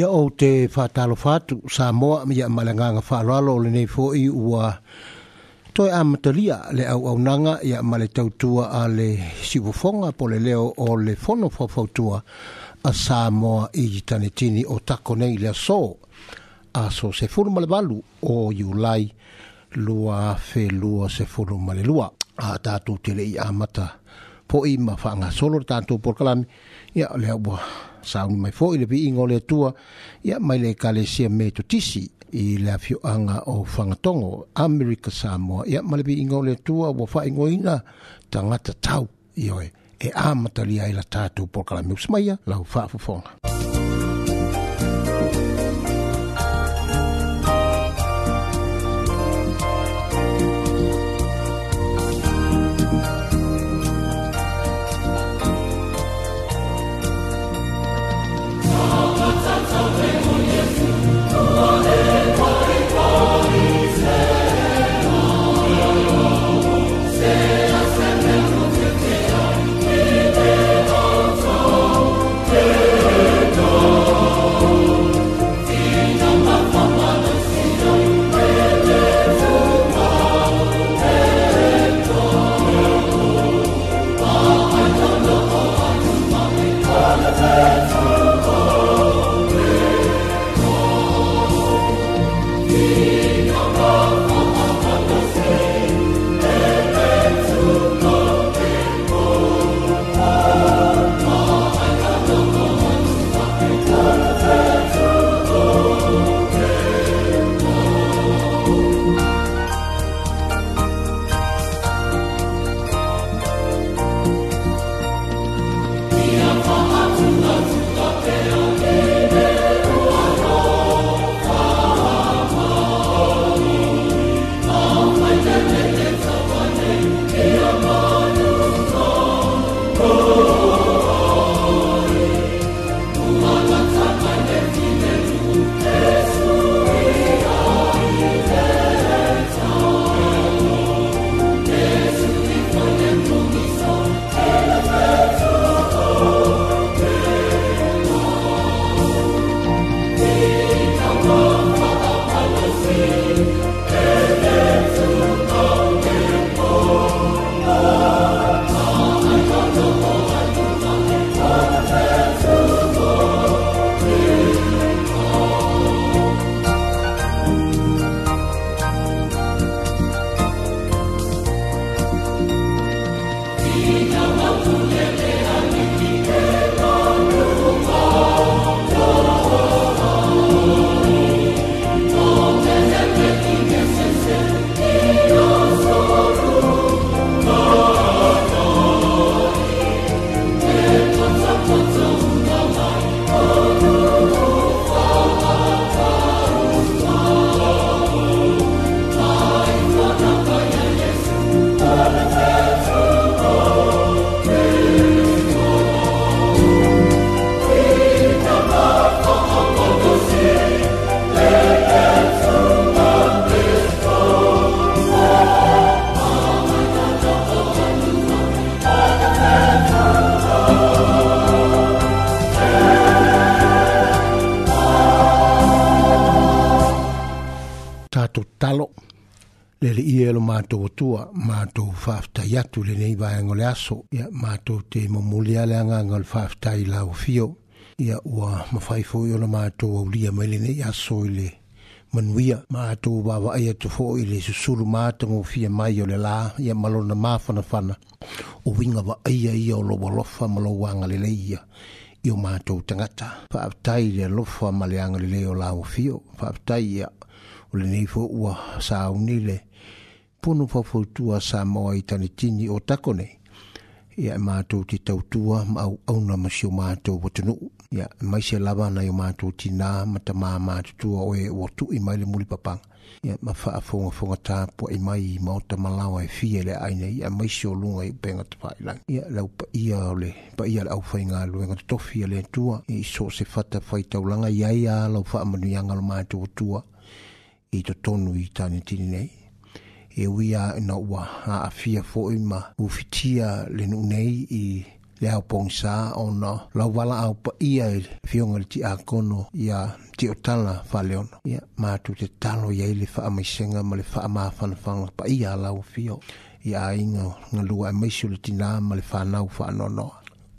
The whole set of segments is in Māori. ia o te whātalo whātu, sā moa mi a malanganga whālalo le nei fōi ua toi amatalia le au au nanga ia male tautua a le sivufonga po le leo o le fono fōfautua a sā moa i tanetini o tako nei le aso a so se fulu male balu o iulai lua fe lua se fulu male lua a tātou tele i amata po i ma whanga solo tātou por kalami ia le au saunu mai fo ile viinga o tua atua ia mai le ekalesia me tisi i le afioaga o fangatogo america samoa ia mai le viiga o le atua ua tanga tagata tau ioe e amatalia ai la tatou polokalamiusa mai ia lau faafofoga le aso ia matou te momolia le agaga o le faafetai laofio ia ua mafai foi o le matou aulia mai lenei aso i le manuia matou vavaai atu foʻi i le susulu matagofia mai o le lā ia ma lona mafanafana o viga vaaia ia o lou alofa ma lou agalelei ia i o matou tagata faafetai i le alofa ma le agalelei o laofio faafetai ia o lenei foi ua sauni le punu fafoutua sa moa i tanitini o tako nei ia e mātou te tautua ma au auna ma si o mātou watanuu ia e maise lava nai o na tinā ma tamā mātutua o e ua tuʻi mai le mulipapaga ia ma po tapuaʻi mai ma ota malao e fia le aaina ia e maise o luga i upega tafaailagi ia lau paia o le paia le nga totofi a le tua i so o se fata langa iai a lau fa amanu faamanuiaga lo mātou tua i totonu i tani tini nei e uia ina ua aafia foʻi ma ufitia le nuu nei i le aupousa ona lauvala au paia i fioga le tiakono ia tiotala faaleona ia matou te talo iai le faamaisega ma le faamafanafaga paia alau afia ia aiga galua e maiso le tinā ma le fanau faanoanoa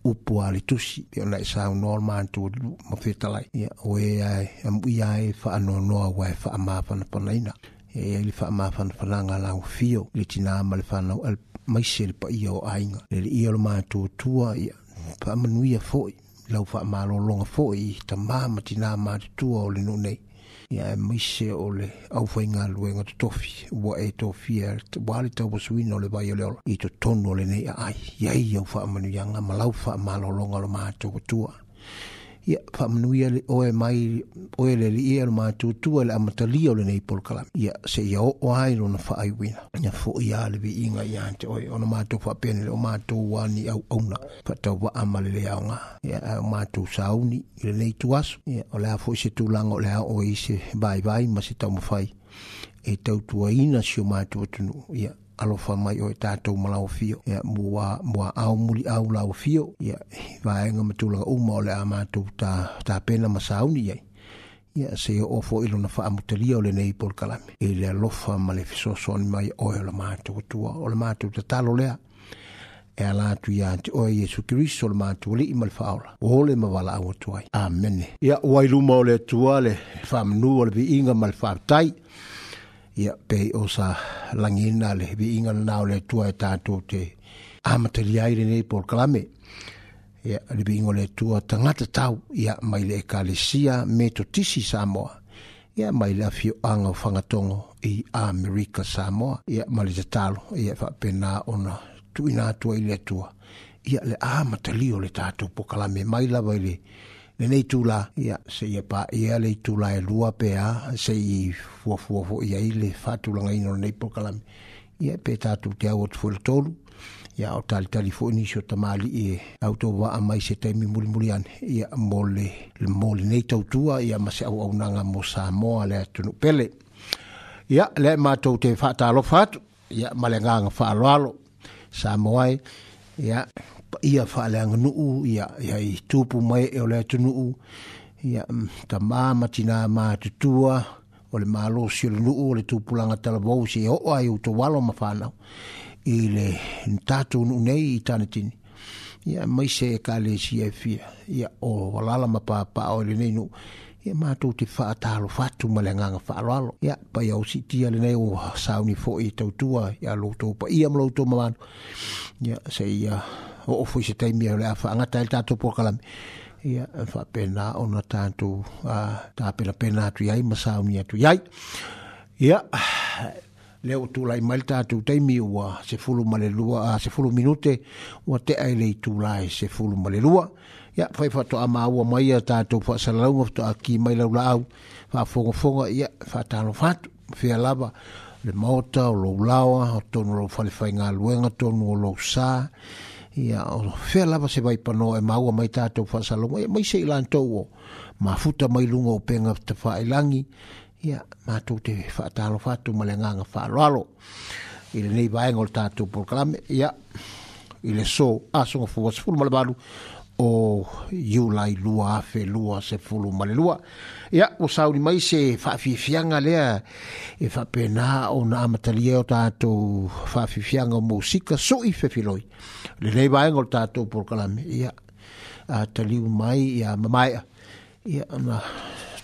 upu a le tusi pe ona e saunoa le matou aluu ma fetalai ia ue ae amuia e faanoanoa ua e faamafanapanaina e le faamafanafanaga laufio i le tinā ma le fanau maise le paia o aiga le leʻia o le matuatua ia faamanuia foʻi lau faamalōloga foʻi tamā ma tinā matutua o le nuu nei ia e maise o le aufaigaluega totofi ua e tofia uā le tauasuina o le vai o le ola i totonu o lenei aai iai au faamanuiaga ma lau faamalologa o le matou atua ia fa manuia le oe mai oe le li ia ma tu tu le amatalia le nei por kala ia se ia o ai lo na fa ai wina ia fo ia le vi inga ia te oe ona ma tu fa pene o ma tu wa ni au au na fa tau wa ama le le aunga ia ma tu sa uni le nei tu asu ia o lea fo se tu lango lea o i se bai bai ma se tau mawhai e tau tua ina si o ma tu atunu ia alofa mai o e tatou malaofio ia mua mua au muli au laofio ia vaega ma tulaga uma o le a matou ta tapena ma sauni ai ia se o foʻi lona faamutalia o lenei po le kalame i le alofa ma le fesoasoani mai oe o le matou atua o le matou tatalo lea e ala atu iā te oe iesu keriso le matou alii ma le faaola o le mavalaau atu ai amene ia ua i luma o le atua le faamanū o le viiga ma le faapetai ia pe o sa langina le vi inga na le tua e tato te amateli ai le nei por kalame ia le vi inga le tua tangata tau ia mai le ekalesia me to tisi Samoa ia mai le afio anga o whangatongo i Amerika Samoa ia mai le tatalo ia wha pena ona tuina tua i le tua ia le amateli o le tato por kalame mai la vai le tua le nei tula ia se ia pa ia le tula e lua pe a se i fua fua fua ia i le fatu langa ino nei po kalami ia pe tatu te au otu fuele tolu ia o tali tali fua ni shota maali i e au tō wa amai se taimi muli muli ane ia mole le mole nei tautua ia mase au au nanga mo sa moa le atunu pele ia le matou te fata alo fatu ia male nganga fa alo alo sa moa ia ia faaleaga nuu ia iai tupu mai e o le atunuu ia tamā ma tinā matutua o le malosi o le nuu o le tupulaga talavou se oo ai outou alo ma fanau i le tatou nuu nei i tanitini ia maise e kalesia e fia ia o alala ma papao i lenei nuu ia matou te faatalofatu ma le agaga faaloalo ia paia o siitia lenei ua sauni foʻi e tautua ia loutou paia ma loutou mamanu ia seia uh, o ofu i se taimi au lea whaanga tae tātou pokalami. Ia, wha pēnā o na tātou, tā pēnā pēnā atu iai, masā uni atu iai. Ia, leo tū lai mai tātou taimi ua se fulu male lua, a se fulu minute, ua te ailei tū lai se fulu male lua. Ia, whai wha to ama ua mai a tātou wha salaunga, to a ki mai lau la au, wha fonga fonga, ia, wha tāno fatu, fia lava, le mota, o lau lawa, o tonu lau falifai ngā luenga, tonu lo lau saa, ia fea lava se vaipano e maua mai tatou faasalogo ia mai seʻi latou o mafuta mai luga o pega tafaailagi ia matou te faatalofa atu ma le agaga faaloalo i lenei vaega o le tatou proklame ia i le so asogafuasefulu ma le valu o iulai lua afe lua se fulu ma le lua ia ua sauli mai se faafiafiaga lea e faapena ona amatalia o tatou faafiafiaga o mousika soʻi fefiloi lelei vaega o le tatou porokalame ia ataliu mai ia mamaea ia ona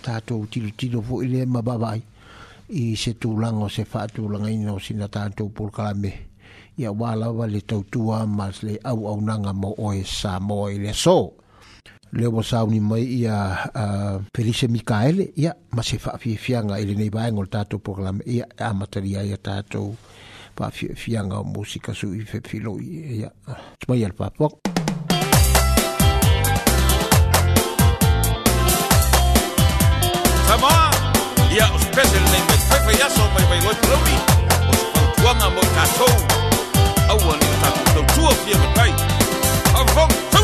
tatou tilotilo foʻi le ma vaavaai i se tulaga o se faatulagaina o sina tatou porokalame ia wā lawa le tautua ma le au au nanga mo oe sa mo i le so. Leo wa sauni mai ia uh, Felice Mikaele ia ma se whaafiafianga i le nei vaenga o le tātou program ia amataria ia tātou whaafiafianga o musika su i whewhilo ia. Tumai al papok. Samoa, ia o special nei mai whaiwhai aso mai mai loi pulauni o se pautuanga mo tātou. I want to talk to two of you, right? I'm from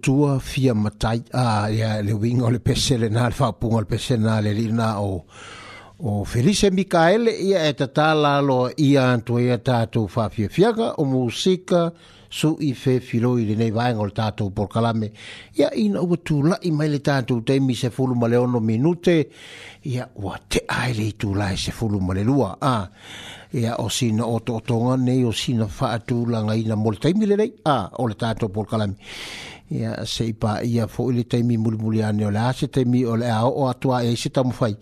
tua fia matai a ia le winga o le pesele na le whapunga le pesele na le lina o o Felice Mikael ia e tata lalo ia antu ia tatu whafia fiaga o musika su i fe filo i nei vaenga o le tatu por kalame ia ina ua tu la i mai le tatu te mi se fulu male ono minute ia ua te ai le tu la se fulu male lua a ia o sina o to tonga nei o sina whaatu langa ina mol taimile nei a o le tatu por kalame ya se ipa ia fo ili taimi mulimuli ane o lea se taimi o lea o atua e se tamufai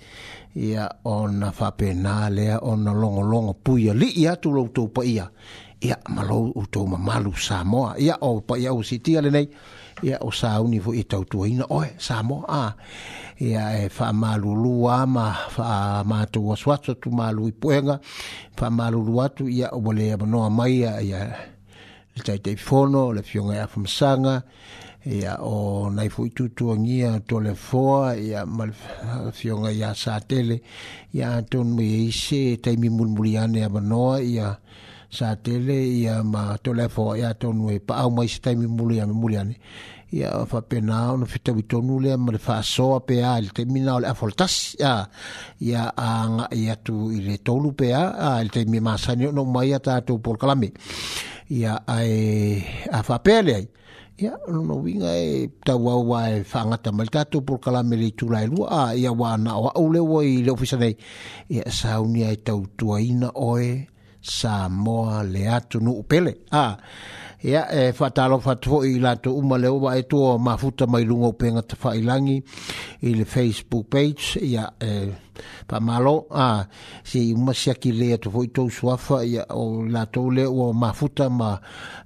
ia o na whapena lea o na longo longo puia li ia tu lo utou pa ya ya malo utou mamalu Samoa ya o pa ya o siti ale nei ia o sauni vo itau tuaina oe Samoa a ya e wha malulu ama wha mātou aswato tu malu i puenga wha malulu atu ia o wale abanoa mai ya le tai tai fono le fionga ia e fom sanga ia o nai fu tu tu ngia to le foa ia mal fionga ia sa tele ia ton mi e ise tai mi mul mul ia ne abano ia sa tele ia ma to le foa ia ton we pa au mai tai mi mul ia mul ia ne ia fa pena on fita wi ton le ma le fa so a pe a le tai mi na le afoltas ia ia a ia tu i le tolu pe a le tai mi e ma sa no mai ata tu por kalame ia ai a fa pele ai ia no no winga e ta wa e fanga ta mal tatu por kala me le tula e lua ia wa na wa o le wa i le ofisa nei ia sa unia e tau tua ina oe sa moa le atu nu pele a ah ia e fatalo faatofoʻi i latou uma le ova aetua mafuta mai luga upega tafaailagi i le facebook page ia e malo a seʻi uma siaki lē atu foʻi tousuafa ia o latou lea ua mafuta ma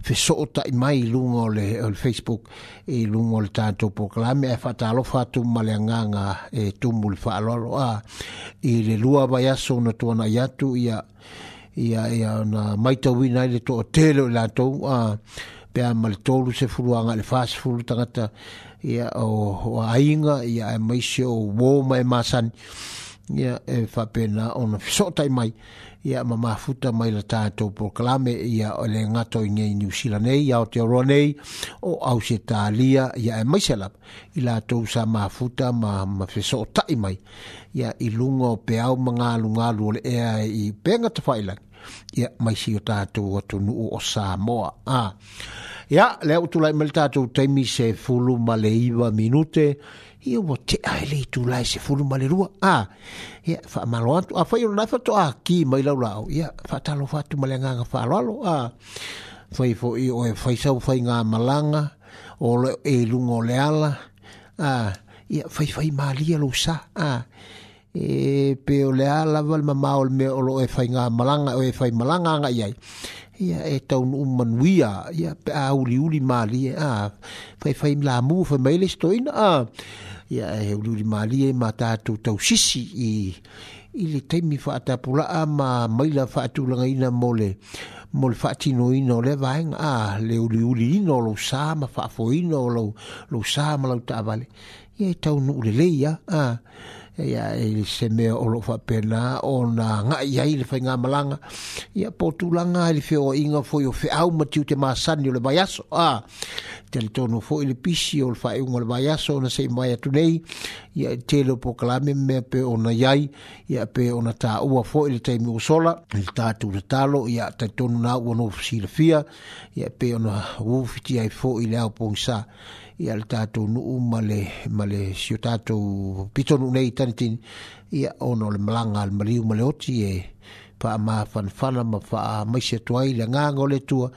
fesoo taʻi mai i luga ole le facebook i luga o le tatou proklame e faatalofa atu ma le agaga e tumul fa faaaloalo a i le lua vai aso na tuanaʻi atu ia ya ia ia na mai to win ai to hotel la to a pe am le tolu se fulu anga le fast fulu tangata ia o, o ainga ia e mai se o wo mai masan ia e fa pena on so tai mai ia ma ma futa mai la tato proclame ia o le ngato i ni New Zealand e ia o te oroa nei o Ausetalia ia e mai selap i la tou sa ma futa ma ma fiso o tai mai ia i lunga o peau ma ngā lunga lua le ea i te whailangi ia mai si o tātou atu nu o Samoa. Ia, ah. lea utu lai mali tātou taimi se fulu male iwa minute, ia wa te aile itu lai se fulu male rua. Ia, ah. ia, wha malo atu, a whai urunai fatu a ki mai lau lau, ia, wha talo fatu male nganga wha alalo, ia, ah. whai fo i oe whai sau whai ngā malanga, o le, e lungo le ala, ia, ah. whai whai mālia lo sa, ia, ah e pe o le ala val ma mau me o lo e fai nga malanga o e fai malanga nga iai ia e tau nu um manuia ia pe a uri uri mali a fai fai la mu fai mai le stoina a ia e uri uri mali e ma tatu tau sisi i i le teimi fa ata pula a ma mai la fa atu langa ina mole mole fa atino ina o le vaenga a le uri uri ina o lo sa ma fa fo ina o lo sa ma lau ta vale ia e tau nu ule leia a ah ya e se mea o lofa pena ona nga iai le fai nga malanga ya potu langa e le feo inga foi o feau ma tiu te māsani o le bayaso a te le tono foi le pisi o le fai unga le vaiaso na sei mai atu nei ya telo te leo po kalame pe ona na ya pe ona ta tā fo foi le mi usola il ta tu le talo ya te tono na ua no fisi ya fia ia pe o na ufiti ai fo le au pongsa ia ia le tatou nuu ma le ma sio tatou pitonu nei tanitini ia ona o le malaga a le maliu ma le oti e faamafanafana ma faamaise atu ai le agaga o le atua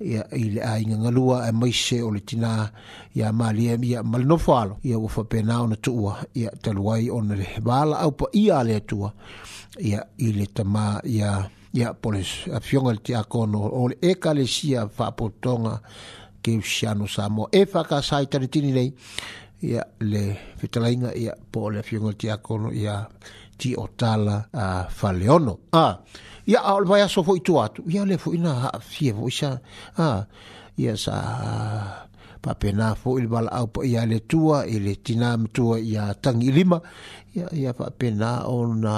ia i le aigagalua e maise o le tinā ia malia e, ia ma le nofo alo ia ua faapena ona tuua ia talu ai ona le valaau paia a le atua ia i le tamā ia ia pole afioga le tiakono o le ekalesia faapotoga keusiano samo e fakasai tanitini nei ia le fetalaiga ia po o le afioga le ia tiotala a faleono ia ao le vaeaso foi tu atu ia le foi na haafia foi sa ia sa faapena foi le valaau paia le tua i le tinā matua ia tagi i lima ia ia faapena ona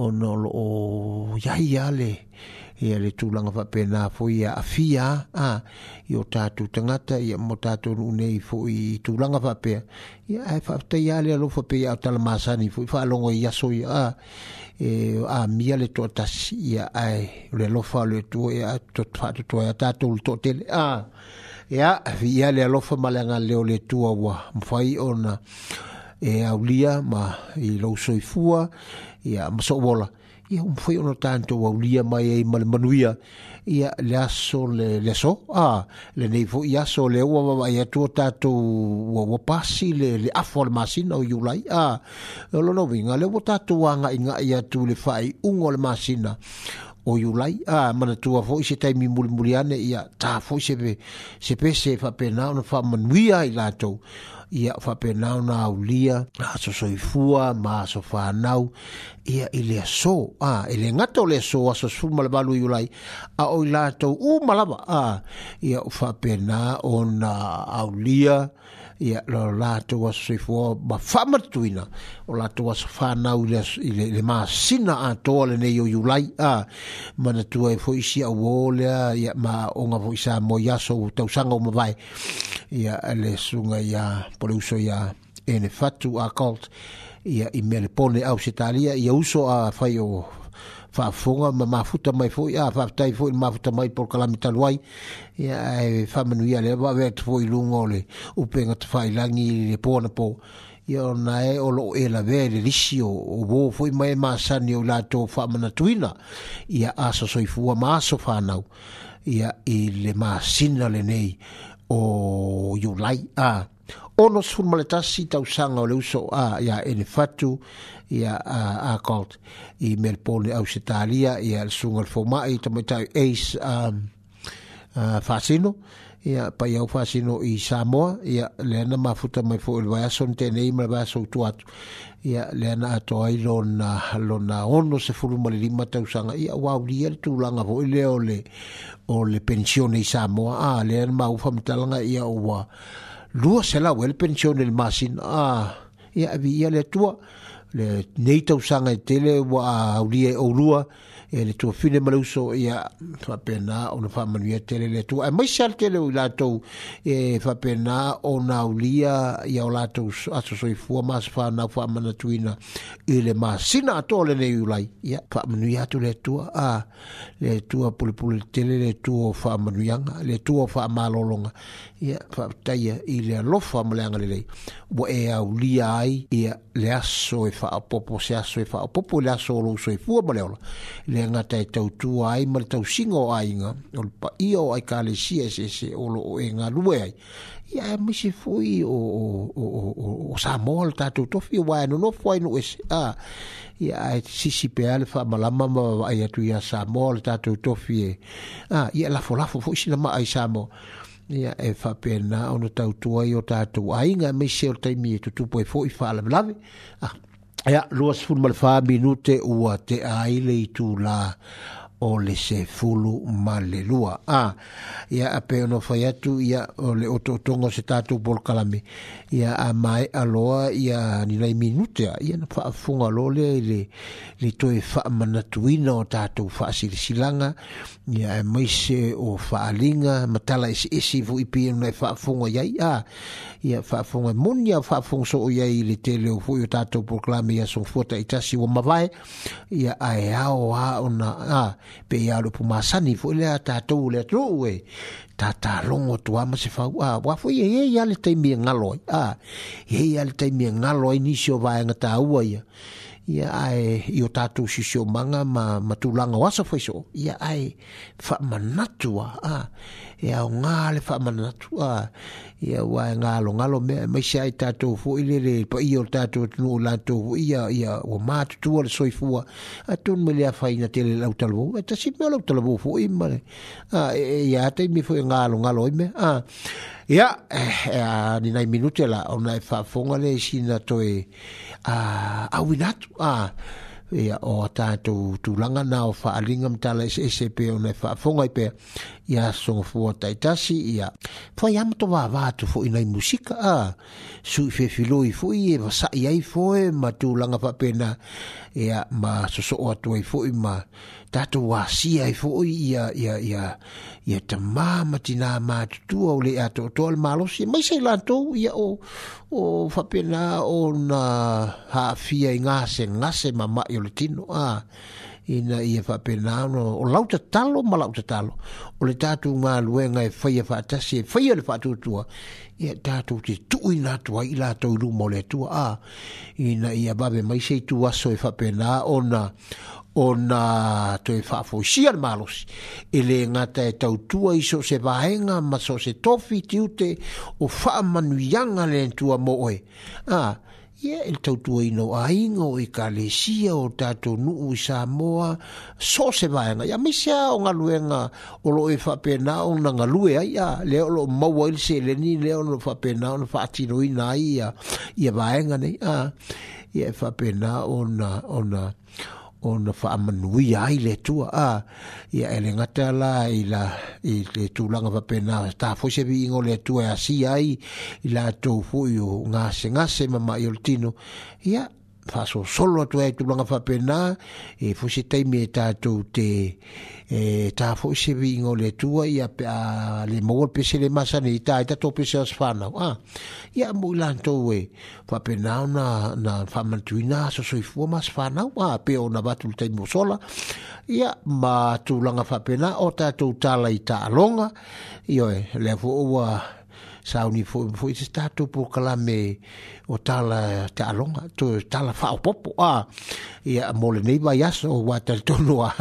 ona o loo iaia le ia le tulaga faapena fo ia afia a i o tatou tagata ia mo tatou nuu nei foi i tulaga faapea ia ae faataia le alofa pe iao talamasani foi faalogo i aso ia a e mia le toatasi ia ae o le alofa o le atua ia faatotoa ia tatou le toʻatele a ia ia le alofa ma le agaleo le tua ua mafai ona e aulia ma i lou soifua ia masoʻuola yeah, ia un um foi un tanto wa ulia mai ai mal manuia ia le aso le leso a le nei fo ia so le wa wa ia to tato wa wa pasi le le afor masin o yulai a lo no vinga le wa wanga inga ia tu le fai un ol masina o yulai a mana tua fo se tai mi mulmuliane ia ta fo se se pe se fa pena no fa manuia ila to ia whapenau na au lia, a so soifua, ma so whanau, ia i lea so, a, i lea ngata o lea so, a so sfuma le balu iulai, a oi lātou, u malaba, a, ia whapenau o na au lia, ia lo la to was so for ba fama tuina o la to was fa na u le le ma sina a to le ne yo yulai a ma na tu ai e foi si a wole ia ma o nga foi sa mo ya so tau sanga mo vai ia le sunga ia po le uso ia ene fatu a cult ia i me le pone au se talia ia uso a fai o fa fonga ma ma futa mai fo ya fa tai fo ma futa mai por kala mita loi ya fa menu ya le ba vet fo i lungole u penga te fai langi le pona po ya na e o lo e la vere risio o bo fo i mai e ma sani o la to fa mana tuina ya aso so i fu ma so fa na ya i le ma sina le nei o you like a ono sur maletasi tausanga o le uso a ya ele fatu ya a Colt i ausitalia Australia ya sungal fomai tamatai ace um, uh, fasino ya pai au fasino i Samoa ya lena mafuta mai fo il vason tenei ma vaso tu atu lena ato ai lona lona ono se fulu mali lima ya wow wau tu langa fo leole o le pensione i Samoa ah lena ma talanga mitalanga ya ua lua sela wel pensione il masin a ya vi ya le tua le nei tau sanga e tele wa a uri e o e le tua fine malauso ia whapena o na whamanu ia tele le tua. E mai sial tele o lātou e whapena o na ulia ia o lātou aso soi fua maas whanau whamana tuina i le maa sina ato le nei ulai. Ia whamanu ia tu le tua a le tua pulipuli tele le tua o whamanu ianga le tua o whamalolonga ia whapetaia i le alofa maleanga le lei. Wa e a ulia ai ia le aso e whaapopo se aso e whaapopo le aso o lo soi fua maleola le le nga tai tau tua ai mal tau singo ai nga o pa io ai ka le si se se o lo e nga lue ai ia e misi fui o o o o o o sa mol ta tu to fi wa no no foi no es a ia e si si pe alfa mala mama ai atu ia sa mol ta tu to fi e. a ia la fo la fo si la mai sa mo ia e fa pena o no tau tua io ta tu ai nga misi o tai mi tu e tu poi fo i fa la a ya lo sfun mal fa minute u te ai le tu la o se fulu malelua. Ah, lua. A, ia ape ono whai atu, o le ototongo se tātou pol a mai aloa, ya ninai minutea, ia alole whaafunga lo le, le, fa toe whaamanatuina fa tātou silanga ia e o faalinga matala e esi esi fu ipi enu nai whaafunga iai, a, ia whaafunga a ya so o ya le te tatu ya o tātou pol kalame, ia son e a ona, ah pe ia lo pu masani fo le ata to le tro tata ta ta longo to ama se fa wa wa fo ye ia le tai mien ngalo a ye ia le tai mien ngalo ni sio va nga ta u ia ia ai io ta tu si sio manga ma matulanga wa so fo e so ia ai fa manatu a e o ngā le whaamanatu a ia wā e ngā lo ngā lo mea e mai se ai tātou fō i lere pa i o tātou tunu o lātou fō ia ia o mātu tua le soifua a tunu me lea whai na tele lau talabu e tasi mea lau talabu fō i mare a e, ia atai mi fu ngalo ngalo me ngā lo i mea ia eh, a ni nai minute la o fa whaafonga le si na toi a awinatu a ia o tātou tūlanga nā o whaalinga tala ese ese pē o nei whaafongai pē ia songa fo taitasi ia whai amato va vātu fo inai musika a su i fo i e wasa i fo e ma pa pena ia ma soso o atu ai fo i ma tato wa si ai e fo i ia ya ia ia te mama tina ma tu o le ato tol malo si mai se la to ia o o fa pena o na ha fi ai nga se nga se mama yo le tino a ina ia fa pena no o ta talo ma ta talo o le tato ma luenga e fa e ia fa ta si fa ia le fa tu tu ia tato ti tu ina tu ai la to lu mo le tu a ina ia babe mai se tu so e fa pena o na o na toi whaafoisia le malosi. E le ngata e tautua iso se vahenga ma so se tofi tiute o yanga le entua moe. A, ia yeah, e tautua ino a inga o i ka le sia o tato u i sa moa so se vahenga. Ia misia o nga luenga o lo e whapena o na nga lue ai le o lo maua il se le ni le o lo whapena o na whaatino i na ia ia vahenga nei. A, ia e pena o na, o na, o na, ona faamanuia ai le atua a ia e le gata la i la i le pena sta tafoi se viiga o le atua e asia ai i latou foʻi o gasegase mamai o le tino ia faasosolo atu ai tulaga pena e foi se taimi e tatou te e ta fo se vi ngo le tua ia pe a le mo pe se le masa ni ta ta to pe se as fa na a ia mo lan to e, we fa pe na na na fa man tu na so so fo mas fa na a pe ona va tu te mo sola ia ma tu langa fa pe na o ta tu ta la ita longa io le fo wa sauni foi foi se está tu por cala me o tala ta longa tu tala fa popo a e a mole nei vai as o water to no a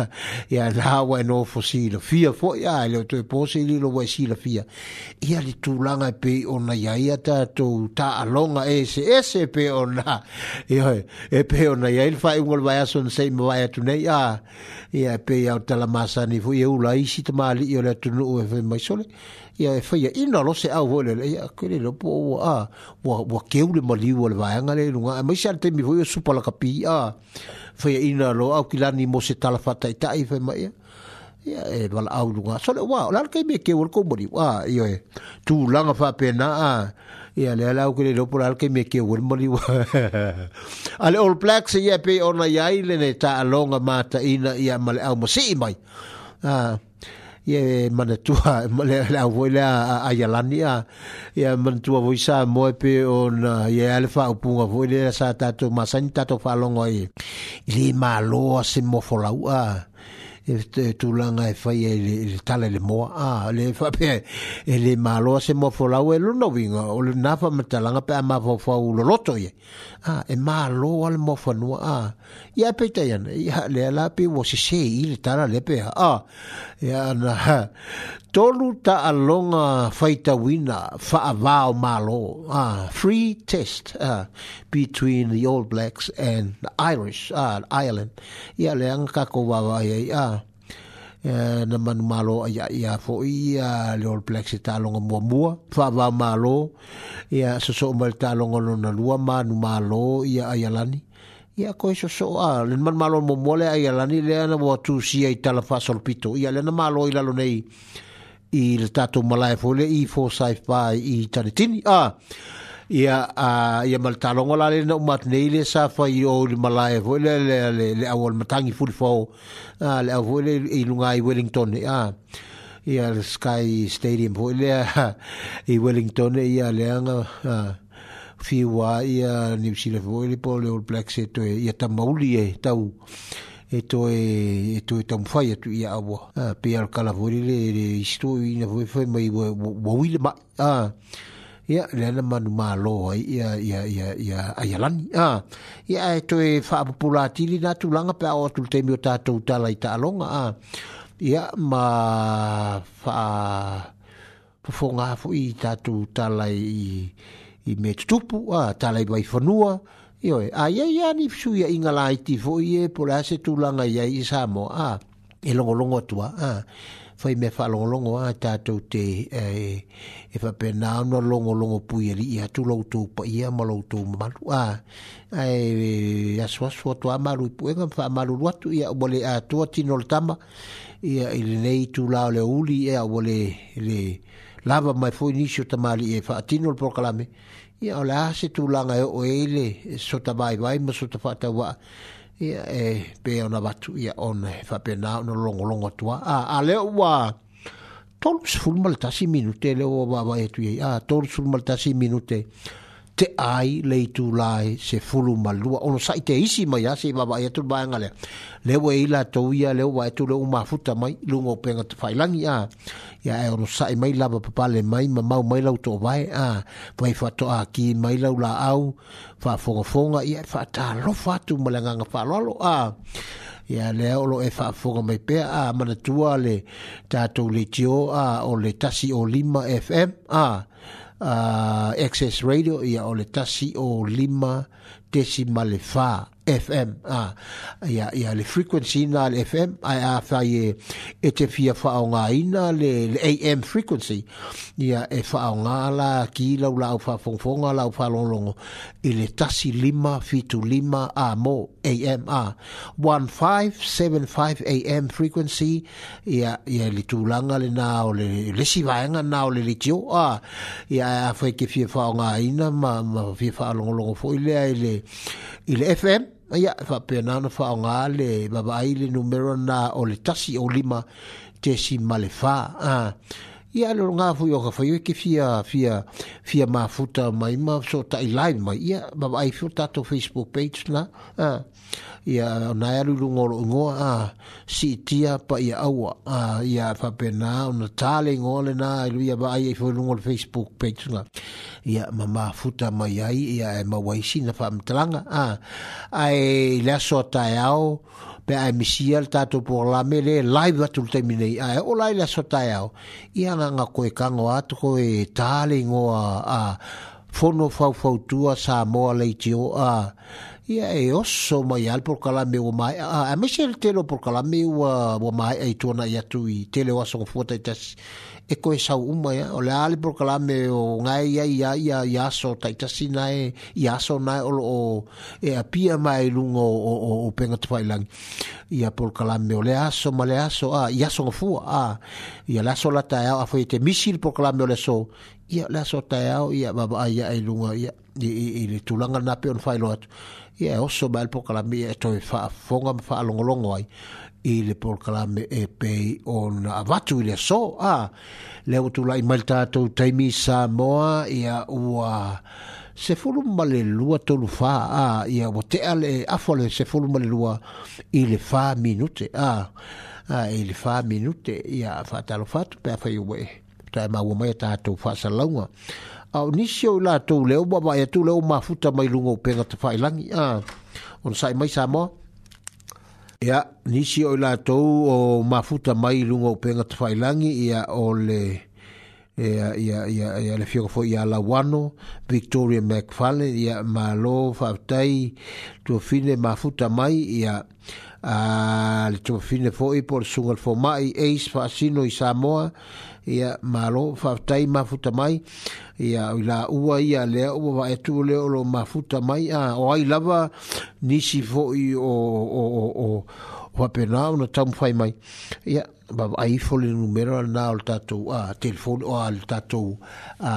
e a na wa no fosilo fia foi a le tu posili lo vai si la fia e a li tu langa pe ona ya ia ta to ta longa e se e se pe ona e oi e pe ona ya il fai ngol vai as on sei me vai tu nei a e a pe ia tala masa ni foi e ula isi tama li o le tu no e mai sole ia e faia ina lo se au vole le ia kere lo po a wa wa keu le mali u le vaanga e le lunga mai sa te mi voia supa la kapi a faia ina lo au kilani mo se tala fata i tai fa mai ia e wala au lunga so le wa la ke me keu le komori wa io e tu langa fa pena a ia le ala au kere lo po la ke me keu le mali wa ale all black se ia pe ona yai le ne ta longa mata ina ia male au mo si mai a ia manatua le auoi lea aialani a ia manatua foi sa moe pe ona ia ale faaupuga foi le sa tatou masani tatou faalogo ai i lē mālō a se mofolau'a tulaga e faia e e le tala i le moa a le faapea e lē mālō a se mofolau e lona uiga o lenā faamatalaga pe a mafaufau loloto ia a e mālō a le moa fanua a ia pe te yana ia le la pe wo se se i le tara le pe a ia na tolu ta alonga faita wina fa avao malo ah free test uh, between the old Blacks and the Irish uh, Ireland ia le ang ka ko wa ia ah na manu malo ia ia fo ia le All Blacks ta longa mua mua fa va malo ia so so mal ta longa lona lua malo ia ia lani ia ko iso so a le man malo mo mole ai ala ni le ana wa tu si ai tala fa sol pito ia le na malo i lalo nei i le tato malai fo le e i fo sai pa i tani tini a ia a ia mal talo ngola le na umat nei le sa fa i o le malai fo le le le le awol matangi fu fo a le avo le i lunga i wellington a ia le sky stadium fo le i wellington ia le anga a uh, fiua ia New Zealand o ele pole ol Black set to ia ta mauli e tau eto e eto to e tam fai atu ia awa pe kala vori le isto i na voi fai mai wa wili ma a ia le na manu ma lo ia ia ia ia ia lan a ia e to e fa populati li na tu langa pa o tu temio ta tu ta lai ta longa a ia ma fa fo nga fo i ta tu ta i i me tupu a talai mai fonua io e ai ai ani fsu ia inga lai ti fo ie po la se tu langa ia i sa mo a e longo longo tua a foi me fa longo longo a ta te e e fa pe na no longo longo pu ia li ia tu lo tu pa ia ma lo tu ma a ai ia so so tu a ma lu pu e fa ma lu tu ia o le a tu ti no tama ia i nei tu lao le uli ia e o le le lava mai foi nisio tamali e fa tinol proclame ia o le a se tulaga e oo ei le e sota vaivai ma sota faatauaa ia e pe ona watu ia ona e faapena ona logologo atua a le o ua tolu sefulu ma le tasi minute le ua vaavai e atu iai a tolu sefulu ma le tasi minute te ai le tu lai se fulu malua ono sai te isi mai ase ba ba etu ba ngale le we ila to ia le wa etu le uma futa mai lungo penga te failangi a ya e ono sai mai lava papale mai ma mau mai lau to vai a pai fa to a mai lau la au fa fonga fonga ia e fa ta lo fa tu malanga nga fa lo lo a ya e le o lo e fa fonga mai pe a mana tua ta tatou le tio a o le tasi o lima fm a uh, access radio ia o le tasi o lima tesi male faa FM a ah, ya ya le frequency na le FM a a fa ye et fia fa o ngai na le, le AM frequency ya e fa o la ki la la fa fong fong la fa long long ile tasi lima fitu lima a mo AM a 1575 AM frequency ya ya le tulanga le na o le le si va nga na o le le tio a ya a fa ke fia fa o ngai na ma ma fia fa long long fo ile ile ile FM ai ai fa pe na fa o ngale ba ba ai le numero na o le tasi o lima te si male fa a ah, ia lo nga fu yo fa yo ke fia fia fia ma futa mai ma so tai live mai ia ba ai futa to facebook page na a ah, ia na aru lu ngoa a si tia pa ia awa a ia fa pena una tale ngole na e lu ia ba ai fo e lu ngolo facebook page nga ia mama futa mai ai ia e ma wai si na fa mtlanga a ai la so ta yao e pe ai misial ta to por la mele live atul termine a o la la so ta yao ia nga nga ko e kango atu ko e tale ngo a fono fau fau tua sa moa mo a ia e oso mai al por kala me o mai a me shel telo por kala me o o mai e tona ia tu i tele oso ko fota tas e ko sa u mai o le al por kala me o ngai ia ia ia ia so ta ta sina e ia so na o o e a pia mai lungo o o o penga twilang ia por kala me o le aso ma le aso a ia so ngofu a ia la so la ta ia a foi te misil por kala me o le so ia la so ta ia ia ba ia ai lungo ia i i le tulanga na pe on failo atu ia e oso mai le pokalami e toe fa ma longo ai e le pokalami e pei ona avatu i le so a le ua tulaʻi mai le tatou taimi sa moa ia ua se fulu male lua lu fa a ah, ia o te ale afole se fulu male lua i le fa minute a a ah, le fa minute e a fa talo fa tu pe fa yu we ta ma wo mai ta to fa sa longa au nisi au la tau leo ma ma e tu leo ma futa mai lungo penga te whaelangi ah. on sai mai sa moa ia nisi au la tau o ma futa mai lungo penga te whaelangi ia o le ia ia ia ia le fio fo ia la wano Victoria McFarlane ia ma lo fatai to fine ma futa mai ia le to fine fo i por sungal fo mai ace fa sino i Samoa ia malo tai mafuta mai ia ila ua ia le ua va etu le o mafuta mai a o ai lava nisi fo i o o o o wa pena una tam fai mai ia ba ai fo le numero al na al tato a telefon o al tato a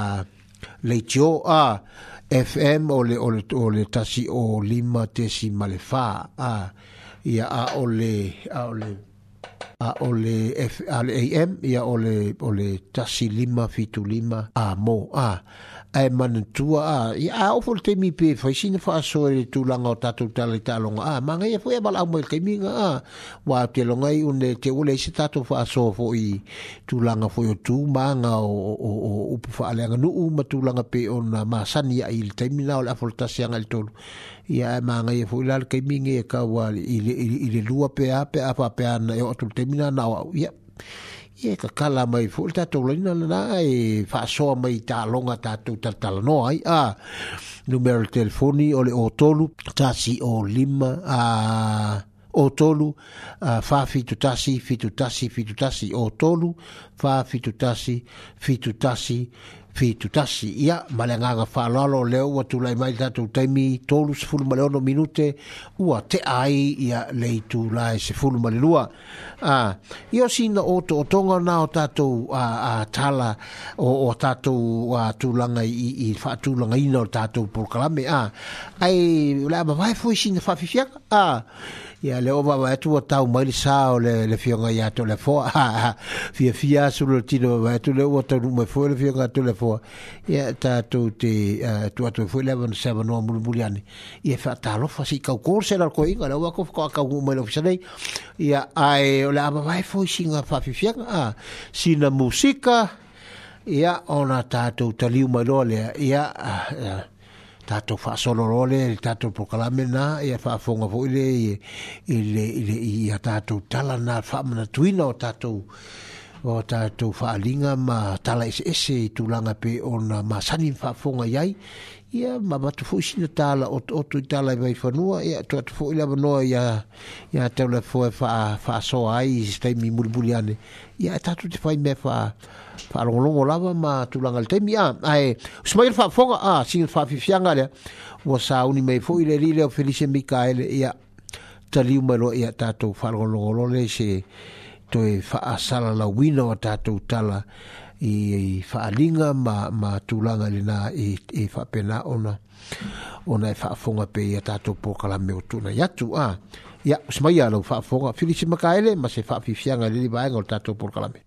le jo a fm o le o le o le tasi o lima tesi malefa a ia a o a o le, a o le a ole f a le am ia ole ole tasi lima fitu lima a mo a ah ai man tua a i a o fol temi pe foi sin fa so e tu la nga ta tu tal ta long a ma nga e foi bal au mel kemi nga a wa te long ai un de te ule si ta tu fa so fo i tu la nga foi tu ma nga o o o u fa le nga nu u ma tu la nga pe on ma san ya il temi na la fol ta sian al tol i a ma nga e foi la kemi nga e ka wa i le lua pe a pe a fa pe an e o tu temi na na wa ya yeah ia e kakala mai fo le tatou laina lana e faasoa mai taaloga tatou talatalanoa ai a numero telefoni o le otolu tasi o lima a o tolu uh, fa fitu tasi fitu tasi fitu tasi o tolu fa fitu tasi fitu tasi tutasi ia ma fa agaga faaloalo o lea ua tulai mai tatou taimi tolu sefulu ma minute u teʻa ai ia le itulā e sefulu ma le lua ia o sina o toʻatoga na o tatou tala o tatou tulaga i fa faatulagaina i no tatou polokalame ae le a mavae foi sina faafifiaga ia le ova vaetu ua tau mai le sa o le le fioga iā toleafoa fiafia asu le tino vaetu le ua taunuu mai foi le fioga toleafoa ia tatou te tuatoe foi le avanase avanoa mulimuli ani ia faatalofa si kaukō le selalokoiga le ua ko fakaakauguu mai le ofisa nei ia ae o le avavae foi siga faafiafiaga sina musika ia ona tatou taliu mai loa lea ia tatou faasoloroa lea i le tatou proklame na e ia faafoga foʻi le ia tatou tala na fa faamanatuina o tatou o fa faaaliga ma tala eseese i tulaga pe ona masani faafoga iai ia mamatu foʻi sina tala otuotu i tala i vaifanua ia atu atu foʻi le avanoa ia fa fa e faasoa ai taimi mi ane ia e tatou te fai mea faa faalogologo lava ma tulaga ah, le taimi a ae smail faafoga a siga faafiafiaga lea ua sauni mai foʻi le li lea o felice mikaele ia taliu mai loa ia tatou faalogologolo le se toe faasala lauina o tatou tala i faaliga ma ma tulaga lenā e, e faapena ona ona e faafoga pe ia tatou pokalame o tunai atu a ah, ia o se lau faafoga filisi makaele ma se faafiafiaga lele o le tatou pokalame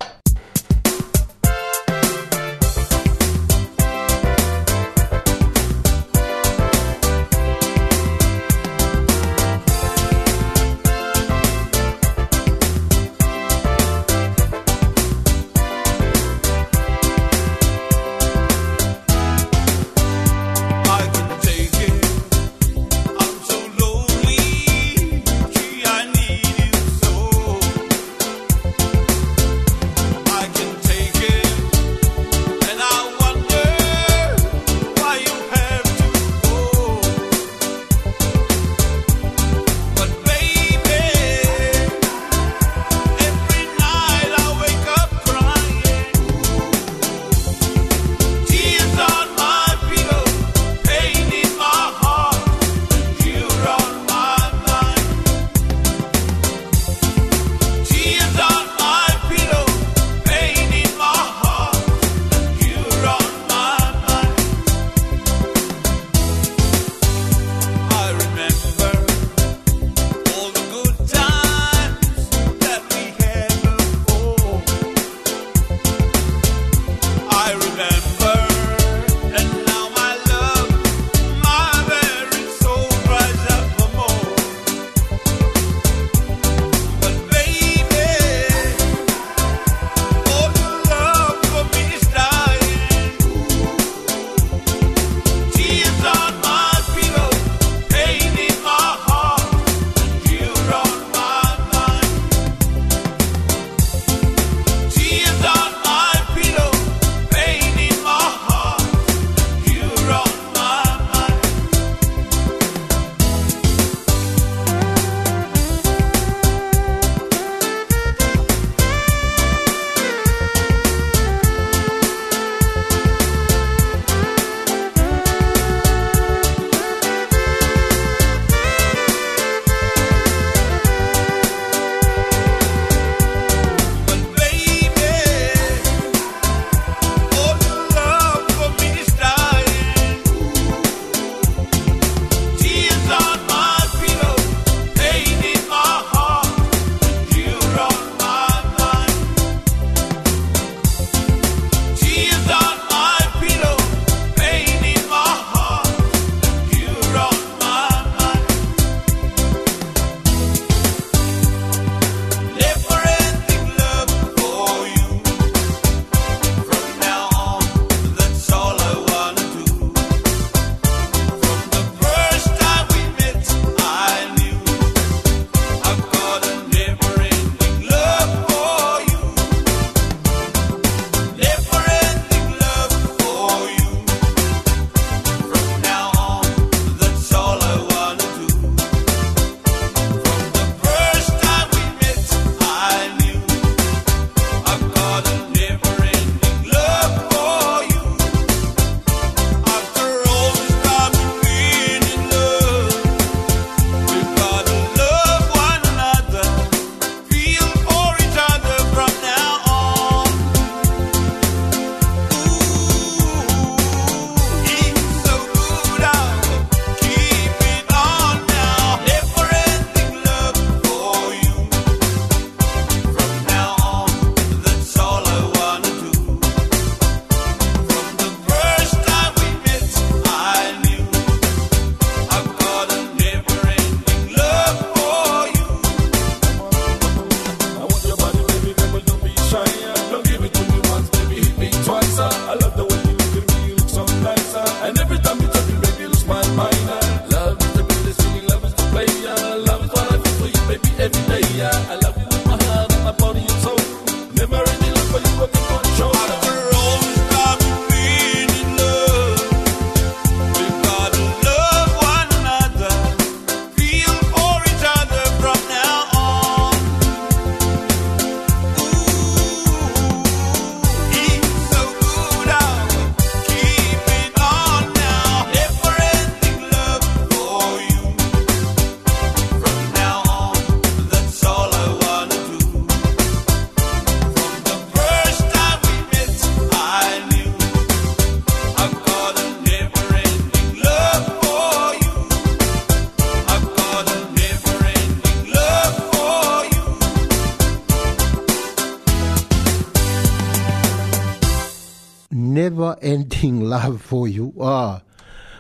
love for you ah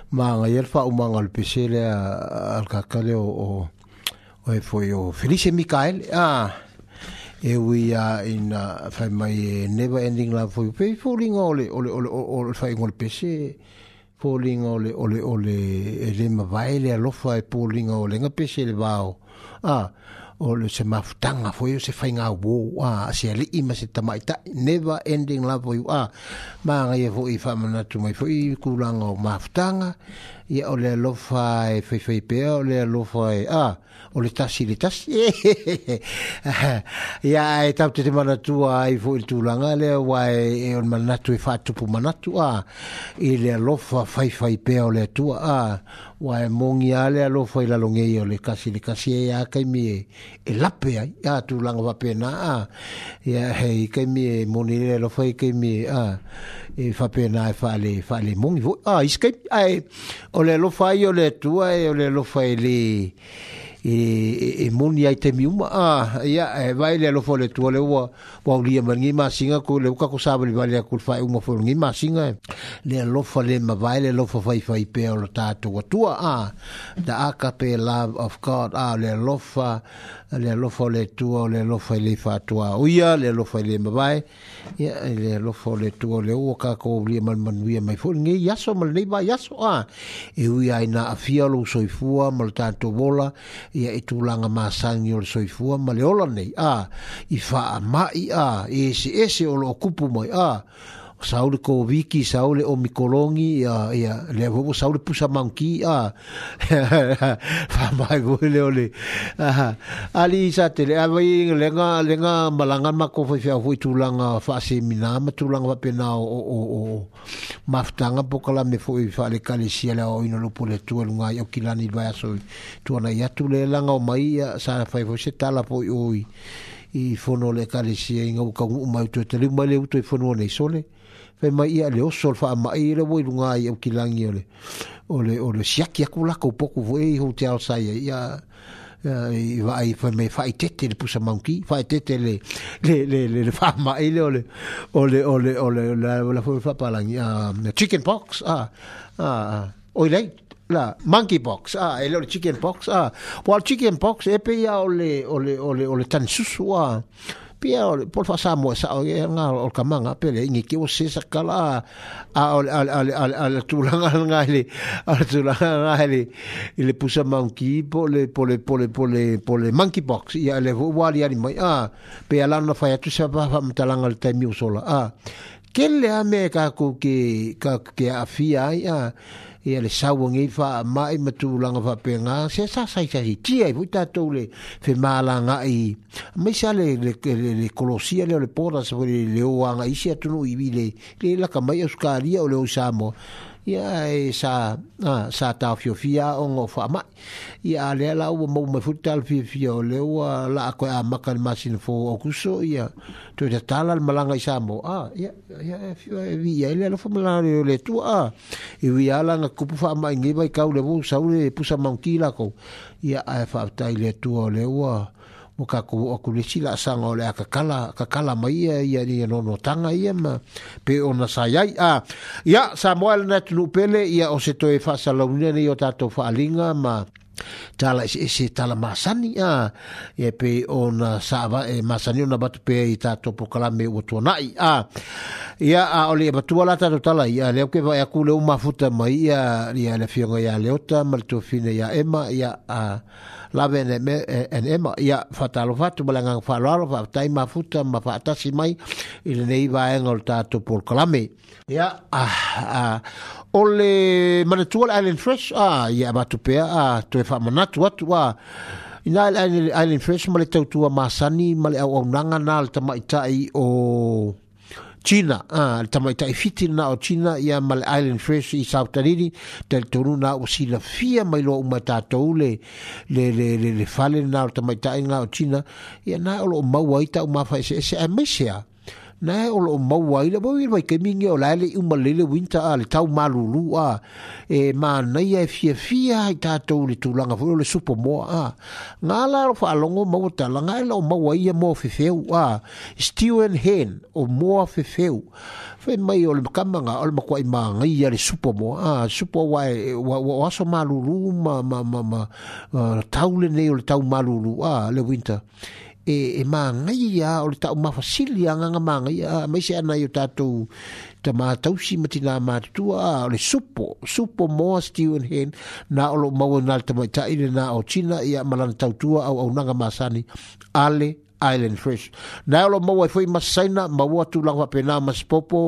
ma nga yel fa uma nga lpisele ah, al kakale o o e fo yo felice michael ah e we are ah, in uh, fa my e never ending love for you pe falling ole ole ole ole fa ngol pese falling ole ole ole e le ma vai le lo fa e falling ole nga pese le vao ah o le se mafutanga fo yo se fainga wo a ah, se li ima se tamaita never ending love for you ah maga ia foʻi faamanatu mai foʻi kulaga o mafutaga ia o le alofa e faifai pea o le alofa e a ah, o le tasi le tasi ia e tau te te manatua i fo i tūlanga le wa e, e on le manatu e whātupu manatu a ah, i le alofa faifai pea o le atua a ah, wa e mongi a le alofa i lalonge o le kasi le kasi e a kaimi e e lape ai a tūlanga wapena a ia hei kaimi e moni le alofa i kaimi ah, e faapena e faale faalemogi foi ah, a iskai ae o le alofa ai o le atua e o le alofa e lē e, e moni ai taimi uma a ah, ia e vai le alofa o le atua le ua uaulia ma masiga ko le ka ko sa valivale aku le fo ni ma masiga le alofa le mavae le alofa faifai pea o le tatou atua a ah, the love of god a le alofa le alofa o le tua o le alofa i le whātua o ia, le alofa i le mabae, ia, le alofa o le tua o le ua kako o lia man manu ia mai fōni, ngei yaso mali nei ba yaso a, e ui ai na afia lo soifua, mali tātou wola, ia e tūlanga mā sangi o le soifua, mali ola nei a, i wha a mai a, e se e se o lo kupu mai a, saule ko wiki saule o mikolongi ya ya le vo saule pusa manki a fa mai go le ole ali sa te le avai lenga lenga malangan ma ko fa fo tulanga fa se mina ma tulanga pena o o o maftanga po kala me fo fa le kale sia la o ino lo po le nga yo kilani ba so tuona ya tu le langa o mai sa fa fo se tala po oi i fono le kale sia inga o ka mai to te mai le uto i fono nei sole fai mai ia le oso le faamaʻi le ua iluga ai au kilagi ole ole ole siaki aku lakou poku foi hou te alosai ai ia i vai fa me fa itete le pusa monkey fa itete le le le le fa ma ile ole ole ole ole la la fa fa pa la chicken box ah, ah ah oi le la monkey box ah ele le chicken box ah wal chicken box e pe ya ole ole ole ole tan susu ah pia o por fa sa mo sa o nga o ka manga pele ngi ki o se sa kala a a a a a a tu la nga nga le a tu la nga nga le i le pusa manki po le po le po le po le po le manki box ya le vo wa li ani mai a pe ala no fa ya tu sa va fa mta la nga le temi o sola a ke le a me ka ku ki ka ke a fi ai a ia le sauagi faamaʻi ma fa penga se sa saisai tia i foi tatou le femālagaʻi me sa le le lea o le pola sa foi le oagaisi atunuu i bile le lakamai ausukalia o le oi sa ia e sa a sa ta fio fia o ngo fa ma ia le la o mo me futal fio fio le o la ko a makal masin fo o kuso ia to de tal al malanga isa mo a ia ia fio e vi ia le lo fa le tu e a e vi ala na kupu fa ma ngi bai ka le bu sa u le pusa monkila ko ia a fa ta le tu o le o Muka aku o kulisi la sanga ole kakala kakala mai ia ia ni nono tanga ia ma pe ona sayai a ia ya, Samuel na lupele pele ia o se toe fa salaunia o tatou faalinga ma tala si ese tala masani a e pe ona sava e masani ona batu pe i tato pokala me o ah a ia a batu ala tato tala ia le ke aku le uma futa mai ia ia le ia leota mal to fine ia ema ia a lawe ne me en e, e ma ia fatalo fatu mo langa falo alo fa tai ma futa ma fa tasi mai il nei va en olta to por clame ia a a ole mana tu al island fresh a ia ba tu pe a tu fa mana tu wa ina al island fresh mo le tau tu ma sani ma le au nanga na al ta mai tai o China, ah, le tamai tai fiti na o China ia Male Island Fresh i South Tahiti, tel tonu na o si la fia mai lo uma tatou le le le le, le fale na o tamai tai nga o China, ia na o lo mau aita o mafa e se e se a e mesia. Ah na o lo mau ai le boi mai kemingi o la le uma le winter a tau malulu a e ma nei e fia fia i tātou le tūlanga fu le supo moa a ngā la rofa alongo mau talanga e lo mau ai e moa fefeu a Stephen Hen o mo fefeu fe mai o le kamanga o le i ma ngai a le supo moa a supo wai o aso malulu ma ma ma ma uh, tau le nei o le tau malulu a le winter e e mangai ya o ta ma fasili ya nga mangai ya mai se ana yo tu ta ma tau si mati na ma tu a le supo supo mo stiu en hen na o lo mau na ta mai ta ile na o china ia malan tau tu a o nga masani ale Island Fresh. Nā lo mau e fwi masaina, mau atu langwa pēnā popo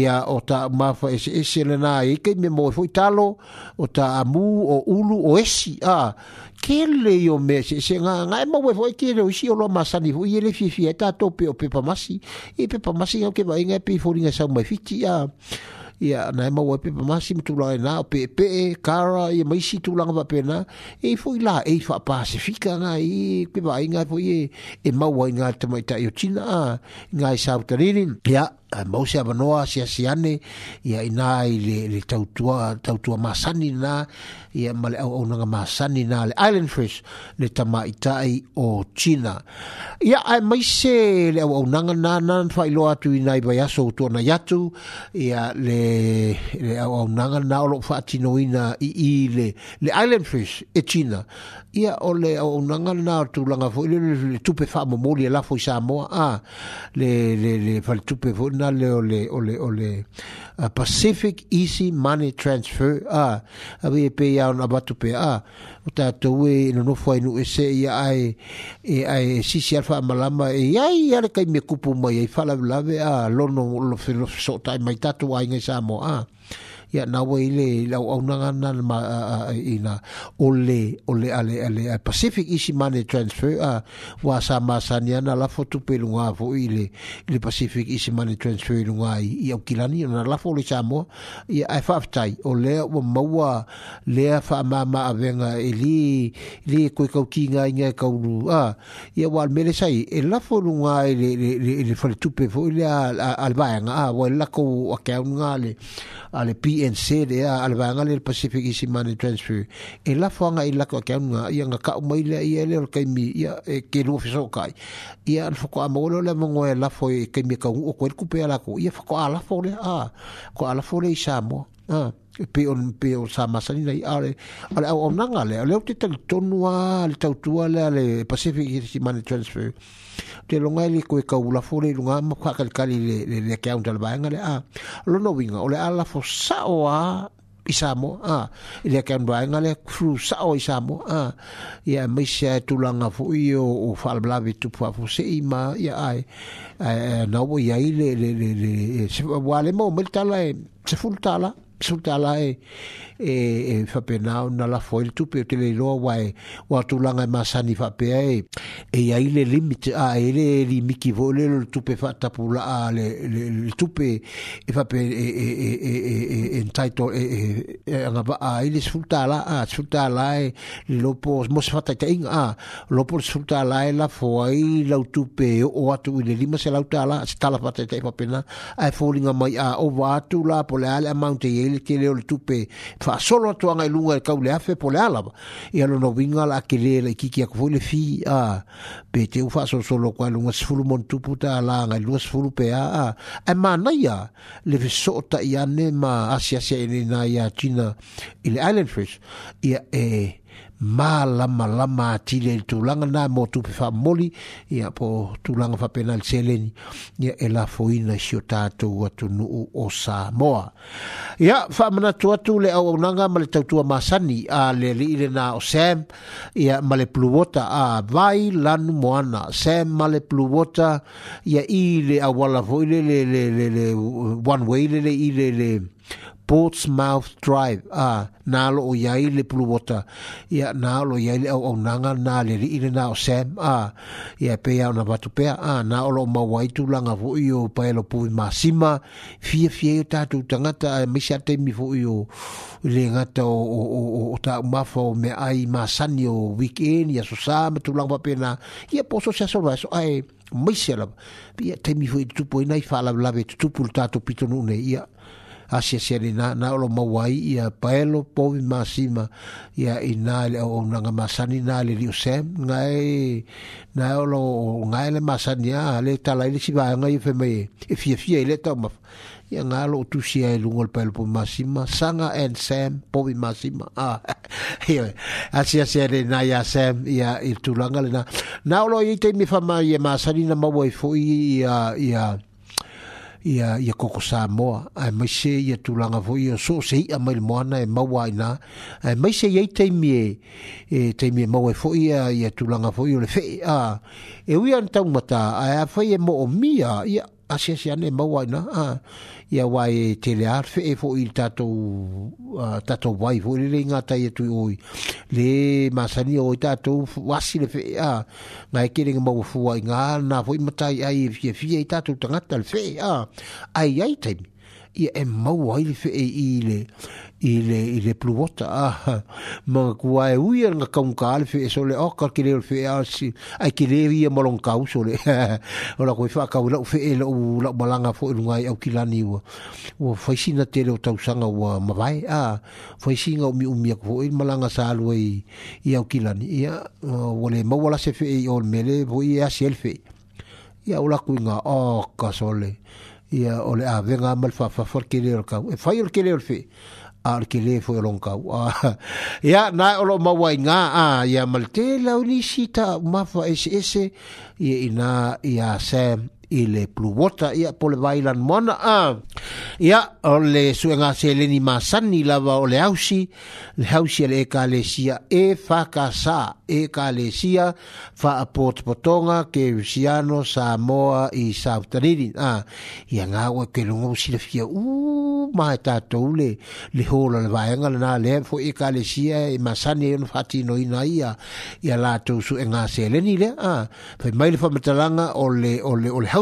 ia o ta mawha ese ese le nā e eike, me mau e talo, o ta amu, o ulu, o esi, a, kele yo me se se nga nga e mawe fo e ki re usi lo masani fo ye le fi fi eta to pe o pe pa masi e pe pa masi yo ke ba inga pe fo ringa sa mai fiti ya ya na e mawe pe pa masi mtu la na pe pe kara ye mai si tu langa pe na e fo ila e fa pa se fika nga e ke ba inga fo ye e mawe inga te mai ta yo china nga e sa uterin ya mau se avanoa si asi ane ia ina i le le tautua tautua masani na ia male au au nga masani na le island fish le tama itai o china ia ai mai se le au au nga na na fa ilo atu ina i vai aso tu na yatu ia le le au au nga na o lo fa tino ina i i le le island fish e china ia o le au au nga na tu langa fo le tupe fa mo mo le la fo sa mo a le le le fa tupe fo ana le o le o le o le uh, Pacific Easy Money Transfer a uh, awe pe ia ona batu pe a o tātou e no. nofu ainu e se ia ai e ai sisi alfa amalama e ai ia le kai me kupu mai ai whalawelawe a lono lo filosotai mai tatu ai ngai sa mo a ya na wo ile la o na nga na ma ina ole ole ale ale pacific is money transfer a wa sa ma sa ni na la fo tu pe lu nga fo ile le pacific is money transfer lu nga i o kilani na la fo le chamo i a fa tai ole wo ma wa le fa ma ma avenga ili li ko ko ki nga nga ka lu a ya wa me le sai e la e fo lu nga ile ile fo tu pe fo ile al ba nga a wo la ko o ka nga le ale ENC e e e le a al vanga le Pacific Easy Money Transfer e la fonga i la ko ka nga i nga ka mai le i le ka mi ya e ke lu fiso kai i al fo ko a molo le mo e la fo ke mi ka o ko ku pe la ko i fo ko ala fo le a ko ala fo le i sa mo a pe on pe o sa ma sa ni nei ale ale o nanga le le o te tonu a le tautua le Pacific Easy Money Transfer te longa ile koe ka ula fore i runga ma kwa kalikari le le le kia unta labaenga le a ah, lo no winga ole ala fo sao a isamo a ah, ile kia unta labaenga le kru sao isamo a ah, ya misa tulanga fo iyo o falblavi tupua fo se ima ya ai no bo ya ile le le le se wale mo mil tala e se ful tala se ful tala e e e fa pe na na la foil tu pe te le lo wa wa tu la nga e masani fa pe e e ya ile limite a ile e li ki vole lo tu pe fa ta pou la le le tu pe e fa pe e, e e e e e e entitle e e nga ba a ile sulta la a sulta la e lo po mo se fa ta te a lo po sulta la e la foil la tu pe o atu ile lima se la tu la se ta la fa ta te fa pe na a folinga mai a o va tu la po le ale amount e ile ke le tu pe fa faasolo atuaga i e luga e kauleafe po le ala ia lona uiga laakelē akele aku foi le fi a pe teu faasolosolo koa e luga sefulu monutupu talaga i e lua sefulu pea a ae manaia le fesoo taʻi ane ma asiasi i e lenā iā tina i le island fish ia e malamalama lama le tulaga na mo tupe faamoli ya po tulaga faapena le seleni ia e foina lafoina isio tatou atunuu o samoa ia faamanatu atu le auaunaga ma le tautua masani a le alii lenā o sam ia ma le a vai lanu moana sem male le puluota i le auala foʻi le le le one way le le i le le Portsmouth Drive a na lo iai le puluwota ia na lo iai le au nanga na le ri ile na o Sam a ia pe au na watu pea a na o lo mawai tu langa fo i o pa elo pui masima fia fia i tatu tangata a misa te mi fo i o le ngata o, o, o, ta umafa o me ai masani o weekend ia so sa me tu langa pena ia poso sa so ai maise lava pia te mi fo i tupu nai fa la lave tupu tatu pito nune ia asiasiali na na lo maua i ia paelo povi masima ia inā le auaunaga masani na le liu sem gae na lo gae le masani a le talai le sivaega ia femai e fiafia i le taumafa ia ga loo tusi ai luga paelo povi masima sanga and sam povi masima a ah, ia asiasia na ya sam ia i tulaga lenā na o lo iai taimi e faamaia masani na maua i foʻi ia ia ia ia koko sa mo ai mai se ia tu langa vo ia so se ia mai mo ana e mau ai na ai mai se ia te mi e te mi mau e fo ia ia tu langa vo ia le fe a e wi an tau mata ai a fa ia e mo o mia ia asia si ane mau ai na ia wae tele ar fe e fo il tato tato wai fo le ringa tai e tu oi le masani oi tato wasi le fe a na e kiring mau fu ai nga na fo matai ai fie fie i tato tanga tal fe a ai ai tem ia e mau ai fe e le i le i le pluota a ah, ma kua e uia nga kaunka ale fe e so le oka oh, ki le fe a si a ki le ia malon kau so le o la koe wha kau la ufe e la u la malanga fo e i lungai au ki lani ua ua whaisina te leo tausanga ua mawai a whaisinga umi umi a kua i e malanga sa alua i i au ki lani ia ua le mawala se fe e i ol mele vo i a si elfe ia ula kui nga oka oh, so le ia ole a venga mal fa fa fa kele kau e fa yo kele fe ia ar ke le fo e lon ka ya na o lo mawai nga a ya malte la ni sita ma fa ese ese ia ina ia sem i le pluwota ia po le vailan mona a ia o le suenga seleni masani lava o le hausi le hausi le e kalesia e fakasa e kalesia fa potpotonga ke usiano samoa i sautariri a ia nga o ke lungo si le fia u ma ta le le hola le vaenga le na le fo e kalesia e masani e fati no ina ia ia la tu suenga seleni le a fa mai le fa metalanga o le o le o le hausi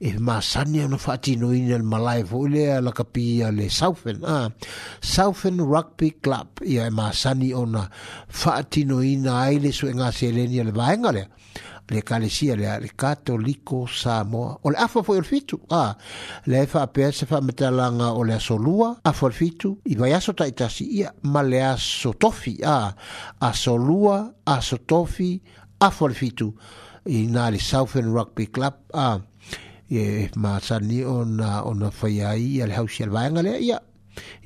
e masani ona faatinoina le malae foʻi lea la capilla le Southen ah southern rugby club ia e masani ona faatinoina ai e e le en le vaega le kalesia lea le katoliko samoa o le afa ah o le fitu a le faapea se faamatalaga o le aso lua afa o le fitu i vaiaso taʻitasi le aso tofi a aso lua aso tofi afa le rugby club ah e ma sani ona ona faia i al hausi al vaenga le ia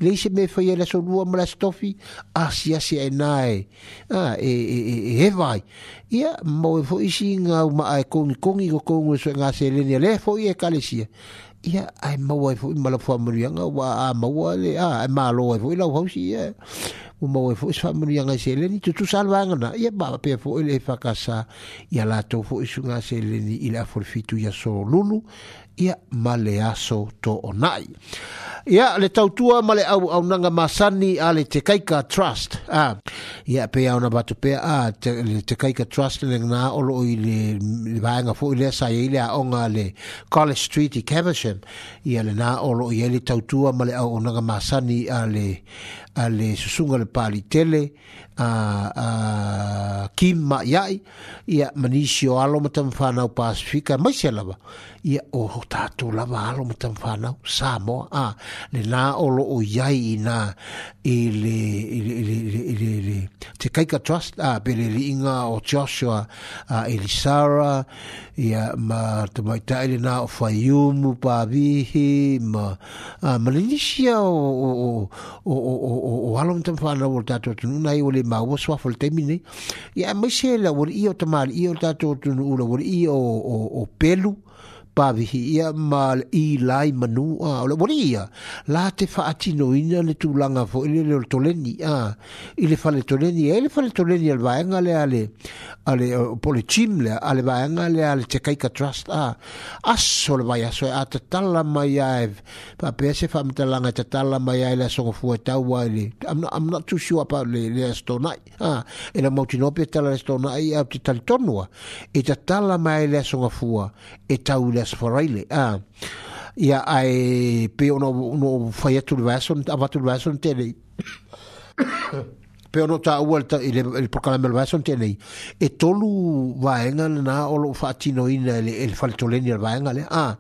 le se me faia la solu am la stofi a si a si enai a e e e e vai ia mo fo isi nga ma ai kon kon i ko ngo so nga se le le fo i e kalesia ia ai mo fo i mala fo amuri nga wa a mo le a ma lo fo i la hausi ia o mau e fo'i whamuri anga seleni tutu salwanga na ia ba pe fo'i le e whakasa ia latou fo'i sunga seleni i le aforfitu ia so lulu ia ma le aso to o nai. Ia le tautua ma le au au nanga masani a le te kaika trust. Ah. Ia pe au na batu pe a ah, te, te kaika trust le ngā olo i le, le vāenga fu i le sa e i le a onga le College Street i Cavisham. Ia le nā olo i le tautua ma le au au nanga masani a le, a le susunga le pāli tele a uh, uh, Kim Maiai ia manisio alo matamu whanau pasifika mai se lava ia o ho tatu la walo ma tam fana sa mo a ah, le na o lo o yai na e le le le le le, le. te kai trust a ah, be le inga o Joshua a ah, Elisara ia ma te mai ta ele na o fayum pa vi ma a ah, malinisia o o o o o o o o walo ma tam fana o tatu tu na i o le ma o swa fol temine ia ma se la o i o tamal i o tatu tu nu o o o pelu pavihi ia ma i lai manu a o le wani ia la te whaatino ina le tūlanga fo ili le toleni a fa le whale toleni e le whale toleni al vaenga le ale ale pole chim le ale vaenga le ale te kaika trust a aso le vai aso e a tatala mai a e pa pese whamitalanga tatala mai a e le asonga fua tau a ili I'm not, I'm not too sure about le le astonai a e la mautinopi e tala le astonai a te talitonua e tatala mai a e le asonga fua e tau les faraile a ia ai pe ono no faia tu vason ava tu vason tele pe ono ta uelta il il proclama il vason tele e tolu vaenga na o lo fatino in ele il faltoleni il vaenga le a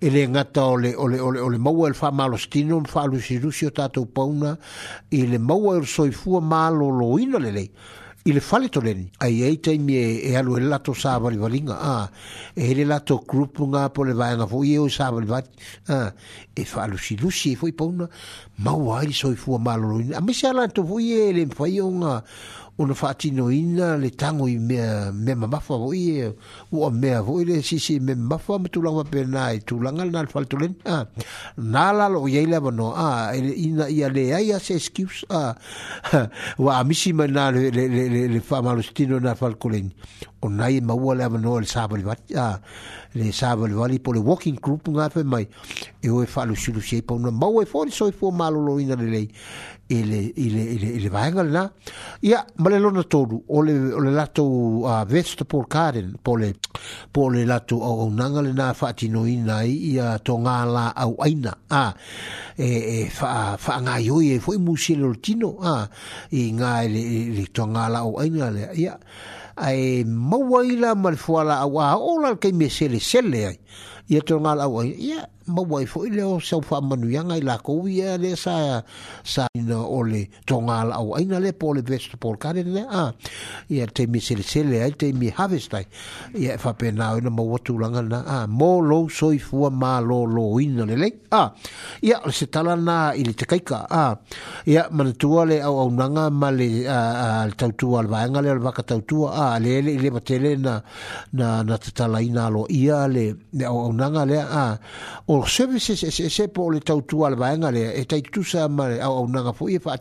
ele ngata ole ole ole ole mau il fa malostino fa lu sirusio tato pauna ele mau el soifua malo loino le lei i le fale toleni ai ai taimi e, e alu ele latou savalivalinga a ah, e ele latou grupuga po le vaega foʻi ah, e oe savalivati a e faalusilusi e foʻi pauna maua ai le soifua maloloina a maise a foʻi e le mafai oga ona faatinoina le tago i mea le sisi me mamafa ma tulaga mapena e tu lana le a na a ina ia excuse a ua amisi na le faamalositino na le on onai e maua le avanoa le le sava le vali po le walking group nga fe mai e o e fa lu shulu shei po na mau e fo so e fo malo lo ina le lei ele ele ele ele va ngal na ya malelo na tolu o le lato a vest por le pole le lato o un angle na fati no ina ia tonga la au aina a e e fa fa nga yo e foi musilo tino a e nga le ele tonga la au aina le ya ai mawaila malfuala awa ola kei me sele sele ai ia tonga la ai ia mawai fo ile o sau fa manu yanga ila ko wia le sa sa ina ole tonga la o aina le po le vest por kare le a ia te mi sele sele ai te mi havestai ia fa e pe na ina mo watu langa na a mo lo soi fua ma lo lo ina le le a ia se tala na ile te kaika a ia manatua le au au nanga ma le tautua al vaenga le al vaka tautua a le le le batele na na na te ina lo ia le au au nanga le a o Les services, se se se se por le les al vaenga le tu sa a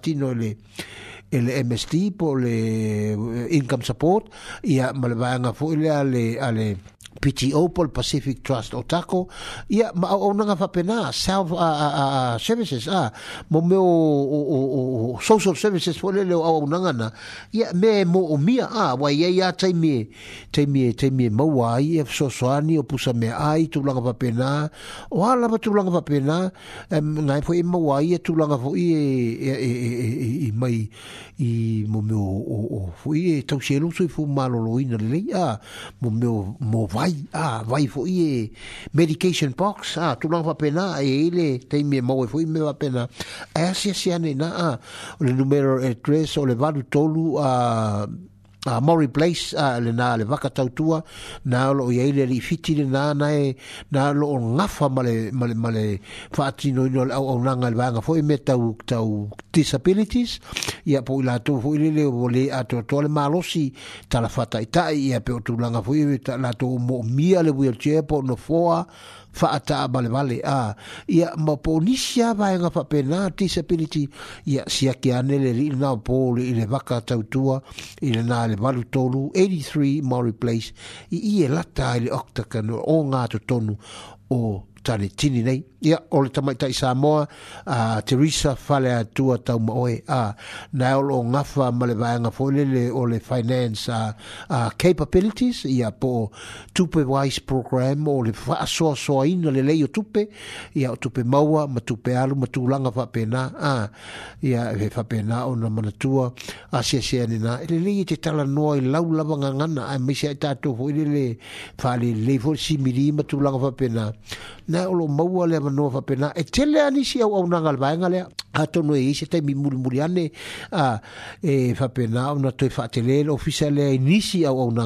i le MST pour le euh, income support ia ma le piti opal pacific trust o tako ia ma o nga fa self uh, uh, uh, services ah mo me o o, social services fo le o nga nga na ia me mo o mia ah wa ia ia tai me tai me tai me mo wa ia so so o pusa me ai tu langa fa o ala ba tu langa fa pena nga fo i mo wa ia tu langa fo i i mai i mo me o fo i e tau sielo so i fo malo lo ina le ia mo me o mo vai Ah, va y fouiller. Medication y pox, ah, tu n'as pas peur, ah, et il y a des miens il y a des miens à peur, ah, si, si, le numéro 3, ou le valu tout a ah, Mori Place a ah, le nā le waka tautua nā lo o yeile li fiti le nā nā e nā lo o ngafa male male male whaati no ino le au au nanga le wanga fo me tau tau disabilities ia po i lātou fo i le le o le ato ato le malosi tala fata i tai ia pe o tūlanga fo i e lātou mo mia le wheelchair po no foa fa ata bale bale a ia mo polisia va nga fa pena disability ia sia ke anele ri na poli ile vaka tautua ile na le valu tolu 83 mori place i ie lata ile octagon o nga to tonu o tane tini nei ia o le tamaita i samoa a uh, teresa fale atua taumaoe a uh, nae o loo ngafa ma le vaeaga foi lele o le finance a uh, uh, capabilities ia po o tupe wise program o le faasoasoaina lelei o tupe ia o tupe maua ma tupe alu ma tulaga faapena a uh, ia e faapena ona manatua a uh, siasia nenā e lelei e te talanoa i lau lava gagana ae maisi ae tatou foi lele faalelelei foi le similii ma tulaga faapena na o lo maua le manoa fa pena e tele ani si au au na ngal vaenga le ato no e ise mi muli a e fa pena e o na toi fa tele le ofisa le ni si au au na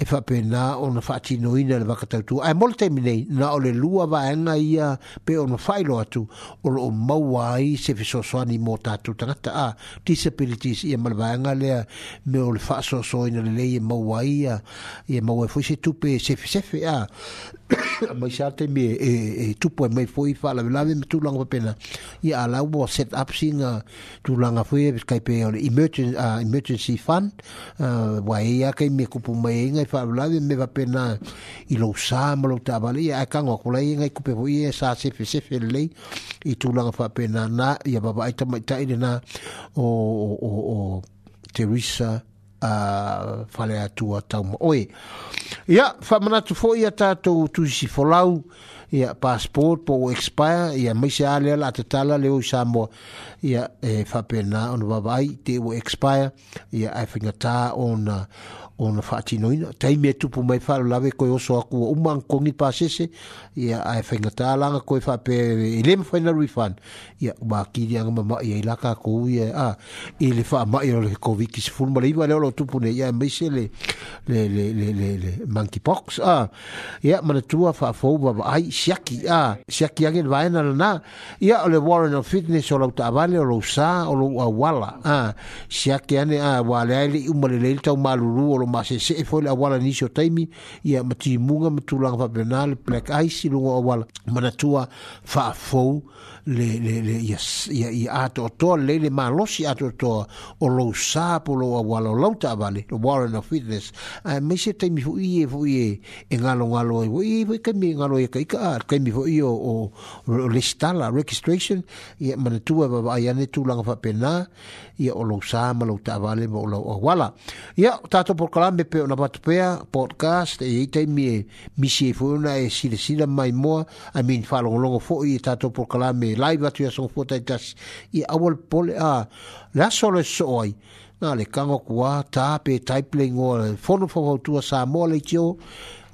e fa pena o na fa tino ina le vaka tautu ai mol te minei na o le lua vaenga ia pe o na failo atu o lo maua ai se fi so soani mo tatu tangata a disabilities e mal vaenga le me o le fa so so ina le le ia e maua ia ia e maua e fuise tupe se fi se fi mai sa te me e e tu po e mai foi fa la la me tu langa pena i ala wo set up singa tu langa foi e kai pe on emergency uh, emergency fund uh, wa e ya kai me ku mai nga fa la me va e pena i lo sa mo lo ta vale ya ka ngo kula i nga ku pe vo i sa se fe se fe le i tu langa fa pena na ya baba ai ta mai ta i na o o o, o Teresa a fale a tau ma oe. Ia, wha manatu fo ia tātou tu si folau, ia passport po o expire, ia maise ale ala atatala leo i Samoa, ia e, whapena ono wawai te o expire, ia e whingata ona... ona faatinoina taimi tupu mai falo lave koe oso aku o uma ankogi pasese ia ae faigatalaga koe faape e i le mafainalu i fana ia makiliaga mamaʻi ai la kakou ia a i le faamaʻi o le koviki sefulu ma le iva lea tupu nei ia maise le le le le le le monkeypox a ia manatua faafou vavaai siaki a siaki age le vaena lanā ia o le warren of fitness o lau taavale o lou sā o lou auala a siaki ane a wala leai leʻi uma lelei le o lo mase se e foi la wala ni so taimi ia mati munga mtu lang va benal black ice lo wala mana tua fa fou le le le ia ia ia ato to le le malosi ato to o lo sa po lo wa lo lo ta vale lo warren of fitness a eh, me se te mi fu ie fu ie e nga lo nga lo e wi wi ke mi nga lo e kai ka ke mi fu io o le stala registration ia mana tu e ba ia ne tu langa fa pena ia o lo sa ma lo ta vale mo lo wa la ia ta to por kala me pe na pat pe podcast e ite mi mi se fu na e si le si la mai mo a min fa lo lo fo ia ta to por kala me live atu ya e so fota tas i awol pole a la solo e soi na le kango kwa ta pe type o fono fo tu sa mole tio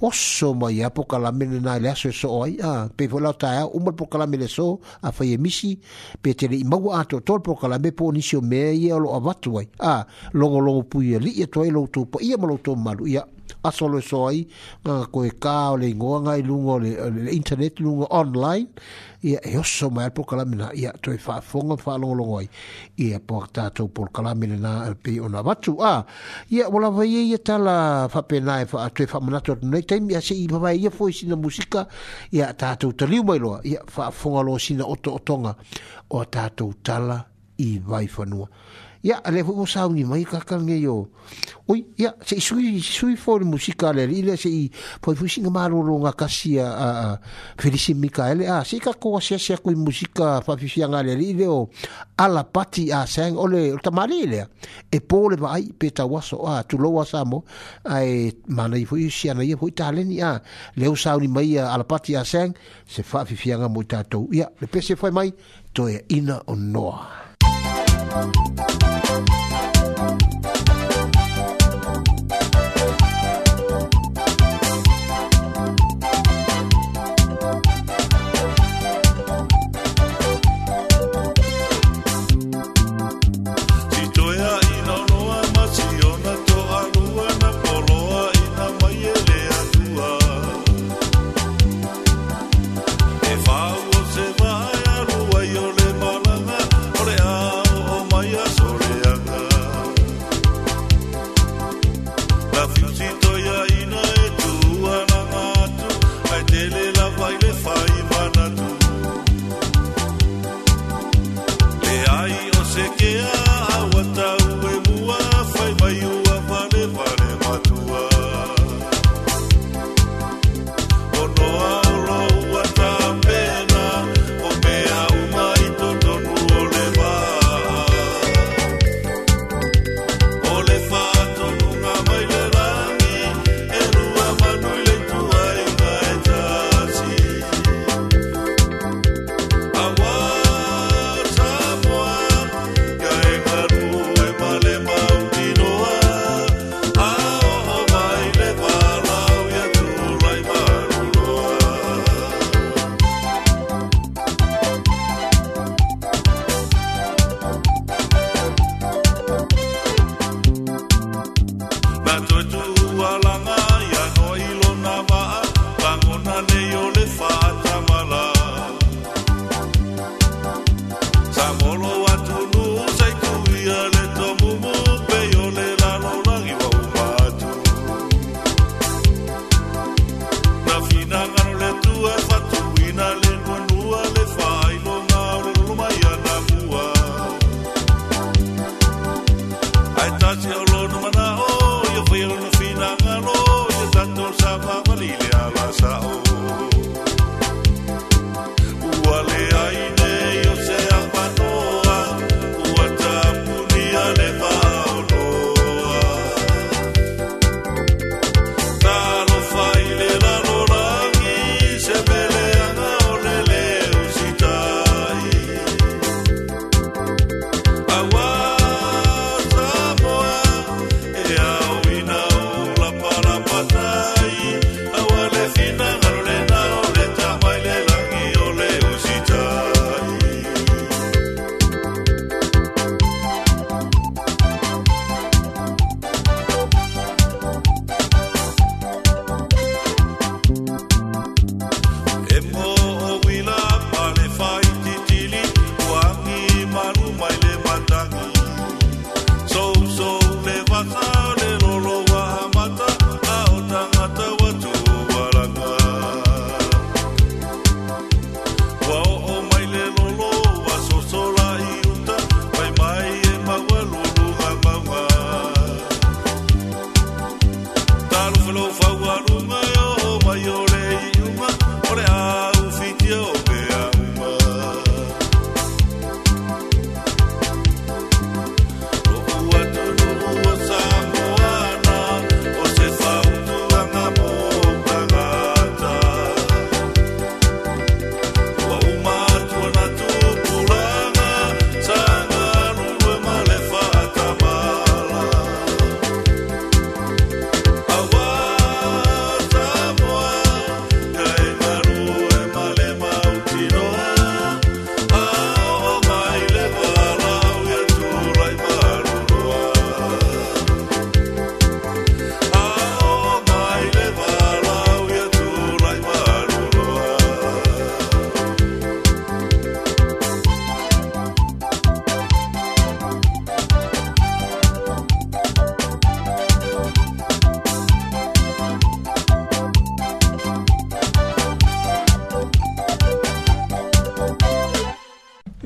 osso mai apoka la mele na le e so soi a pe vola ta u mo poka la mele so a fa ye misi pe tele i mau ato to poka la me po ni sio me ye o avatu ai a logo logo pu ye li ye to ai lo tu po ye mo lo to malu ya aso le soi ka ko e ka o le ngonga i lungo le internet lungo online ia e oso mai po kalamina ia toi fa fonga fa longo ia po ta por kalamina na e pe ona batu a ia wala vai e ia ta la fa pe nai fa toi fa mona to nei tem ia se i ba ia foi sina musika ia ta to te liu mai lo ia fa fonga lo sina oto otonga o ta to tala i vai fa ya le vo sa ni mai ka ka nge yo oi ya se sui sui for musika le ile se i po fu singa maru ro nga ka si a felici mikael a si ka ko se se ku musika fa fi sia le ile o ala pati a sang ole ta mari le e po le vai pe ta waso a tu lo wasamo ai e mana i fu si ana i fu taleni a le o sa ni mai ala pati a sang se fa fi sia nga mo ta to ya le pe se fa mai to e ina o noa Thank you. familia vas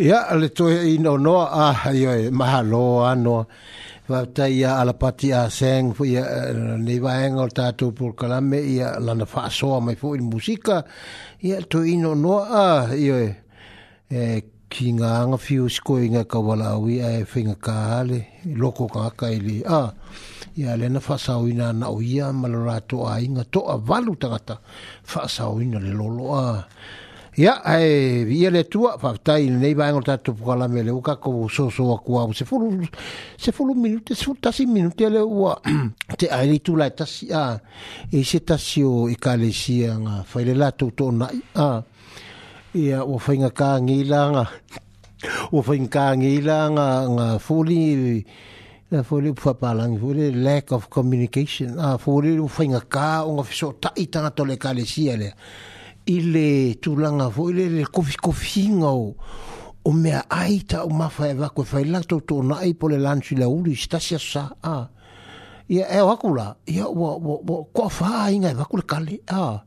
Ia, yeah, le toi i no noa, ah, ioi, mahalo anō. Wa ta ia alapati a seng, fu ia eh, nei waenga o tātou pulkalame, ia lana whaasoa mai fu i musika. Ia, yeah, toi i no noa, ah, ioi, e, eh, ki ngā anga fiu siko i ngā kawala au ia e eh, whinga ka hale, loko ka haka i ah, ia le na whasau i nā na o ia, a inga, to a walu tangata, whasau i le lolo, ah. Ya Ia, ai, ia le tua, whaftai, nei vaenga o tatu pukala me le uka, ko so so a kua, se fulu, se fulu minute, se fulu tasi minute, le ua, te aeri tu lai tasi, a, e se tasi o i ka le sia, nga, la tau tō nai, a, ia, o whainga ka ngila, nga, o whainga ka ngila, nga, nga, fuli, nga, fuli, pwapalangi, fuli, lack of communication, a, fuli, o whainga ka, o nga, ta tai tangato le ka le sia, i le tulaga foʻi le le kofikofiga o o mea e e ai tau mafa e vako e faila tau tō nai po le lanchu la uli, si tasi a sa, a. Ia e o haku la, ia ua, ua, ua, kua faa inga e vako kale, a.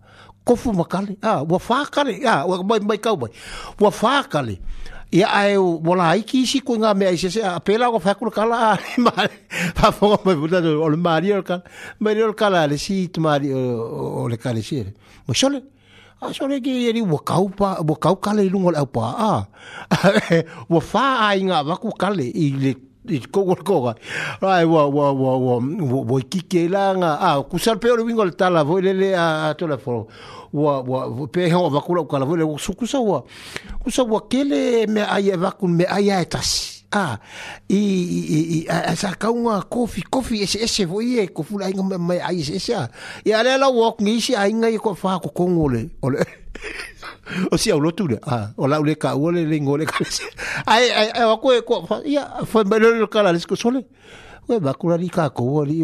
Kofu ma kale, a, ua faa kale, a, ua mai, mai kau mai. Ua faa kale. Ia e o, wala aiki isi kui ngā mea isese, a pēla o faa kule kala, a, le maari, a fonga mai puta, o le maari o le kala, maari o le kala, le si, tu maari o le kale si, mo xole, a so le ke ri wo kaupa wo kaukale i lungo au pa a ah, wo fa ai nga wa ku kale i le i kogo koga ai wa wa wa wa wo ki ke la nga a ah, ku sal pe o wingo le tala vo le le a ah, to la fo wa wa pe he o ku la ku la vo le su ku sa wa ku sa wa kele me ai va ku me ai ai tasi ah i i a sa ka unga kofi kofi ese ese voi e ko fula inga mai ai ese ese ya le la walk ni si ai ngai ko fa ko kongole ole o si au lotu le ah o la ka ole le ngole ka ai ai ai ko e ko ya fa mbele le kala le sole we ba kula ka ko oli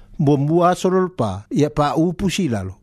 bombu sorol pa Ya, pa upu sila lo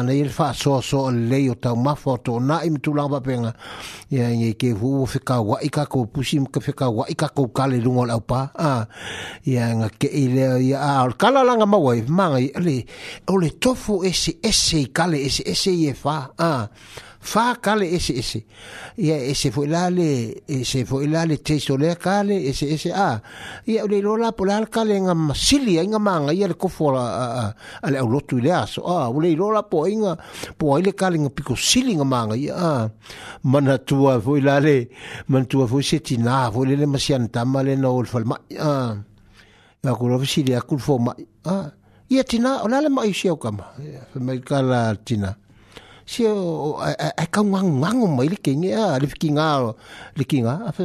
ana ia le faasoasō o lelei o taumafa o toʻanaʻi ma tulagapapega ia iai ke fuu ua fekauaʻi kakou pusi ma fekauaʻi kakou kale luga o le aupā ia gakeʻi lea ia ao le kalalaga mau ai famaga ia le o le tofo eseese i kale ese i e fā a fa kale ese ese ia ese foi e la le ese foi e le teiso le kale ese ese a ia le lola po la kale nga masili nga manga ia le kofo la a au lotu le aso a le lola po inga po ile kale nga piko sili nga manga ia a mana tua foi e la le man tua foi se tina foi le masian tamale na ol falma a ya ko lo sili a kul fo ma a ia tina ola le mai siau kama fa mai kala tina se e ka ngang ngang mai le kenge a le kinga le kinga a fe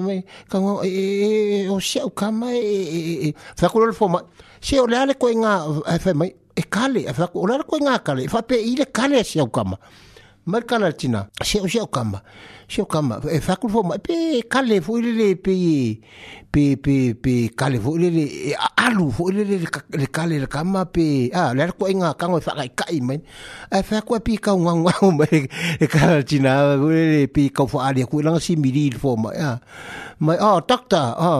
ka ngang e o se o ka mai fa e, e, e, ko le foma se o le ale ko nga a fe mai e kale a fa ko le ko nga kale fa pe ile kale se o ka mai mai kala tina se o se o ka mai sio kama e fakul fo mai, pe kale fo ile le pe pe pe pe kale fo ile le e alu fo ile le kale le kama pe a le ko inga ka ngo fakai e kai men e fakku pe ka ngwa ngwa me e ka china ko ile le pe ka fo ali ko lang si mili fo mai, ya ma a doctor a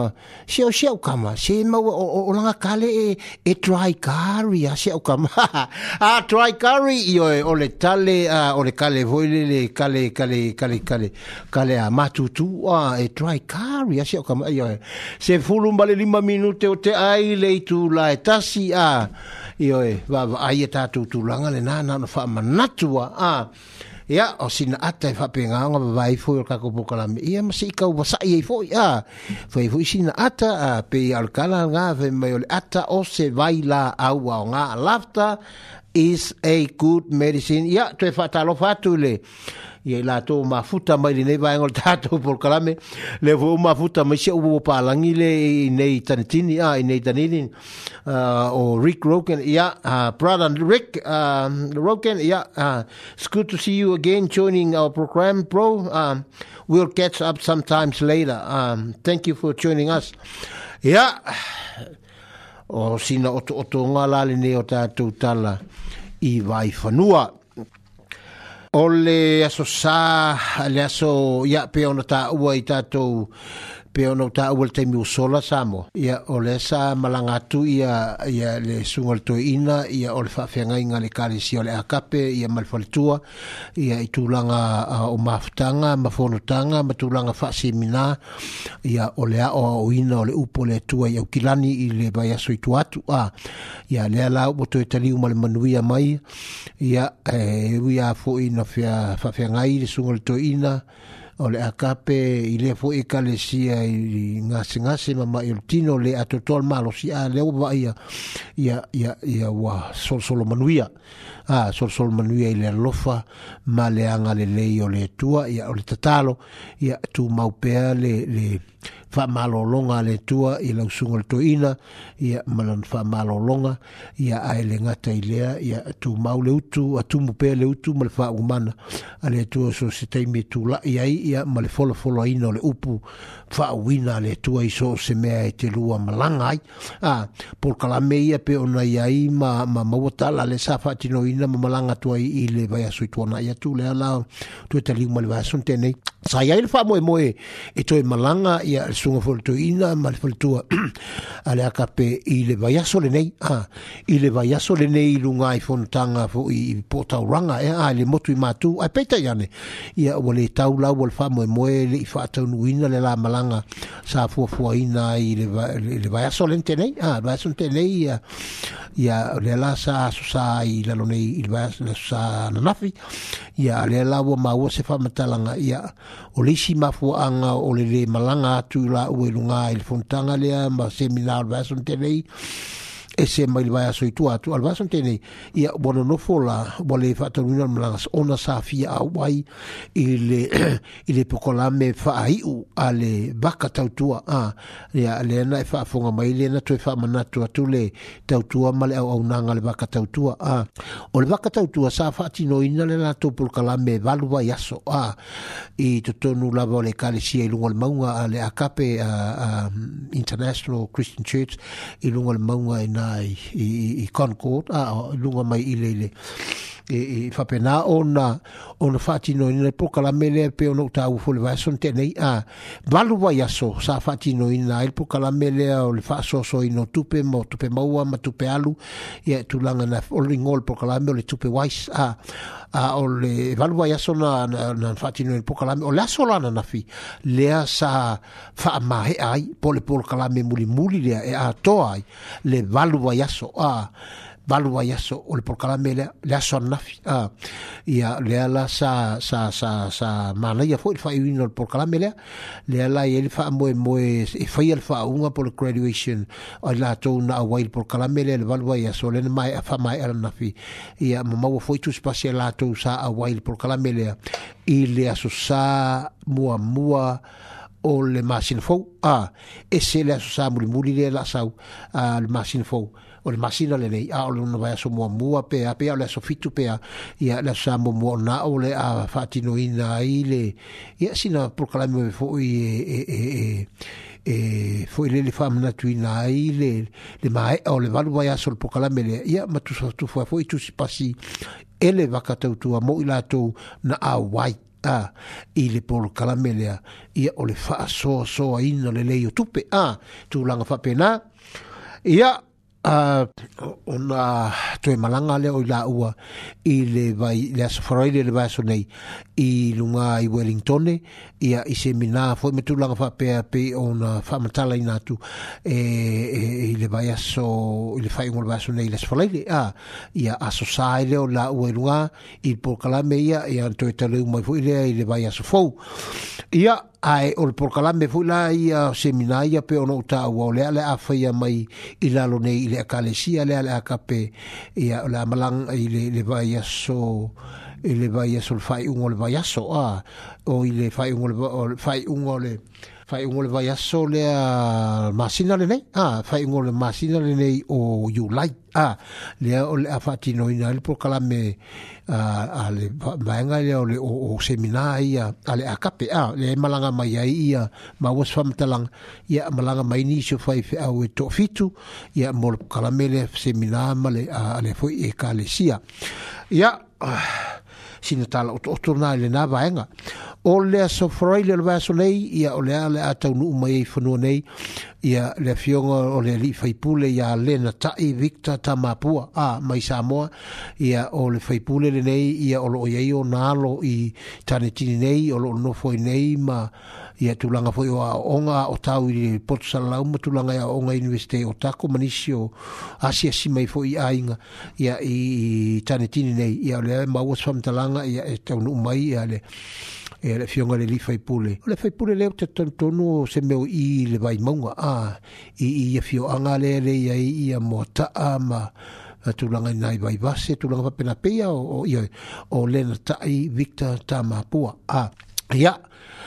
sio sio kama si ma o langa kale e e dry curry a sio kama a dry curry yo o le tale a o le kale fo ile le kale kale kale kale ka lea matutu a e try car ya se o kama ya se fulu mbale lima minute o te ai le tu la e tasi a io e va ai e tatu tu langa le nana na fa manatu a ya yeah, o sina ata e fa penga nga ba vai fo ka ko pokala me ia ma se ka u sa ia fo ya fo i fo sina ata a pe al kala nga ve mai o le ata o se vai la au a nga lafta is a good medicine ya yeah, tu e fa talo fatu le ia i latou mafuta mai lenei vaega o le tatou polokalame le foi mafuta mai seʻu palagi le inei tanitini a inei tanini uh, o rick roken ia brother rick um, roken ia it's good to see you again joining our program bro um, we'll catch up sometimes later um, thank you for joining us ia o sina oto oto ngā lale o tātou tala i vai ole eso aso le aso ya ona pe ona ta le taimi sa mo ia o lea sa malaga atu ia ia le sunga le toina ia o le faafeagaiga le kalesia o le akape ia ma le faletua ia i tulaga o mafutaga ma fonotaga ma tulaga faasemina ia o le ao aʻoina o le upu o le atua i aukilani i le vaiaso i tuatu a ia lea la upu toe taliu ma le manuia mai ia e uia foʻi na faafeagai le suga le toeina o le akape e i le fo i kalesia i ngase ngase tino le atotol malo si a le ya ya sol solo manuia a sol sol manuia y le lofa ma le le le tua le tatalo maupea le le fa malo longa le tua i lausuga le toina ia fa malo longa ia ae le gata i lea ia tumau le utu atumu pea le utu ma le faaugumana a le tua so se taimi e tulaʻi ai ia ma le folafoloaina o le upu fa wina le tua i so se mea e te lua malanga ai a por kala me ia pe ona ia i ma ma mota la le safa tino ina ma malanga tua i le vai a sui tona ia tu le ala tu te lima le vai son te nei sa ia il fa moe moe e toi malanga ia le sunga fol tu ina ma le fol tua a le akape i le vai a le nei a i le vai a le nei i lunga i fontanga fo i po tau ranga e a le motu i matu a peita iane ia wale tau lau wale fa moe moe le i fa atau nuina le la malanga malanga sa fua fua ina i le vai aso lente nei ah le vai aso lente nei ia ia le la sa aso sa i la lo nei i le vai aso sa na nafi ia le la ua ma ua se fa matalanga ia o le si ma fua anga o le le malanga atu la ua ilunga i le fontanga lea ma seminar le vai aso lente nei ese mai le vai aso i tua atu, alwa som tenei, ia wana nofo la, wale wha tonu na mlangas ona sa fia a wai, i le, i le pokola me wha iu a le baka tautua, a, le a le ana e wha afonga mai, le ana tue wha manatu atu le tautua, male au au nanga le baka tautua, a, o le baka tautua sa wha tino ina le na tō pokola me walu vai aso, a, i to tonu la wale kale sia i lungol maunga, a le akape, a, a, International Christian Church, i lungol maunga i na i, i, i Concord, a ah, lunga mai ile ile e e fa pena ona ona fati no ina po kala mele pe ona ta u fol va son te nei a valu va yaso sa fati no ina il po kala mele o le fa so so ino tupe mo tupe mau a ma tupe alu ye tu langa na o le ngol po kala mele tupe wais a a o le valu va yaso na na fati no po kala o la so lana na fi e le sa fa ma ai po le po kala me muli muli le a toai le valu va yaso a ah. valua Ol so o le porokalame le aso ah, sa sa sa sa mana ya le faiuina o le porokalame lea lea el iai e faia le faauga graduation a la ton a auai le porokalame lea le valua ia el nafi ia mamaua foi tusipasi a sa a le por lea i le Asusa mua muamua ol le masinafou a ah, ese le Asusa sa mulimuli lea la sa al o le masina le nei a o le una vai aso mua mua pea pea o le aso fitu pea ia le aso mua o le a fatinuina ai le ia sina prokalame me fo e, e e e e foi le le famna tuina le le mai o le valu vai aso le prokalame le ia ma tu foi foi tu si pasi ele vakatautua mo i ilato na auai a i le polo kalamelea ia o le faasoasoaina le lei o tupe a fa pena ia a ona toe malanga le o la ua i le vai le asfroile le vai sonei i lunga i Wellington ia i semina foi me tulanga fa pe pe ona fa matala tu e, e i le vai aso le fai ngol vai sonei le asfroile a ia aso sai le o la ua lunga i por me ia a toe tele mai foi le i le vai aso fou ia ai o le pokalame fu la ia seminaia pe ona uta o lea le a mai i lalo nei i le akalesia lea le akape ia o le amalaga i le le vai aso i le le o a o i le faiuga le o le fai ungo le vai aso le a masina le nei ah, fai ungo le masina le nei o yulai ah, le a ole a fati no ina le pokala me a, ah, a le vaenga le ole o, o semina ia a le akape ah, le malanga mai ai ia ma was famtalang ia malanga mai ni so fai fe au e tofitu ia mo le pokala me le semina ma le a le foi e kalesia ia ah, sinatala otorna le na vaenga ia o le aso froi le vaso ia o le ale atau nu mai e fonua nei ia le fionga o le li faipule ia le na tai vikta ta mapua a mai Samoa ia o le faipule le nei ia o o yeio na lo i tane tini nei o lo no foi nei ma ia tulanga foi o a onga o tau i le potu salau ma tulanga ia onga universite o tako manisi o asia si mai foi ainga ia i tane tini nei ia o le mawas famtalanga ia e tau nu mai ia le e le fionga le li fai pule. O le fai pule leo te tantonu o se meo i le vai maunga a i i a fio anga le le i a i a mo taa ma a tūlanga nai vai vase, tūlanga pa pena pia o, o, o, le na taa i Victor Tamapua. A, ia, yeah.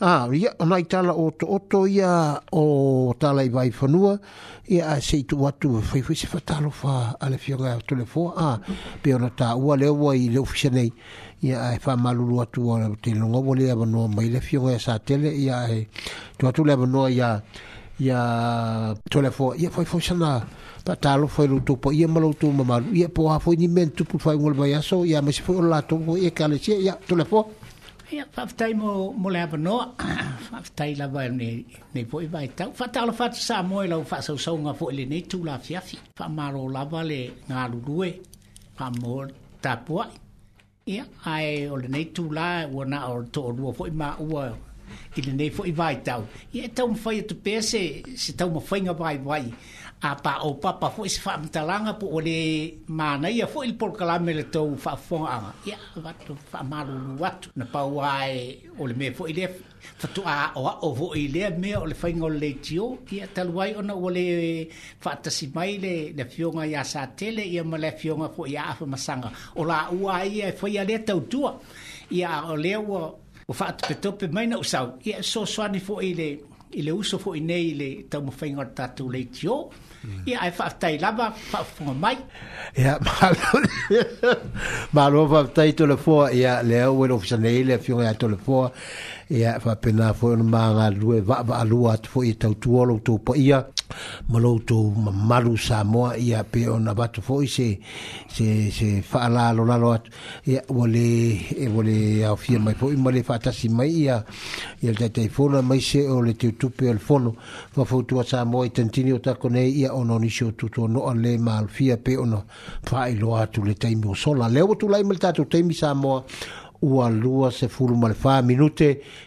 ah, ya, ona tala o to oto ya o tala i vai whanua, e a se i tu watu e whaifu se whatalo wha a le o tole fua, ah, pe ona ta ua le ua i le ufisa nei, ia a e wha maluru atu o te longa wale a wanoa mai le fionga e sa tele, ia e tu watu le wanoa ia ia tole fua, ia whaifu sana pa talo foi lu tu po ye malo tu mamal ye po a foi ni mentu tu po foi ngol ba ya so ya me se foi lato ye kale ye ya telefono Ia, whaftai mo, mo le hapa noa. Whaftai la vai e ne, ne poe vai tau. Whaftai ala whaftai sa moe lau whaftai sa unga poe le nei tūla fiafi. la lava le ngā rurue. Whaamor tāpua. Ia, ai o le nei la, ua na o to o rua poe ma ua i le nei poe vai tau. Ia, e tau mwhai atu pēse, se tau mwhainga vai vai. Ia, apa o papa fo is fa mtalanga po ole mana ia fo il por kala mele to fa fo anga ia vatu fa malu watu na pa wai ole me fo ile fa tu a o o vo ile me ole fa ngol le tio ia tal wai ona ole fa ta si mai le le fionga ia sa tele ia mele fionga fo ia fa masanga ola ua ia fo ia le tau tu ia ole wo o fa tu peto pe mai na usau ia so swani fo ile ile uso fo ine ile tamo fainga tatu le ia ai faftai lava fa fo mai ia malo malo faftai to le fo ia le o le ofisane ile fiore to le fo ia fa pena fo no manga lue va va lua tu fo ita tu olo tu po ia malo tu malu sa mo ia pe ona va tu fo se se se fa la lo la lo ia vole e vole a fi mai fo mo le fa si mai ia ia te te fo na mai se o le te tu pe le fo no va fo tu sa mo i tentini o ta ko nei ia ono ni sho tu to no le mal fi pe ona fa i lo atu le te mo sola le o tu lai mal ta tu te mi sa mo ua lua se fulu ma le fā minute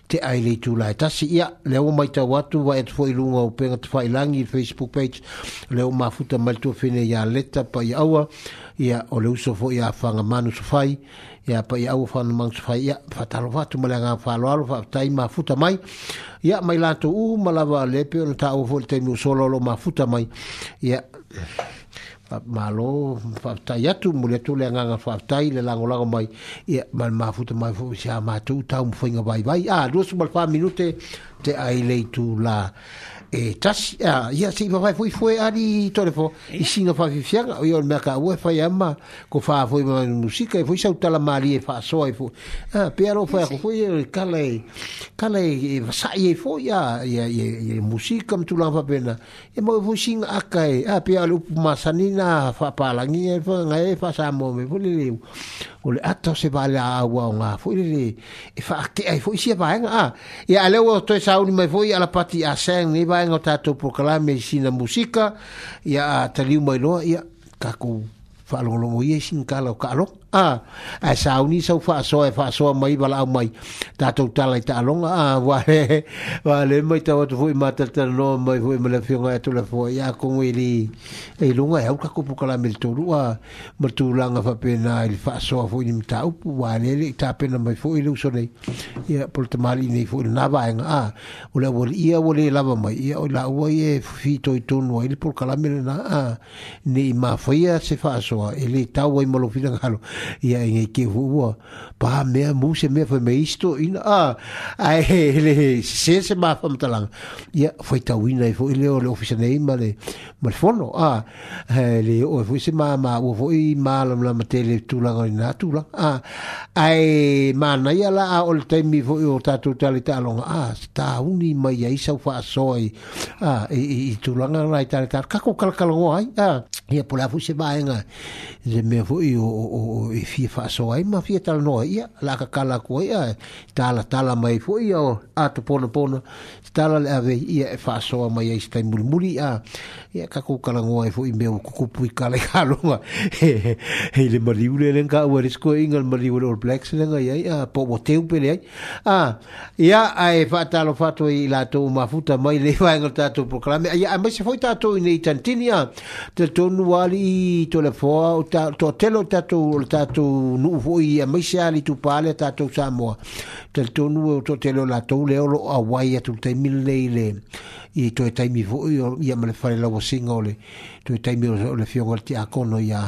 te ai le itu lai tasi ia le o mai tau atu wa etu fo ilunga o penga te fai langi facebook page le o mafuta mali tu fine ya leta pa i awa ia o le uso fo ia whanga manu su fai ia pa i awa whanga manu su fai ia whatalo fatu ma le ngā whalo alo whatai mafuta mai ia mai lato u malawa lepe o le ta o fo le teimu solo lo mafuta mai ia malo fatai atu mo le tole nga nga fatai le lango lango mai e mal ma futa mai fo sia ma tu tau mo fainga bai bai a ah, dos mal fa minute te ai le tu la e tasi a ia si va vai foi foi ali tole fo i sino fa vifia o io me ka u fa yama ko fa foi ma musica e foi sa utala mali e fa so e foi ah pero fa ko foi kale kale e sa e fo ya ya ya musica mtu la va pena e mo foi sing akai ah pe alu masanina fa palangi e fa ngai fa sa mo me fo le o le ato se va la agua o nga fo le e fa ke e foi si va nga a e ale o to sa un me foi ala pati a sen ni faiga o tatou pokalame i sina musika ia a taliu mai loa ia kakou faalogologo ia i sinikala o kaaloga a a sauni sau fa so e fa so mai bala mai ta to tala ta longa a wa he wa le mai ta wa fu ma ta ta no mai fu ma le fi nga to le fo ya ko ngi li e longa e ka ku pu kala mil to ru a ma tu langa fa pe na il fa so fu ni ta u pu wa le le ta pe na mai fu ilu so nei ya por te mali nei fu na ba nga a o le wol ia wo le lava mai ia o la wa ye fi to i to no il por kala mil na a ni ma fo ya se fa so e le ta wa i mo lo fi na ia e ngai ke hua pa mea mu se mea fai mea isto ina a a he le se se maa fai matalanga ia fai tawina e fai leo le ofisa nei ma le ma le fono a le o e fai se maa maa ua fai maa lam lama te le tūlanga o ina tūlanga a a e maa nai ala a o le taimi fai o tātou tali tālonga a ta uni mai a isau fai soi a i tūlanga la i tāle tāle kako kalakalongo hai a ia pola fai se maa enga se mea fai o i e fi fa so ai ma fi tal no ia la ka kala ko ia tala tala mai fo ia o atu pono pono tala le ave ia e fa so mai ai stai mulmuli a ia ka ku kala ngoa fo i me ku ku pui kala ka lo nga he le mariu ule le ka wa risko e i ngal mari ule or black se nga ia a po bo teu pele ai a ia a e fa ta lo fato i la to ma futa mai le fa ngal ta to proclame a mai se foi tato to i nei tantini a te to nuali to le fo ta telo ta to ta to nu foi a mai se ali tu pale ta to sa mo te to nu to e telo la to le o a wai a tu te mil le i toe taimi foʻi me ma le la asega o le toe taimi o le fío el le ya.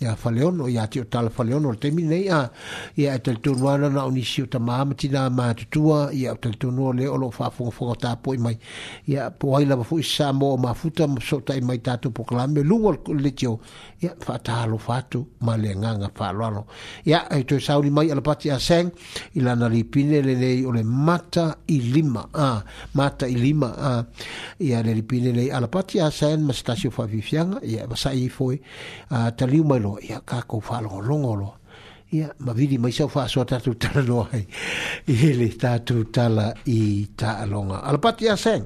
ya faleono ya tio tal faleono te mi nei a ya e tel tournoi na oni sio ta ma ma tina ma tua ya tel tournoi le olo fa fo fo ta po mai ya po ai la fu sa mo ma futa so ta mai ta tu po kla me lu wal le tio ya fa ta lo fa tu ma le nga nga fa lo no ya e to sa uni mai ala pati a sen i la na li pine le le o le mata i lima a mata i lima a ya le li pine le ala pati a sen ma sta sio fa vi fianga ya sa i foi a ta li lo ya ka ko fa lo lo ngo lo ya ma vidi mai so fa so ta tu ta lo ai ele ta tu ta la i ta longa nga al pat sen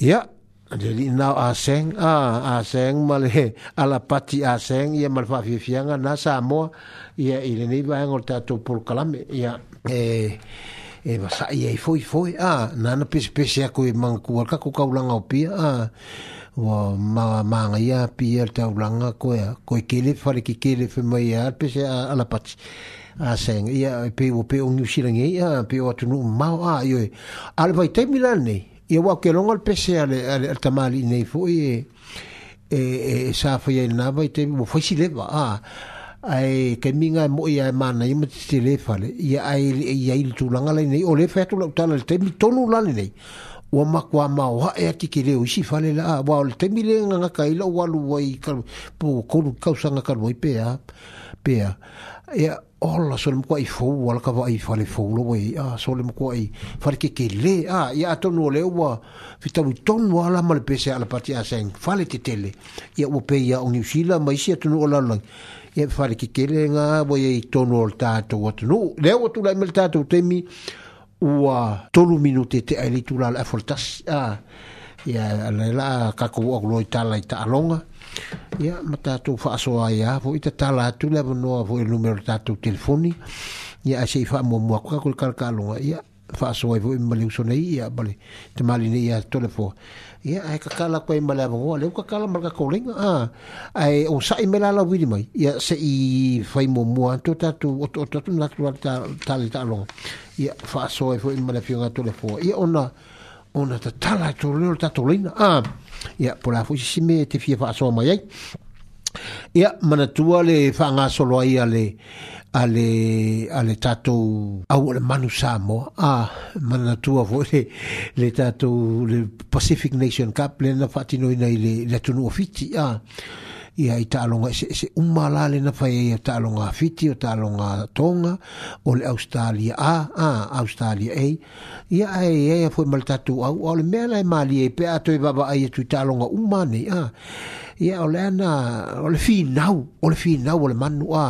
ia jadi nau aseng a aseng male ala pati aseng ia mal fafi fianga na sa mo ia ile ni va e ngol tatu por kalame ia e e va sa ia foi foi a na na pis pis ia e ku man ku ka ku ka ulanga o pia a wa ma ma ia pia ta ulanga ko ia ko kele fare ki kele fe mai ia pis e ala pati aseng ia pe wo pe o ngusi ia pe o tu no ma a ia alvai te milan ni e ua ke logo al pese al tamal nei foʻi e sa fai ai lanava i te ua faisi leva a ai kaimiga e moʻi ae manaia ma tete lē fale ia aiai le tulaga lainei o lē fai atulau tala le taimi tonu lale nei ua makua e le o si isi fale la ua o le taimi le gagaka i lau alu ai kolu kausaga kaluai pea pea ia ola so le mokua i fou ala ka vaai fale fou lawa i a so le mokua i fale kekele a ia atonu ole ua fitalu tonu ala ma le pese ala pati a seng fale tetele ia ua pe ia o New Zealand ma isi atonu ola lang ia fale kekele nga wa ia i tonu ole tātou atonu leo atu lai mele tātou temi ua tolu minute te aile tu la la fortas a ia la la ka ko o loita la ta longa ia ma tatou faasoa ia fo i tatala atu le avanoa foi numero tatou telefoni ia a seʻi faamuamua koka ko le kalakaaloga ia faasoa i foi maleu sonai ia male tamalinei ia telefo ia ae kakala ko ai male avagoa leu kakala ma le kakolaiga a ae o saʻi mai lalauili mai ia seʻi faimuamua to tatou otooto atu na latu tale taaloga ia faasoa i foi male afioga telefo ia ona ona tatala atoleo le tatou laina a ah. ia pour la fois sesime te fia faasoa mai ai ia manatua le faagasolo a le a tato a le a manatua le pacific nation cup lena fatino i le le fiti a ia i taaloga eseese uma la lena fai ai e taaloga afiti o taaloga toga o le australia a a australia ei ia aeiaia foi ma le tatou au a o le mea lae maliai pe atoe vavaai atu e i taaloga uma nei a ia o leana o le finau o le finau o le manu a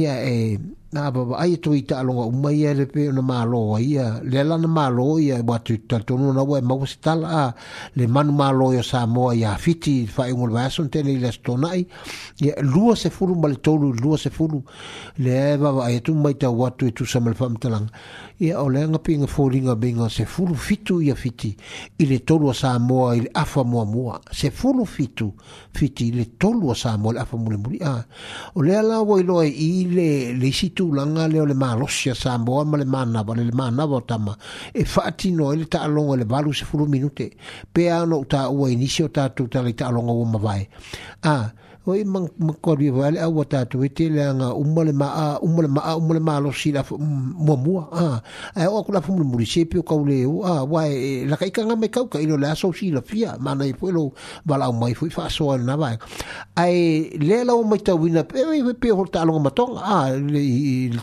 ia e eh, na baba ai to ita lo nga umai ere pe na malo ia le la na malo ia ba tu ta to no na wa e ma ko sta la le man malo ia sa mo ia fiti fa i ngol vaso te le la sto nai ia lua se fulu mal to lu lua se fulu le baba ai tu mai ta wa tu tu sa mal fam talang ia o le agapiga foliga beiga o sefulu fitu ia fiti i le tolu a sa moa i le afa muamua sefulu fitu fiti i le tolu a sa moa i le afa mulemulia o lea lao ua iloa ii le le isi tulaga lea le malosi a sa moa ma le manava le manava o tama e faatino ai e le taaloga i le valu sefulu minute pea ona u taua i nisi o tatou talai taaloga ua mavae a ah, o i mang makori wale au atatu i te leanga umale maa umale maa umale maa lo si lafu mua mua a ai o kula fumu muri sepio kau leo a wai e, e, laka ikanga me kau ka ilo la so si la fia mana i fo ilo bala mai fo fa so na vai ai e, le la o mai tau ina pe pe ta hol talonga matonga a le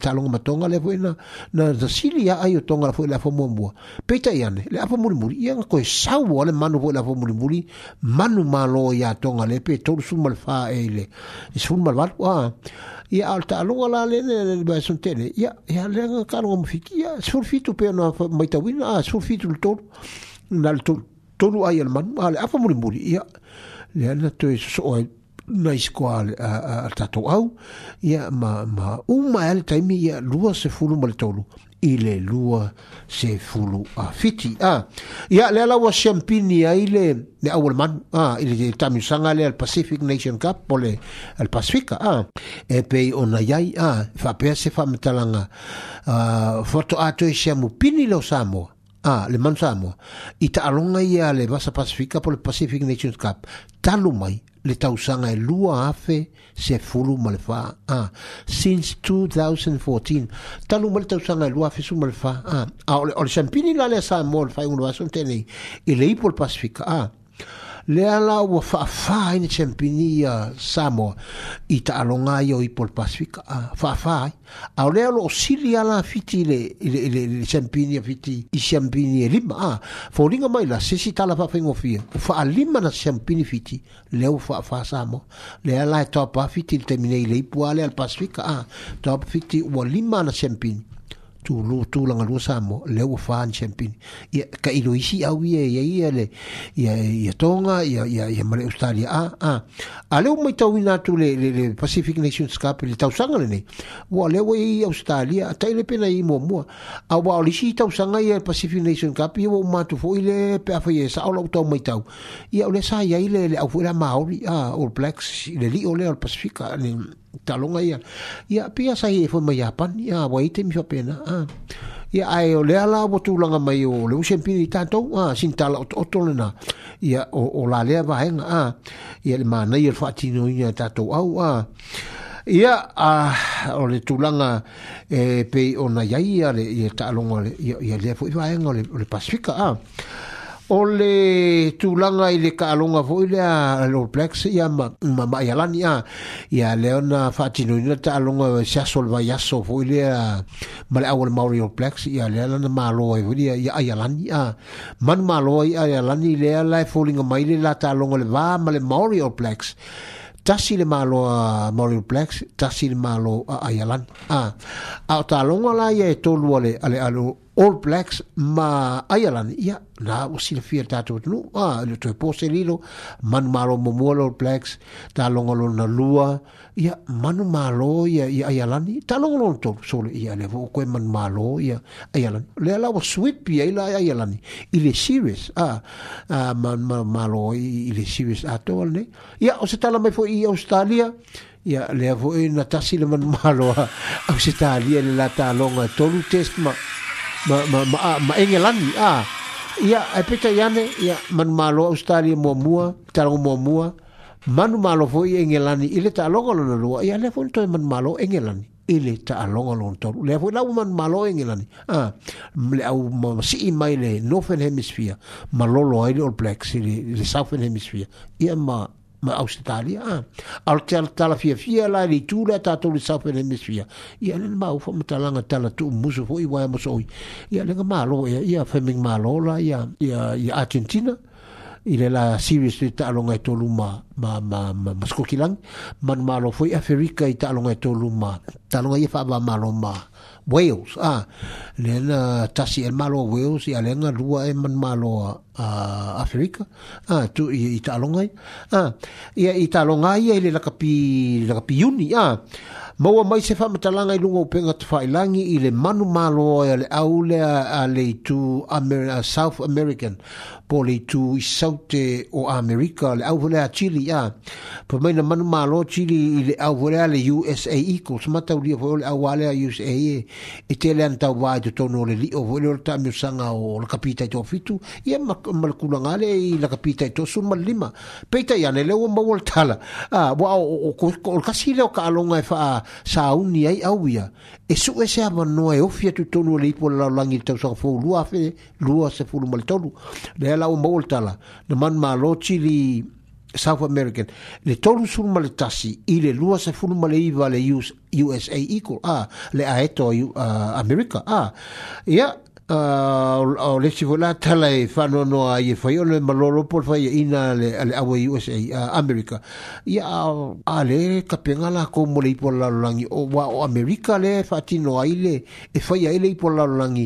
talonga matonga le fo ina na da silia ai o tonga fo la fo mua mua pe ta iane le afa muri muri ia ko sau wale manu fo la fo muri muri manu lo ya tonga le pe tolu sumal fa ele mal malwar wa ia al ta lo la le ba sun tele ia ia le ka lo mo fiki ia sur fitu pe na mai ta win a sur fitu le tol na le tol tolu ai al man ale afa mo mo ia le ana to so o na iskoal al tatou au ia ma ma uma ele taimi ia lua se fulu mal le tolu ile lua se fulu a fiti ah, a ia le ala ua champini le ah, le aual manu a le le al pacific nation cup pole al pacifica a ah. e pe ona iai a pe se faamatalaga uh, fotoatoe pini lo samoa Ah, le mansamo. I taalonga ia le Vasa pacifica po le Pacific Nations Cup. talu mai le tausanga e lua afe se fulu malfa. Ah, since 2014. talu mai le tausanga e lua afe su malfa. Ah, ah ole, ole sampini la le sa mo le fai unu asun tenei. I le ipo le Pasifika. Ah, le ala ua faafā ai na champini ia samoa i taaloga ia o ipo le pasifika faafā ai ao lea loo sili ala fiti le champini afiti i champini e lima a foliga mai la sesi tala faafaigofia o faalima na champini fiti lea ua faafā samoa le ala e taoapa fiti le taimi nei le ipu a lea le pasifika a taoapa fiti ua lima na champini tu lu tu langa lu samo le u fan champion ya ka iluisi au ye ye ye ya ya tonga ya ya ya mare australia a a ale u mai tau ina tu le le pacific nations cup le tau sanga le ni wa le we australia ta ile pena i mo mo a wa le si tau sanga ya pacific nations cup ye u ma tu fo ile pe afa ye sa au lu tau mai tau ya le sa ya ile le au fuera maori a all blacks le li o le pacific talonga ia ia pia sai e foi mai apan ia wai te mi pena a ia ai o le ala o tu langa mai o le usen pini tanto a sin tala o o tolena ia o o la le va en a ia le mana ia e fa tino ia tato au a ia a o le tu langa e pe o na ia ia le ia talonga ia ia le foi va en o le pasifika a ole tu langa ile ka longa vo ile a lo plex ya ma ma ya lania ya leona fatino ile ta longa e sia sol va ya so vo ile a mal awol mauri o plex ya le lana ma lo e vo ile ya ya lania man ma lo ya ya lani le la e folinga ma ile la ta longa le va mal mauri o plex tasi le malo a mauri o plex tasi le malo a ya lan a a ta longa la ya e tolu ale ale All Blacks ma Ireland ia na o sila fia tato tunu a ah, le toi pose lilo manu maro mo mua All Blacks ta longolo na lua ia manu maro ia ia Ireland ta longolo na tolu solo ia le vo koe manu maro ia Ireland le ala wa sweep ia ila ia Ireland i le series a manu maro i le series a tol ne ia o se tala mai fo i Australia ia le vo e na tasi le manu maro a o se tali ia le la ta longa tolu test ma ma ma ma ma engelani a ia e pita yane ia manu malo australia mo mua tarong mo mua manu malo fo i engelani ile ta logo lo lo ia le fon to manu malo engelani ile ta logo lo to le fo la manu malo engelani a le au mo si i mai le no fen hemisphere malo lo ile or black si le south hemisphere ia ma ma Australia a ah. al tel tala fia fia la li tu la ta tu sa pe nemis fia ia le ma ufo mata la nga tala tu musu fo iwa mo soi ia le ma lo ia ia fe ming ma lo la ia ia ia Argentina i le la series te ta longa e to lu ma ma ma ma skokilang man e ma lo fo i Africa i ta longa to lu ma ta longa i fa ba ma lo ma Wales ah le na tasi e malo Wales ya lenga rua e man malo a uh, Africa ah tu i italongai ah ia italongai ia e le kapi le kapi uni ah Maua mai se whamata langa i lunga upenga te whailangi i le manu malo e le aule a le tu Amer South American po tu i saute o America le au hulea Chile a pa mai na manu malo Chile i le au hulea le USA equals matau lia po le au alea USA e e te lean tau wai tu tono le li o vole o ta miusanga o la kapita i tofitu i e malakulanga le i la kapita i tosu mal lima peita i le o mawal tala wa o kasi leo ka alonga e faa sauni ai au ia e su e se amanoa e ofia tu tono le ipo la langi tau sa fo lua fe lua se fulu mal tolu le la o mol tala no man ma lo chili south american le tolu sul mal tasi ile lua se fulu mal iva le us usa equal a ah, le aeto u uh, america a ah. ya yeah. uh, o le si vola tala e fa no no ai fa yo le malolo por fa ina le le awe usa uh, america ya yeah, uh, ale ka pega la ko mo le ipo la langi o wa o america le fa ti no ai le e fa ya ile ipo la langi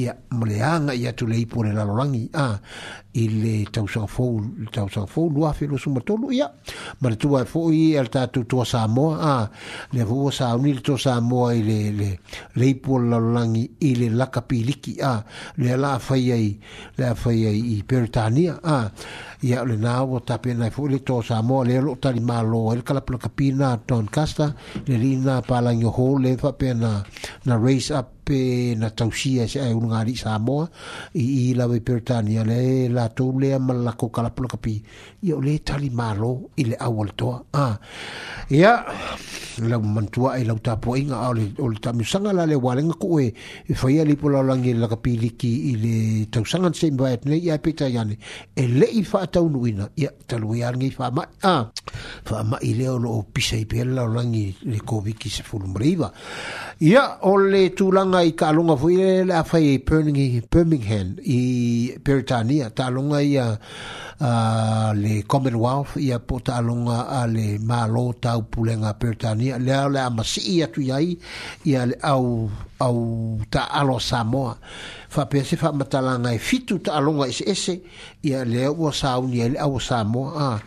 ia moleaga ia tu leipu o le lalolagi a i le tausagafou le tausagafou lua feloso matolu ia ma le tua e foʻi ia le tatou toa samoa a le afou a sauni le toa samoa i le le leipu o le lalolagi i le laka piliki a le a laafai ai le afai ai i peretania a ia o lenā ua tapena ai foʻi le toa samoa lea loo talimālo ai le kalapulakapina doncaster le lii na palagi ohō le faapea na na race up pe na tausia se ai unga ali Samoa i i la ve pertania le la la ko kala kalapula kapi ia le tali malo i le au al toa ah. ya, lau mantua e lau po inga ole ole ta mi sanga la le walenga koe e li lipo la ngi la kapi liki i le tausangan se mbae ne ia peta yane e le i ta tau nuina ia talu e i arangi wha mai ah. wha mai leo lo o pisa i pe la ngi le ki se fulumreiva ia ole le i ka alonga fu i le a fai i Birmingham i Peritania ta alonga i a uh, le Commonwealth i a po ta alonga a le malo tau pulenga Peritania le au le amasi i atu iai i a le au au ta alo Samoa fa pese fa matalanga i e fitu ta alonga i se ese i a le au sa unia le au Samoa a ah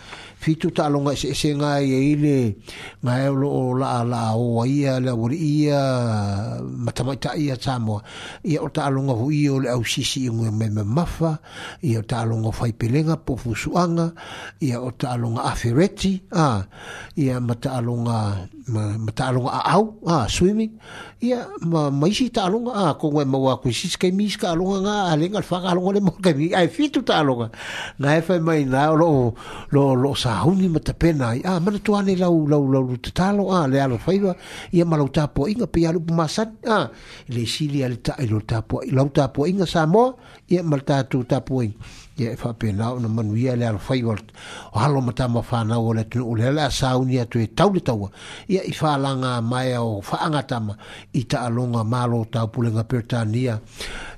fitu ta longa e se e se nga ye ile nga e lo la la o ia le o ia mata mata ia sa ia o ta longa hu ia le au sisi i ngue me me mafa ia o ta longa fai pelenga po fusuanga ia o ta longa afereti a ia mata longa ma ma ta lo a au a swimming ia ma ma isi ta lo a ko ngue ma wa ku si ska mi ska lo nga a le nga fa ka lo le mo ka mi ai fitu ta lo nga na e fa mai na lo lo lo sa huni ma ta pena ia ma to ane lau lau lau lu ta lo a le alo faiva ia ma lo ta po inga pe alu ma sa a le si le ta lo ta po lo ta po inga sa mo ia ma ta tu ta po inga ia e faapena ona manuia le alofai o halo matamafana o le atunuu le ala asauni atu e taule taua ia i falaga mae o faagatama i taaloga malo taupulega peretania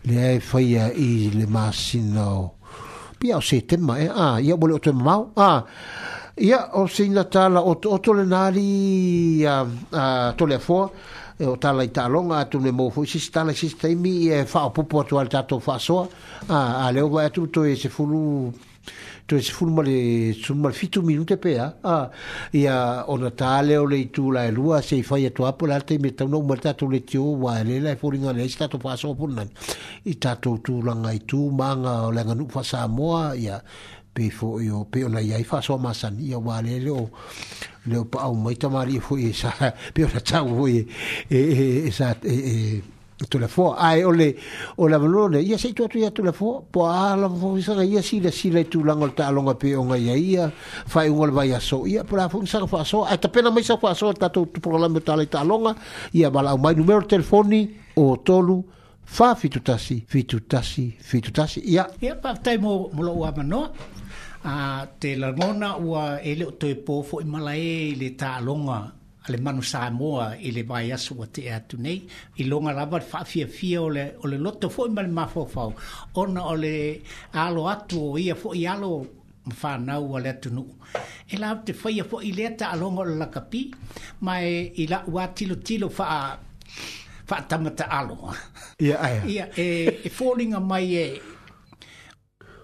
lea e faia i le masina o pia o ma e eh? a ah, ia ua le oto e mamao a ia o ah, seina tala oto oto lenā li a tole afoa Eh, e o tala i ta longa atu le mofu si si tala si si taimi i e wha o pupu atu al tato wha soa a, a leo vai atu to e se fulu to e se fulu male sumal fitu minute pe a i a ona ta leo le itu la e lua se i fai atu apu la i me tau nau mal tato le tio wa e lela e fulinga le si tato wha soa punan i tato tu langa i tu manga o le nganu wha sa moa i a pe fo yo pe ona yai fa so ma san yo wa le lo le pa au mai ta mari e fo ye sa pe ona cha wo ye e e e sa e e tu la fo ai ole ola valo le ye se tu tu ya tu la fo po a la fo sa ye si le si le tu la ngol ta longa pe ona yai ya fa i ngol vai so ya pra fo sa fa so a ta pena mai sa fa so ta tu pro la ta le ta longa ya bala au mai numero telefoni o tolu fa fitutasi fitutasi fitutasi ya ya pa tai mo mo lo wa a te langona ua e leo toi pō fo i mala e le tā longa a manu sa moa i le vai asu wa te atu nei. I longa rabat fa whaafia fia o le, o le loto fo i mala ma fau. Ona o le alo atu o ia fo i alo mwhanau a le atu nuu. E la te whaia fo i lea tā longa o le lakapi, mai e i la ua tilo tilo wha a... Fatamata alo. Ia, ia. e, e fōringa mai e,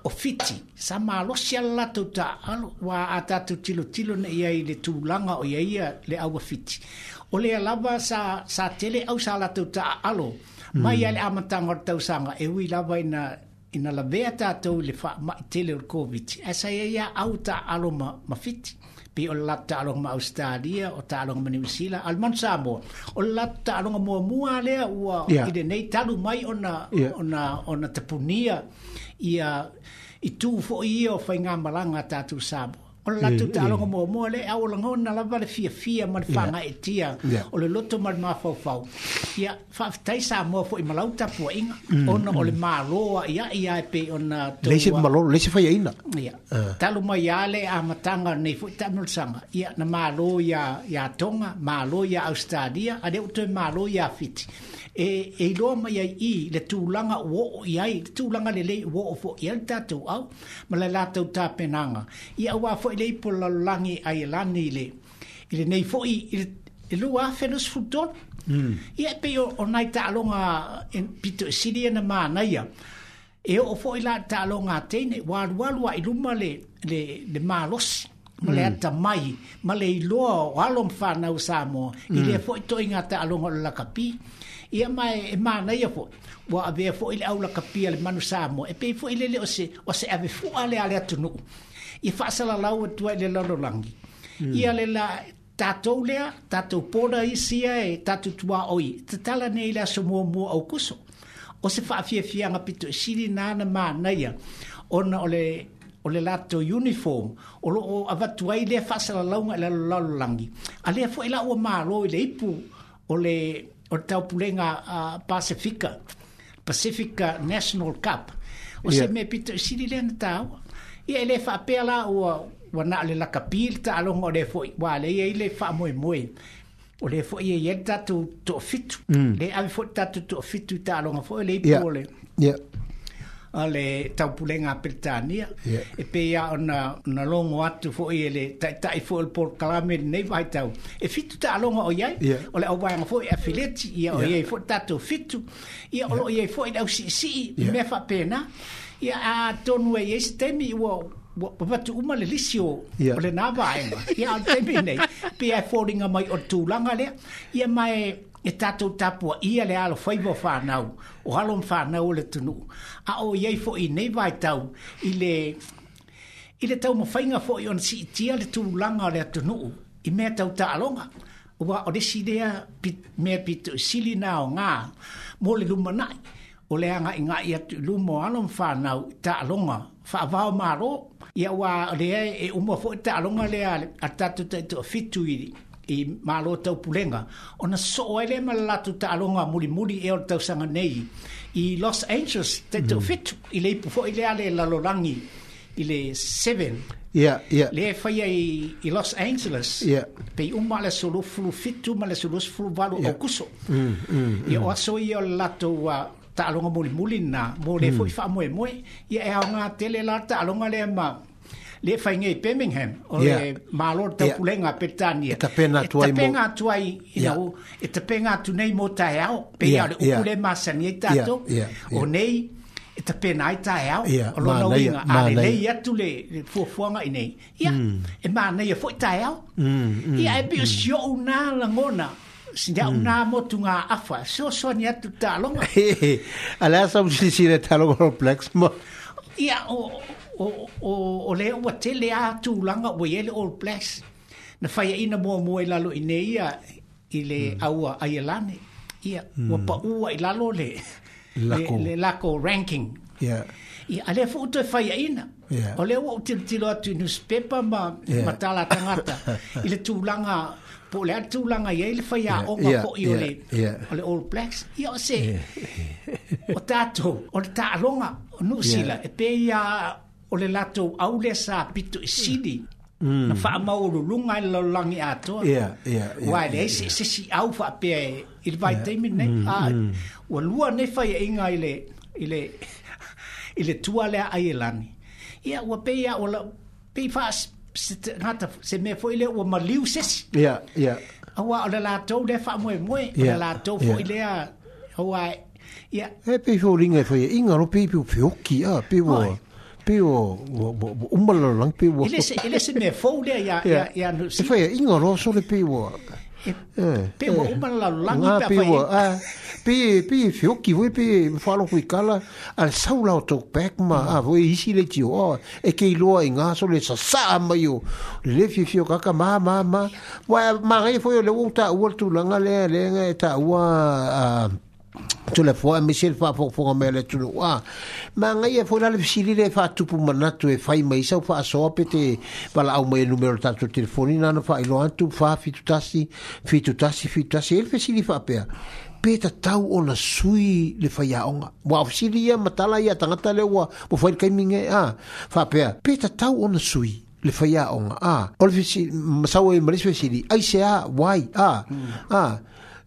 o fiti sa malosi ala tau ta alo wa ata tu tilo tilo na iai le tūlanga o ia le au fiti o le lava sa, sa tele au sa ala tau ta alo mai mm. ale amatanga tau sanga e wi lava ina ina la vea tātou le fa ma i tele o COVID. Asa ia ia au tā alo ma, ma fiti. o la tā alo ma Australia, o tā alo ma New Zealand, al man O la tā alo mua mua lea ua yeah. i de nei talu mai ona, ona, ona, ona tapunia ia i tu fo i o fa nga malanga ta tu sabo o la tu ta lo mo mo le a o la ngona la vale fia fia mal fa nga e tia o le loto mal ma fo fa ya fa ta sa mo fo i malau ta fo inga mm. o no o le ma ro ya ya e pe o na tu le se malo le se fa ya ina ya ta lo ma ya le a matanga ne fo ta mo sanga ya na ma ro ya ya tonga ma ro ya australia a de o te ma ro ya fiti e e lo ma ya i le tu langa wo ya i tu langa le le wo fo ya ta tu au ma la la tu ta penanga i a wa fo le po la langi ai e la le i le nei fo i hmm. e lo a fe nos futon i pe o onai ta longa en pito sidia na ma na ya e o fo i la ta longa te ne wa wa wa i lu ma le le le ma losi ma le hmm. ata mai ma le iloa o alo ma whanau sa mo mm. i hmm. le fo i toi ngata alongo le lakapi ia mai e mana ia fo wa ave fo i le au lakapi ale manu sa mo e pe fo i le le o se o se ave fo ale ale atu nu i whasala lau e tuai le lano langi mm. ia le la tatou lea tatou pona isia e tatou tuā oi tatala nei le aso muamua au kuso o se faafiafiaga pitoʻesili na na manaia ona o le o le lato uniform o lo o avatu ai le fasa la launga e la lalolangi a le fo ela o malo i le ipu o le o tau pulenga a uh, Pacifica Pacifica National Cup o yeah. se me pito si li lena tau i ele fa pela o wana le la kapil ta alo mo le fo wa le i le fa moe moe o le fo i e tatu to fitu mm. le avi fo tatu to fitu ta alo mo fo le ipu yeah. le yeah ale taupulenga Britania yeah. e pe ia ona na longo atu fo ele ta ta i fo por kalame nei vai tau e fitu ta longo o ye yeah. ole o vai fo e fileti ia o ye fo tatu fitu ia o ye fo i si si me fa pena ya a tonu e stemi wo wo va tu uma le lisio yeah. ole na vai ia al tempi nei pe a e folding a mai o tu langa le ia mai e tatou tapua ia le alofaiva o fanau o alo ma o le tunuu a o iai foʻi nei vaetau i le i le taumafaiga foʻi ona siitia le tulaga o le atunuu i mea tautaaloga ua o lesi lea mea nga na aogā mo le lumanaʻi o le agaʻigaʻi atu i luma o alo ma fanau i taaloga faavao malō ia ua o leai e uma ta taaloga lea a tatou taʻitoʻafitu i i malo tau pulenga ona so ele malatu ta longa muli muli e o tau sanga nei i los angeles te mm. to fit i le po le ale la lo i le seven Yeah, yeah. Le fai ai i Los Angeles. Yeah. Pei uma le solo fulu fitu, ma le solo fulu valo yeah. o kuso. Mm, mm, mm. I oaso i o lato wa ta alonga muli muli na, mo le mm. fai moe moe, i e a aonga tele la ta alonga le ma, le fai ngai Birmingham o le malo te pulenga Britannia. E te pena e tuai mo. E te pena tuai, you know, e te pena tu nei mo tae au, pe ia le ukule masa ni tato, o nei, e te pena ai tae au, o lo nau inga, a le lei atu le fuafuanga i nei. Ia, mm. e ma nei e fwoi tae au. Mm, mm, ia, e bia sio unā langona, sinia mm. una mo tunga afa so so ni atu talo ala sa si si le talo complex mo ia o o o o le o te le atu langa o ye old place na fai ina mo mo i lalo ine ia i le mm. aua ai alane ia mm. ua pa ua i lalo le lako. Le, le lako ranking yeah. ia ale fuuto e fai ina yeah. o le o utilotilo atu i newspaper ma, yeah. ma tala tangata i le tūlanga po le atu tūlanga ia i le fai a yeah. onga yeah. i o le yeah. o le old blacks ia o se yeah. o tātou o le tālonga o nusila yeah. e pe ia o le lato au le sa pito e sidi mm. na faa mau lo lunga i lo langi ato yeah, yeah, yeah, wai le yeah, yeah. se si au faa pia e il vai yeah. teimi nei mm, ah, mm. lua ne fai e inga i le i le i le tua lea ai e lani ia ua pei a o la pei faa se, ngata, se mea fo i le ua maliu sesi ia ia Awa ala la to de fa mo mo ala la to fo ile a awa ya e pe fo ringe fo ye inga ro pe pe fo ki a pe wo pe o umbala lang pe o ele ele se me folha ya ya ya no se foi ingoro so le pe o e pe o umbala lang pe o pe pe fio ki voi pe falo ku kala al saula to pek ma a voi isi le tio o e ke lo ai nga so le sa sa ma yo le fi fio ka ka ma ma ma wa ma re foi le uta ul tu langa le le nga eta wa tu le foa mi sel fa fo fo me le tu wa ma nga ye fo la le sili le fa tu pu mana tu e fai mai sa fa so pete pa la au mai numero ta tu telefoni na no fa i lo an tu fa fi tu tasi fi tu tasi fi tu tasi el fe sili fa pe pe ta tau ona sui le fa ya onga wa fo sili ya mata la ya tanga ta le wa po fa ka minge a fa pe pe ta tau ona sui le fa ya onga a olfisi e masawe mrisfesi ai se a wai a a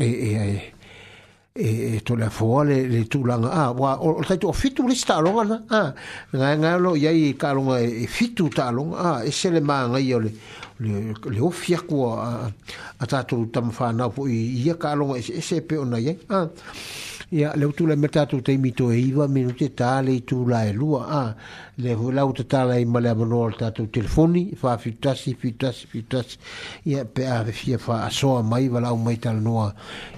e e e e e to la foa le le tu langa a ah, wa o tai to fitu le sta longa na a ah, nga nga lo ya i ka longa e, e fitu ta longa a ah, e se le ma nga i ole le le ofia ko a ta to tam fa na po i ya ka longa e, e se pe ona ye eh? a ia le utu le mata tu te mito e iwa minu te tu la e lua a ah, le hui lau te tala i male amano al tātou telefoni wha fitasi fitasi fitasi ia pe a fia wha asoa mai wala au mai tal noa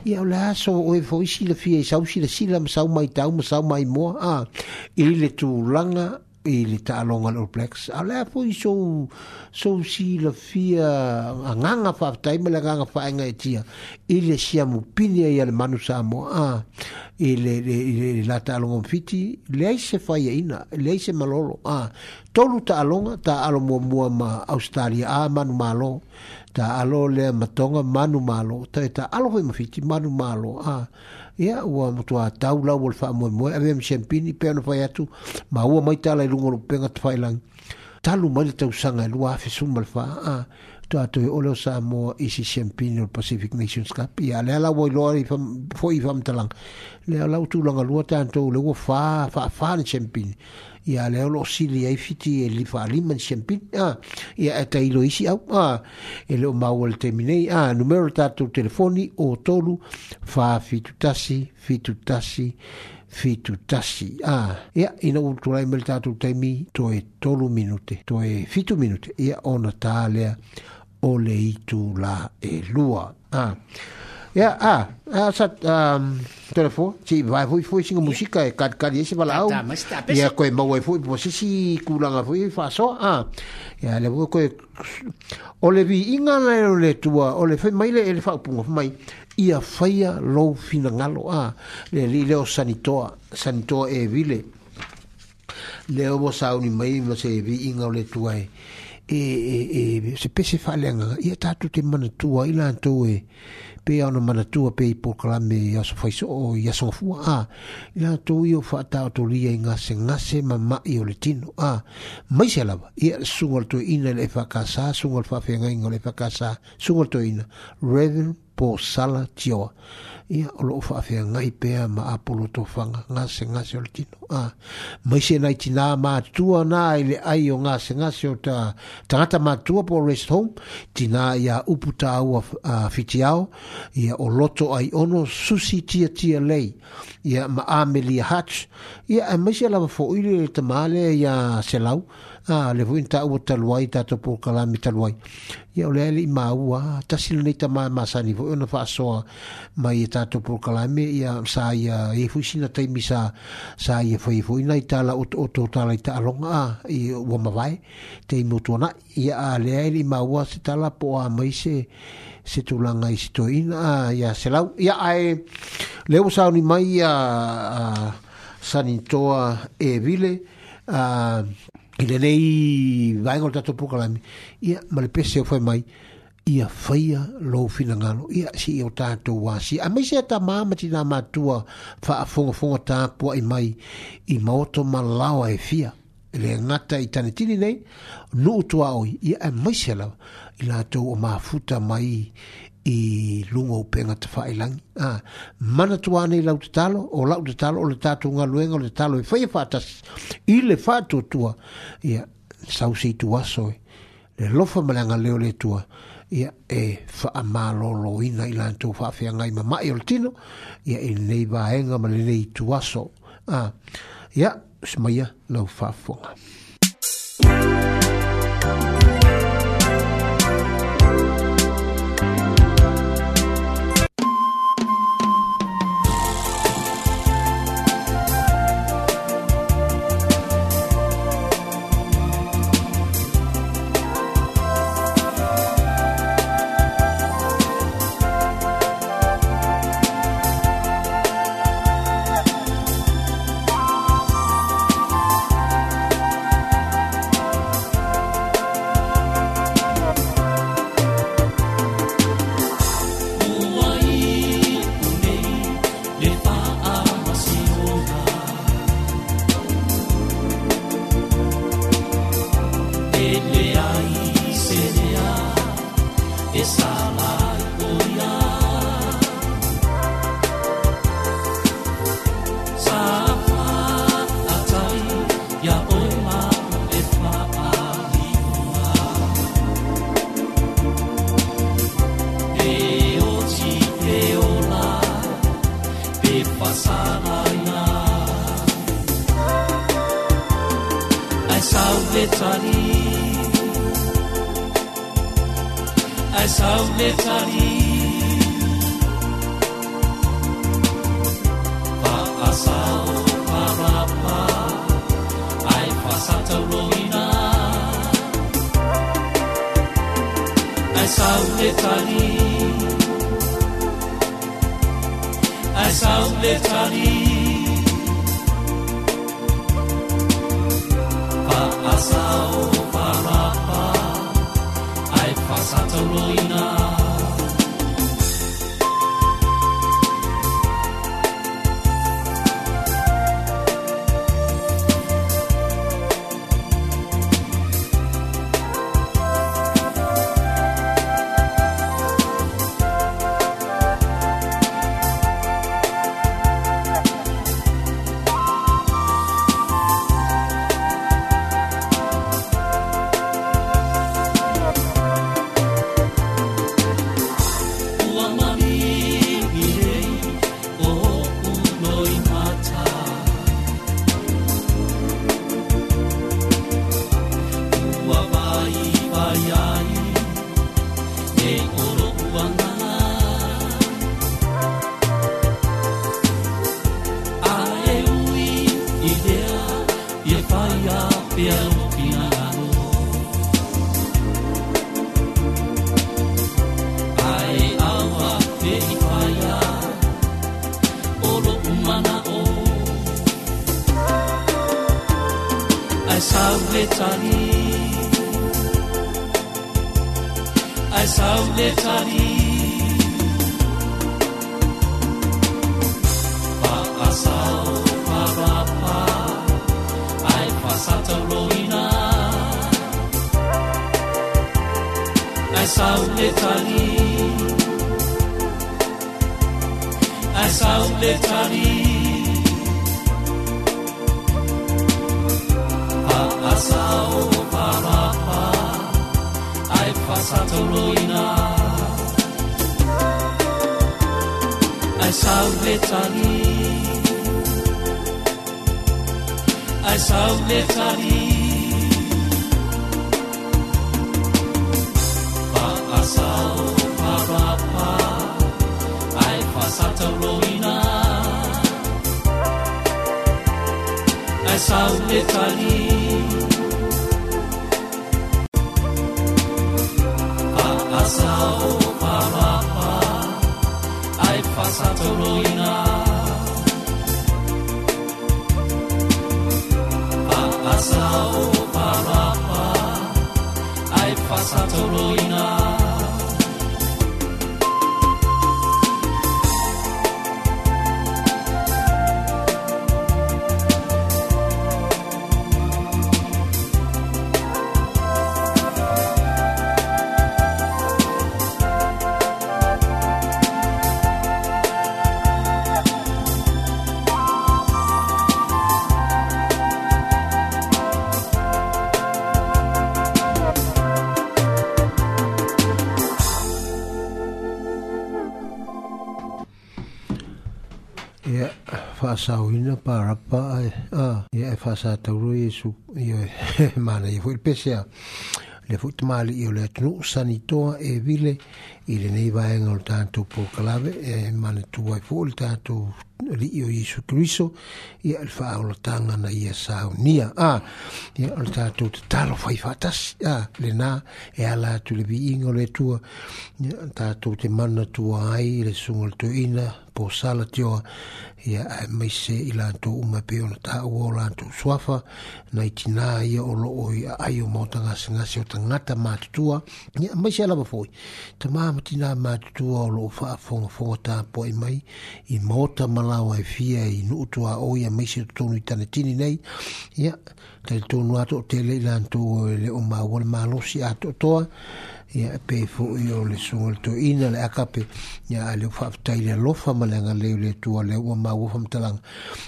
ia le aso oe fo isi le fia i sausi le sila masau mai tau masau mai moa a ah, i le tu langa i le taalogo ala le so a lea foi sou sou silafia fa faafetai ma le agaga faaega etia i le siamupini ai a le manu samoa a i lele la taalogo mafiti leai se faiaina leai se malolo a tolu taaloga taalomuamua ma australia a manu malo taalo lea matonga manu malo tae taalo foi mafiti manu malo a ia ua matua tau lau o le faamoemoe avea ma champini pea ona fai atu ma ua mai tala i luga o loo pega talu mai le tausaga e lua afesuma le faaa toe o samoa isi champini o pacific nations cup ia lea laua iloa foʻi i faamatalaga lea lau tulaga lua tatou le ua fa faafā le champini ia le o lo sili ai fiti e li fali man champin a ia ata e ilo isi au a e le o mawal terminei a numero tatu telefoni o tolu fa fitutasi fitutasi fitutasi a ia ina utulai mele tatu temi to e tolu minute to e fitu minute ia ona talea o le itu la e lua a ah. Ya ah, ah sat um telefo, si vai foi foi sin música e cat cat ese balao. Ya coi mo vai foi, pois si cula na foi fa so. Ah. Ya le vou coi o le vi inga na le tua, e o le foi maila ele fa pungo mai. Ia faia lo fina ngalo ah. Le li le o sanitoa, santo e vile. Le o sa uni mai mo se vi inga le tua e. E, e, e, se pese fa lenga, ia tatu te manatua, ila antoe, e, pe ona manatua pe i proklame ia so faiso o ia so fua a ia to io fa ta to lia inga se nga se mama i o le tino a mai se lava ia sungol to ina le fa casa sungol fa fenga ingo le fa casa sungol to ina reverend po sala tioa ia o loo faafeagai pea ma apolo tofaga gasegase o le tino a mai se nai tinā matua na i le ai o gasegase o ta tagata matua po rest home tinā ia upu taua fitiao ia o loto ai ono susi tiatia lei ia ma amelia hatch ia mai se lava foʻili le tamā lea ia selau a le fu inta o taluai ta to por kala mi ya ole ali ma wa ta sil ni ta ma masa ni ona fa so ma i to por kala mi ya sa ya e fu sina ta mi sa sa ya fu fu ina ta la o o to ta la ta lo nga i wo ma vai te mo to na ya ale ali ma wa se ta la po a ma se se tu la nga i se to ya se la ya ai e, le u ni mai ya sanitoa e vile a uh, i le nei vai o le tatou pukalami ia ma le pese o fai mai ia faia lou finagalo ia sii o wa si a maise a tamā ma tinā matua faafogafoga tapuaʻi mai i moto malao e fia i le gata i tanitini nei nuu tuaoi ia e maise lava i latou o mafuta mai i lunga o penga te whaelangi. Ah, mana tu ane i lau te talo, o lau te talo, o le tatu ngā luenga, o le talo i whaia whātas, i le whātu tua, ia, sau si tu asoi, le lofa malanga leo le tua, ia, e wha a ina i lan tu whawhia ngai ma mai o le tino, ia, e nei vaenga ma le nei tu aso. Ah, ia, smaia, lau whawhonga. Thank fasauina parapa ia e fasatauru iesu manai foi pesea le foi tamalii o le atunuu sanitoa e vile i lenei vaega o le tatou pokalave e manatū ai foi le tatou lii o iesu keriso ia le faaolataga na ia saunia ia o le tatou tatalo fai faatasi lenā e ala atu le viiga o le atua ia tatou te manatua ai i le suga le toeina po sala tio ia mai se ila to uma pe ona ta o la to swafa na itina ia o lo o ia ai o mota na singa se ta ngata ma tua ia mai se ala ba foi ta ma mutina ma tua o lo fa fo fo ta po i mai i mota mala o e fia i no tua o ia mai se to no itana tini nei ia te to no ato tele ila to le o ma wol ma lo si ato toa ia e pei fuʻi o le suoletoina le akape ia a leu faafetai le alofa ma le agalei o le atua lea ua maua faamatalaga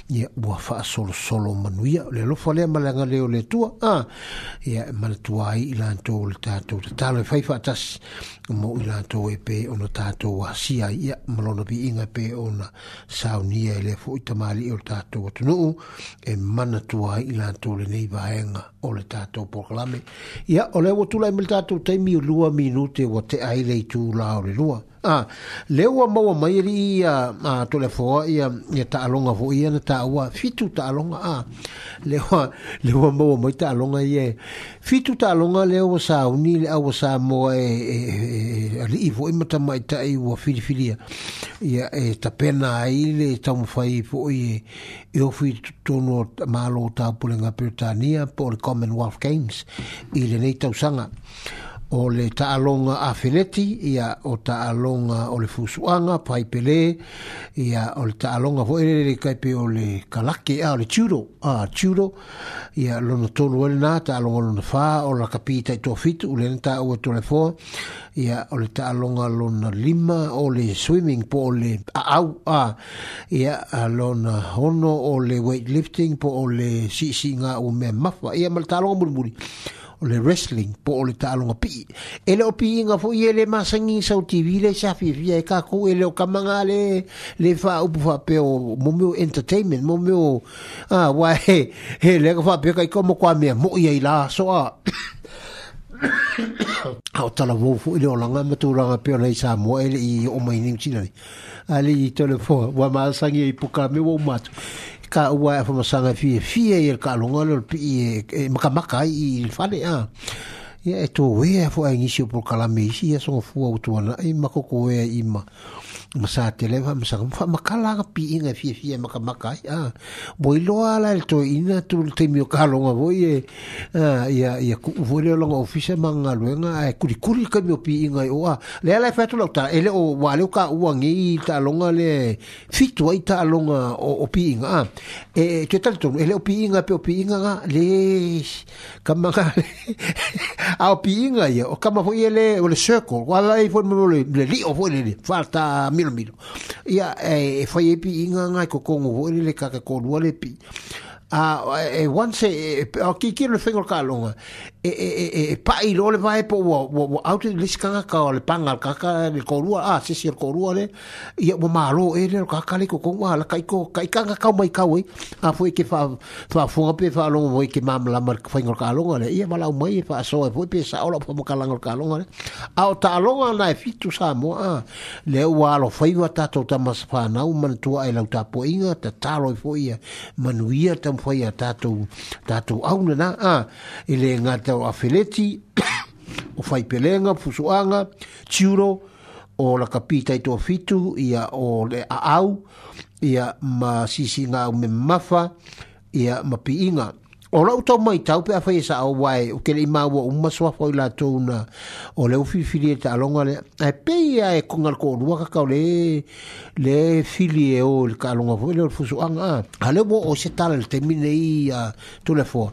ia ua faasolosolo manuia o le alofa lea ma le agalei o le atua a ah, ia e manatuā ai i latou o le tatou tatalo e fai faatasi mo i lātou e pē ona tātou a sia i a malona inga pe ona saunia e lefu i tamali o tātou atunuu e mana tua i to le nei vahenga o le tātou porkalame. Ia, o lewa tūlai mil tātou te o lua minute o te aile i tū lao le lua a le ua maua mai ali ia a toleafoa ia ia taaloga foʻi ia na taua fitu taaloga a le ua le ua maua mai taaloga ia fitu taaloga le ua sauni le aua sa moa e alii e, e, foʻi ma tamaʻitaʻi ua filifilia ia e tapena ai le taumafai foʻi e, e ofi tonu o malo tapulega peretania po le commonwealth games i lenei tausaga o le taalonga a Feneti, ia o taalonga o le Fusuanga, Paipele, ia o le taalonga o ere kaipe o le Kalake, a o le Tudo, a Tudo, ia lona tonu ele na, taalonga lona fa, o la kapita i tofitu, ule nta ua tole fua, ia o le taalonga lona lima, o le swimming po o le au, a ia a lona hono o le weightlifting po o le sisinga u me mafa, ia ma le taalonga mulimuri. Mulimuri o le wrestling po o le taalonga pi e le opi inga fo ye le masangi sau tv le safi fia e kako e le o kamanga le le fa upu fa pe o momeo entertainment momeo a ah, wae he, le ka fa pe ka kwa mea mo ia ila so a au tala vo fo le o langa matu ranga pe o le isa mo e i o mai ni mchina ni ali i tole fo wa masangi e ipuka me wo matu ka ua e fama sanga fie fie i ka alunga lor pi i e, e, maka maka i il fane a ia e tō wea fua e ngisio pol kalame isi ia songa fua utuana i mako ko wea i ma masa te lewa masa ka fa makala ka pi inga fi fi ma ka makai a boi loa la el to ina tu te mi ka longa boi e ya ya ku vole longa ofisa manga luenga ai kuri kuri ka mi pi inga o a le la fa tu ta ele o wa le ka u ngi ta longa le fi tu ai ta longa o o pi inga a e te tal tu ele o pi inga pe o pi inga le ka manga a o pi inga ya o ka ma foi ele o le circle wa la i foi le li o foi le falta mi mino mino ia eh, e foi epi inga nga ko kongu o e le ka ka ko lu le pi a ah, e eh, once e eh, o ki ki le fingo ka longa e e e e e pai lo le vai po wa wa wa out le ska ka le panga le kaka le korua a se si le korua le ia mo malo e le kaka le koko wa la kaiko kaika ka ka mai ka we a foi ke fa fa fo pe fa lo mo e ke mam la mar fa ngol ka lo le ia mala mai fa so e foi pe sa ola po mo ka lo ngol ka lo le a o ta lo nga na fitu sa mo a le wa lo fa i wa ta to ta mas fa na u man tu ai la ta po inga ta ta lo e foi ia manuia ta foi ia ta to ta to au na a ile e nga ta tau afeleti o fai pelenga fusuanga tiuro o la kapita i tō fitu ia o le aau ia ma sisi ngā o me mafa ia ma piinga o rau tau mai tau pe awhai e sa au wai o kele i māua o umaswa fai la tōuna o le uwhiwhiri e ta alonga le ai pe ia e kungal ko rua kakao le le fili e o le ka alonga fai le o le fusuanga a le o se tala le te mine i tūle fua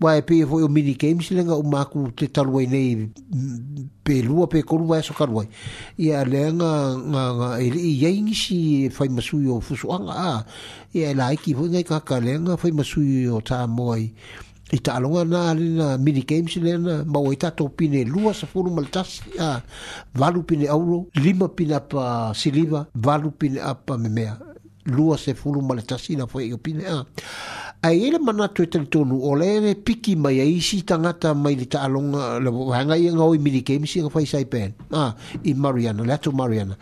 wa e pe fo yo mini games le nga uma ku te talwai nei pe lua pe ko lua so karwa ia le nga nga e ye ngi si fai e masu yo fuso nga a ia e la ki fo nga ka le nga fai masu yo ta moi i talonga na le na mini games le na ma wa ta to pine lua sa fo mal tas a valu pine auro lima pina pa siliva valu pine apa memea lua se fulu ma le tasi na fwe a. A ele mana e tue tonu o le piki mai a isi tangata mai le ta alonga le wanga i nga oi mini kemisi e nga fai sai pen. A, i Mariana, le atu Mariana.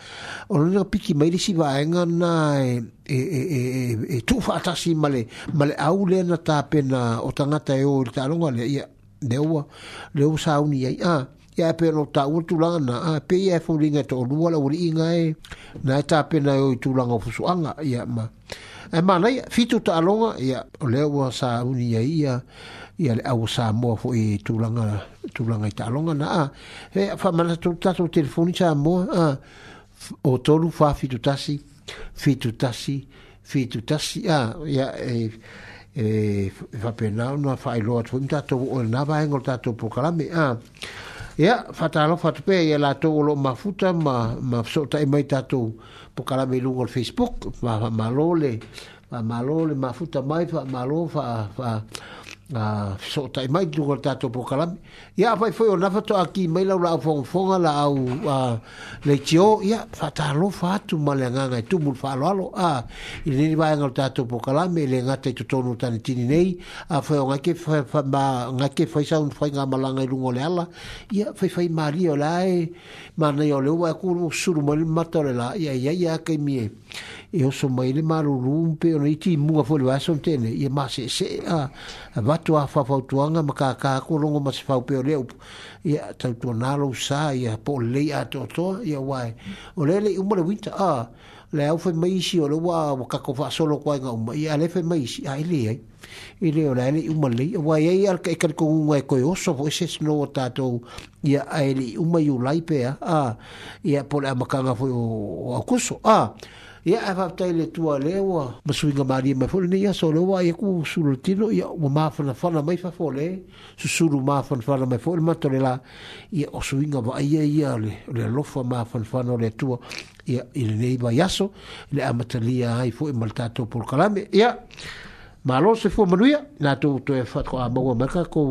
O le piki mai le si vaenga na e, e, e, e, e tufa atasi male le, au le na ta pena o tangata e o le ta alonga le ia. Le ua, le ua ai. A, ah ya e pea nou taua tulaga na a pe ia e foliga e toʻalua la ua liʻiga e na e tapena e oi tulaga o fusuaga ia ma e malaia fitu taʻaloga ya o lea ua sauni ai ya ia le aua sa moa foʻi tulaga tulaga i taʻaloga na a e faamanata tulutatu o telefoni sa mo a o tolu fa fitu tasi fitu tasi fitu tasi a ia e e fa pena no failo ilo tu o na va engol tato po ah ia fatalo fatupe ia latou o loo mafuta ma ma fesootaʻi e mai tatou pokalame iluga o le facebook ma faamālo le faamālo le mafuta mai faamālo faa a ah, so tai mai tu gorta to po ya fai foi o fa aki mai la la fo fo la au a ah, ah, le tio ya fa ta lo tu malanga ngai tu mul fa lo a i ni vai ngal ta to po kalam le ngate to tonu tan tini nei a foi ona ke fa fa ma nga ke foi sa un foi nga malanga i lungo le ala ya fai fai mari o lai ma nei o le wa ku suru mal matorela le la ya ya ya ke mie e o so mai le maru rum pe o niti mu a fole vaso tene e ma se se a va to a fa fa to anga ma ka ka ko longo ma se fa pe o le e ta to na lo sa e a po le a to to e wai o le le umo le winta a le au fe mai si o le wa o ka ko fa so lo kwa nga umo e a le fe mai si a ele ai e le o le le umo le wai e al ka e ka ko un wai ko e o so fo se no ta to e a ele umo yu lai pe a e a po le a ma ka nga fo o a kuso a ia e faafetai le tua lea ua masuiga maliemai foʻi lenei aso o le ua ia ku sulutino ia ua mafanafana mai fafole susulu mafanafana mai foʻi le mata le la ia o suiga vaaia ia le alofa mafanafana o le atua ia i lenei mai aso le amatalia ai foi e ma le tatou polokalame ia malo se fo manuia na to to e fa ko amo o ko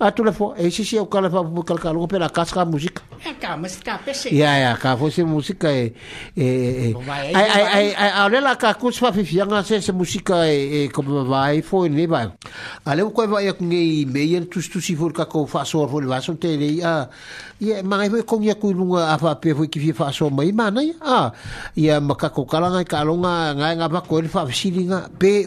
a to le fo e si si o kala fa bu kala kala pela casca música é cá mas tá pese ya ya cá fo se música e e ai ai ai ale la cá kus fa fianga se se é e como vai fo ne vai ale ko vai com e meia tu tu si fo ka ko fa so fo le vaso te le a ia mai vai com ia ku lunga a fa pe fo ki fa so mai mana ah ia maka ko kala ngai kalonga ngai nga ba ko fa silinga pe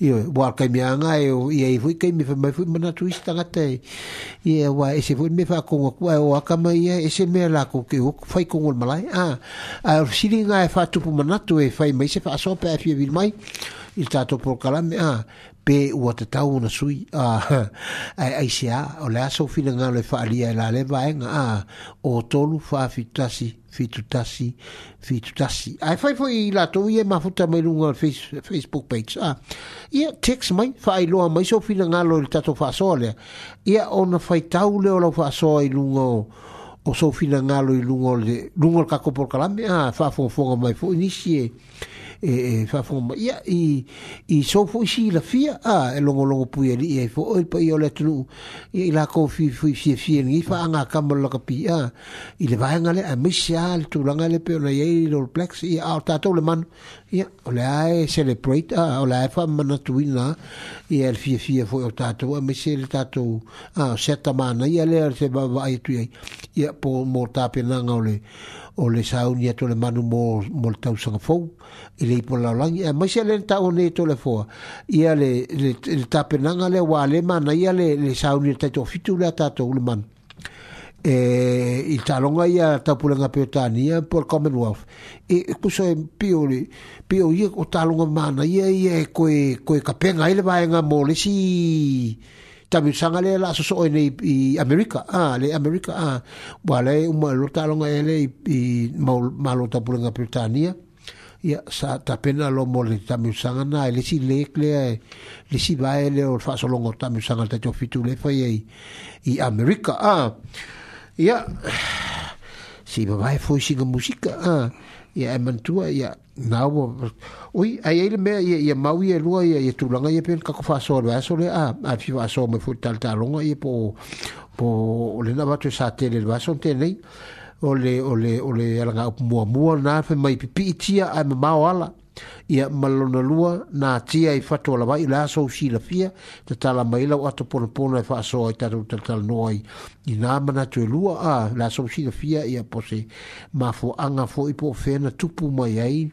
io wa kai mi e ia i fui kai mi fa mai fui mana tu ista nga te ia wa e se fui mi fa ko ku e o wa ka mai e se me la ko ke fai ko ngol malai a a sili nga e fa tu pu mana tu e fai mai se fa so pe fi vil mai il tato pro kala me a pe ua te tau na sui uh, ai, ai se a o le aso fina ngā le whaalia e la le vaenga a ah, o tolu wha fitutasi fitutasi fitutasi ai fai fai i la tau ie mafuta mai lunga le facebook page a ah, ia text mai fai loa mai so fina ngā lo le tato wha soa le ia ona fai tau leo lau wha soa i lunga o o so fina ngā lo i lunga le lunga le kakopor kalame a fai fonga mai fo inisi e e e fa fo ia i i so fo si la fia a e longo longo pu ia e fo o pa io le tru i la ko fi fi si si ni fa nga ka mo kapi a i le vai ngale a misial tu la nga le pe la ye lo plex i a ta to le man ia o le a e celebrate a o le fa e ma na tu ina i el fi fi fo o ta to a misial ta to a seta ma na ia le se ba vai tu ia po mo ta pe na nga o le sau ni atu le manu mo mo le tau sanga fau i le ipo lau langi e, mai se le tau ne to le fua ia le le, le tapenanga le wa le mana ia le le sau ni tai to fitu le tato le manu e i talonga ia ta pulanga petania por commonwealth e kuso e, e pioli pio ia o talonga mana ia ia e koe koe kapenga ele vai nga mole si tabi sanga le la so so i america ah le america ah wale un malo talo nga ele i malo ta pulanga britania ya sa ta pena lo mo le tabi sanga na ele si e, le kle le si va ele o fa so longo tabi sanga ta cho fitu le fai e i i america ah ya si va vai fo singa musica ah ia e mantua ia naua oi ai ai le mea ia, ia mau ia lua ia ia tulaga ia pe kako faasoaleaso le a a afi faaso mai foi talitaloga ia po po lena vatu e satele le vaso tenei ole ole ole alanga upu mua mua na fe mai pipi tia ai mamao ala ia malona lua na tia i fatu ala vai la so si la fia te tala mai la ato pona pona e faso ai tata u tata la noai i nga mana tue lua a la so si la fia ia pose ma fo anga fo ipo fena tupu mai ai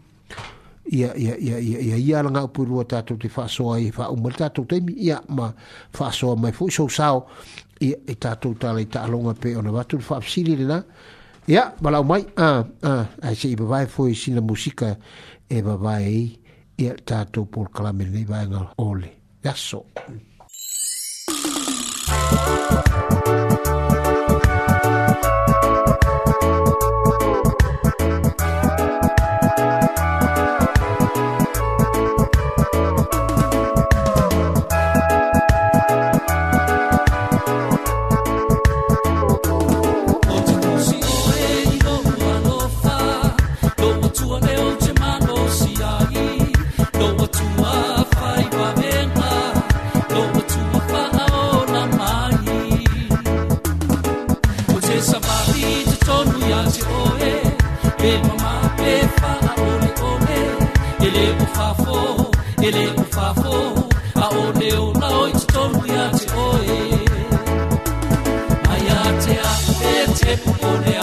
ia ia ia ia ia ia ia langa upu lua tata te faso ai fa umal tata u temi ia ma faso mai fo iso sao ia i tata u tala i ta alonga pe ona watu fa apsili lina ia malau mai a a a se i bavai fo i sina musika ia e vavai i e por pōr kalamini vai oli. ole. That's all. ele o fafo a o deu na oito tonu ya te oe ai a te a e te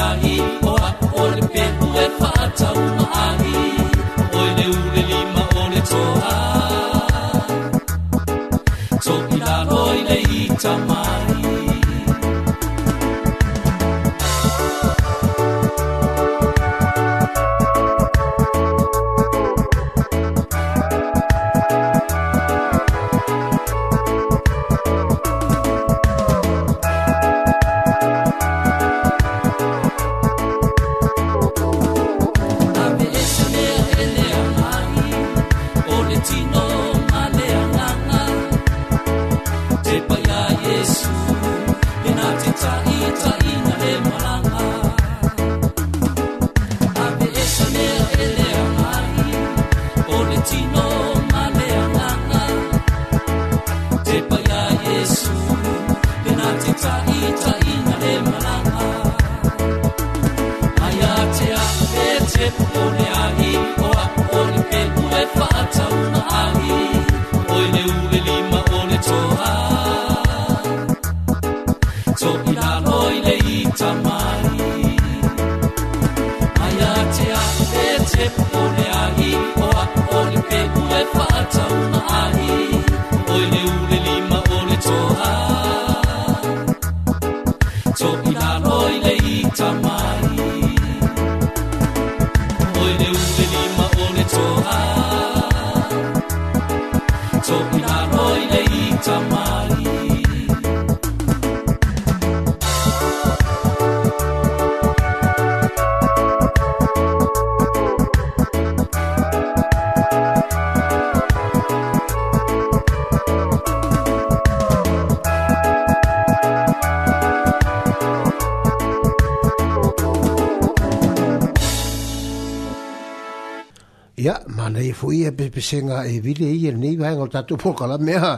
ya mana ye fo ye pe se e vi le ye ni ba ngol tatu po kala eh, eh, me ha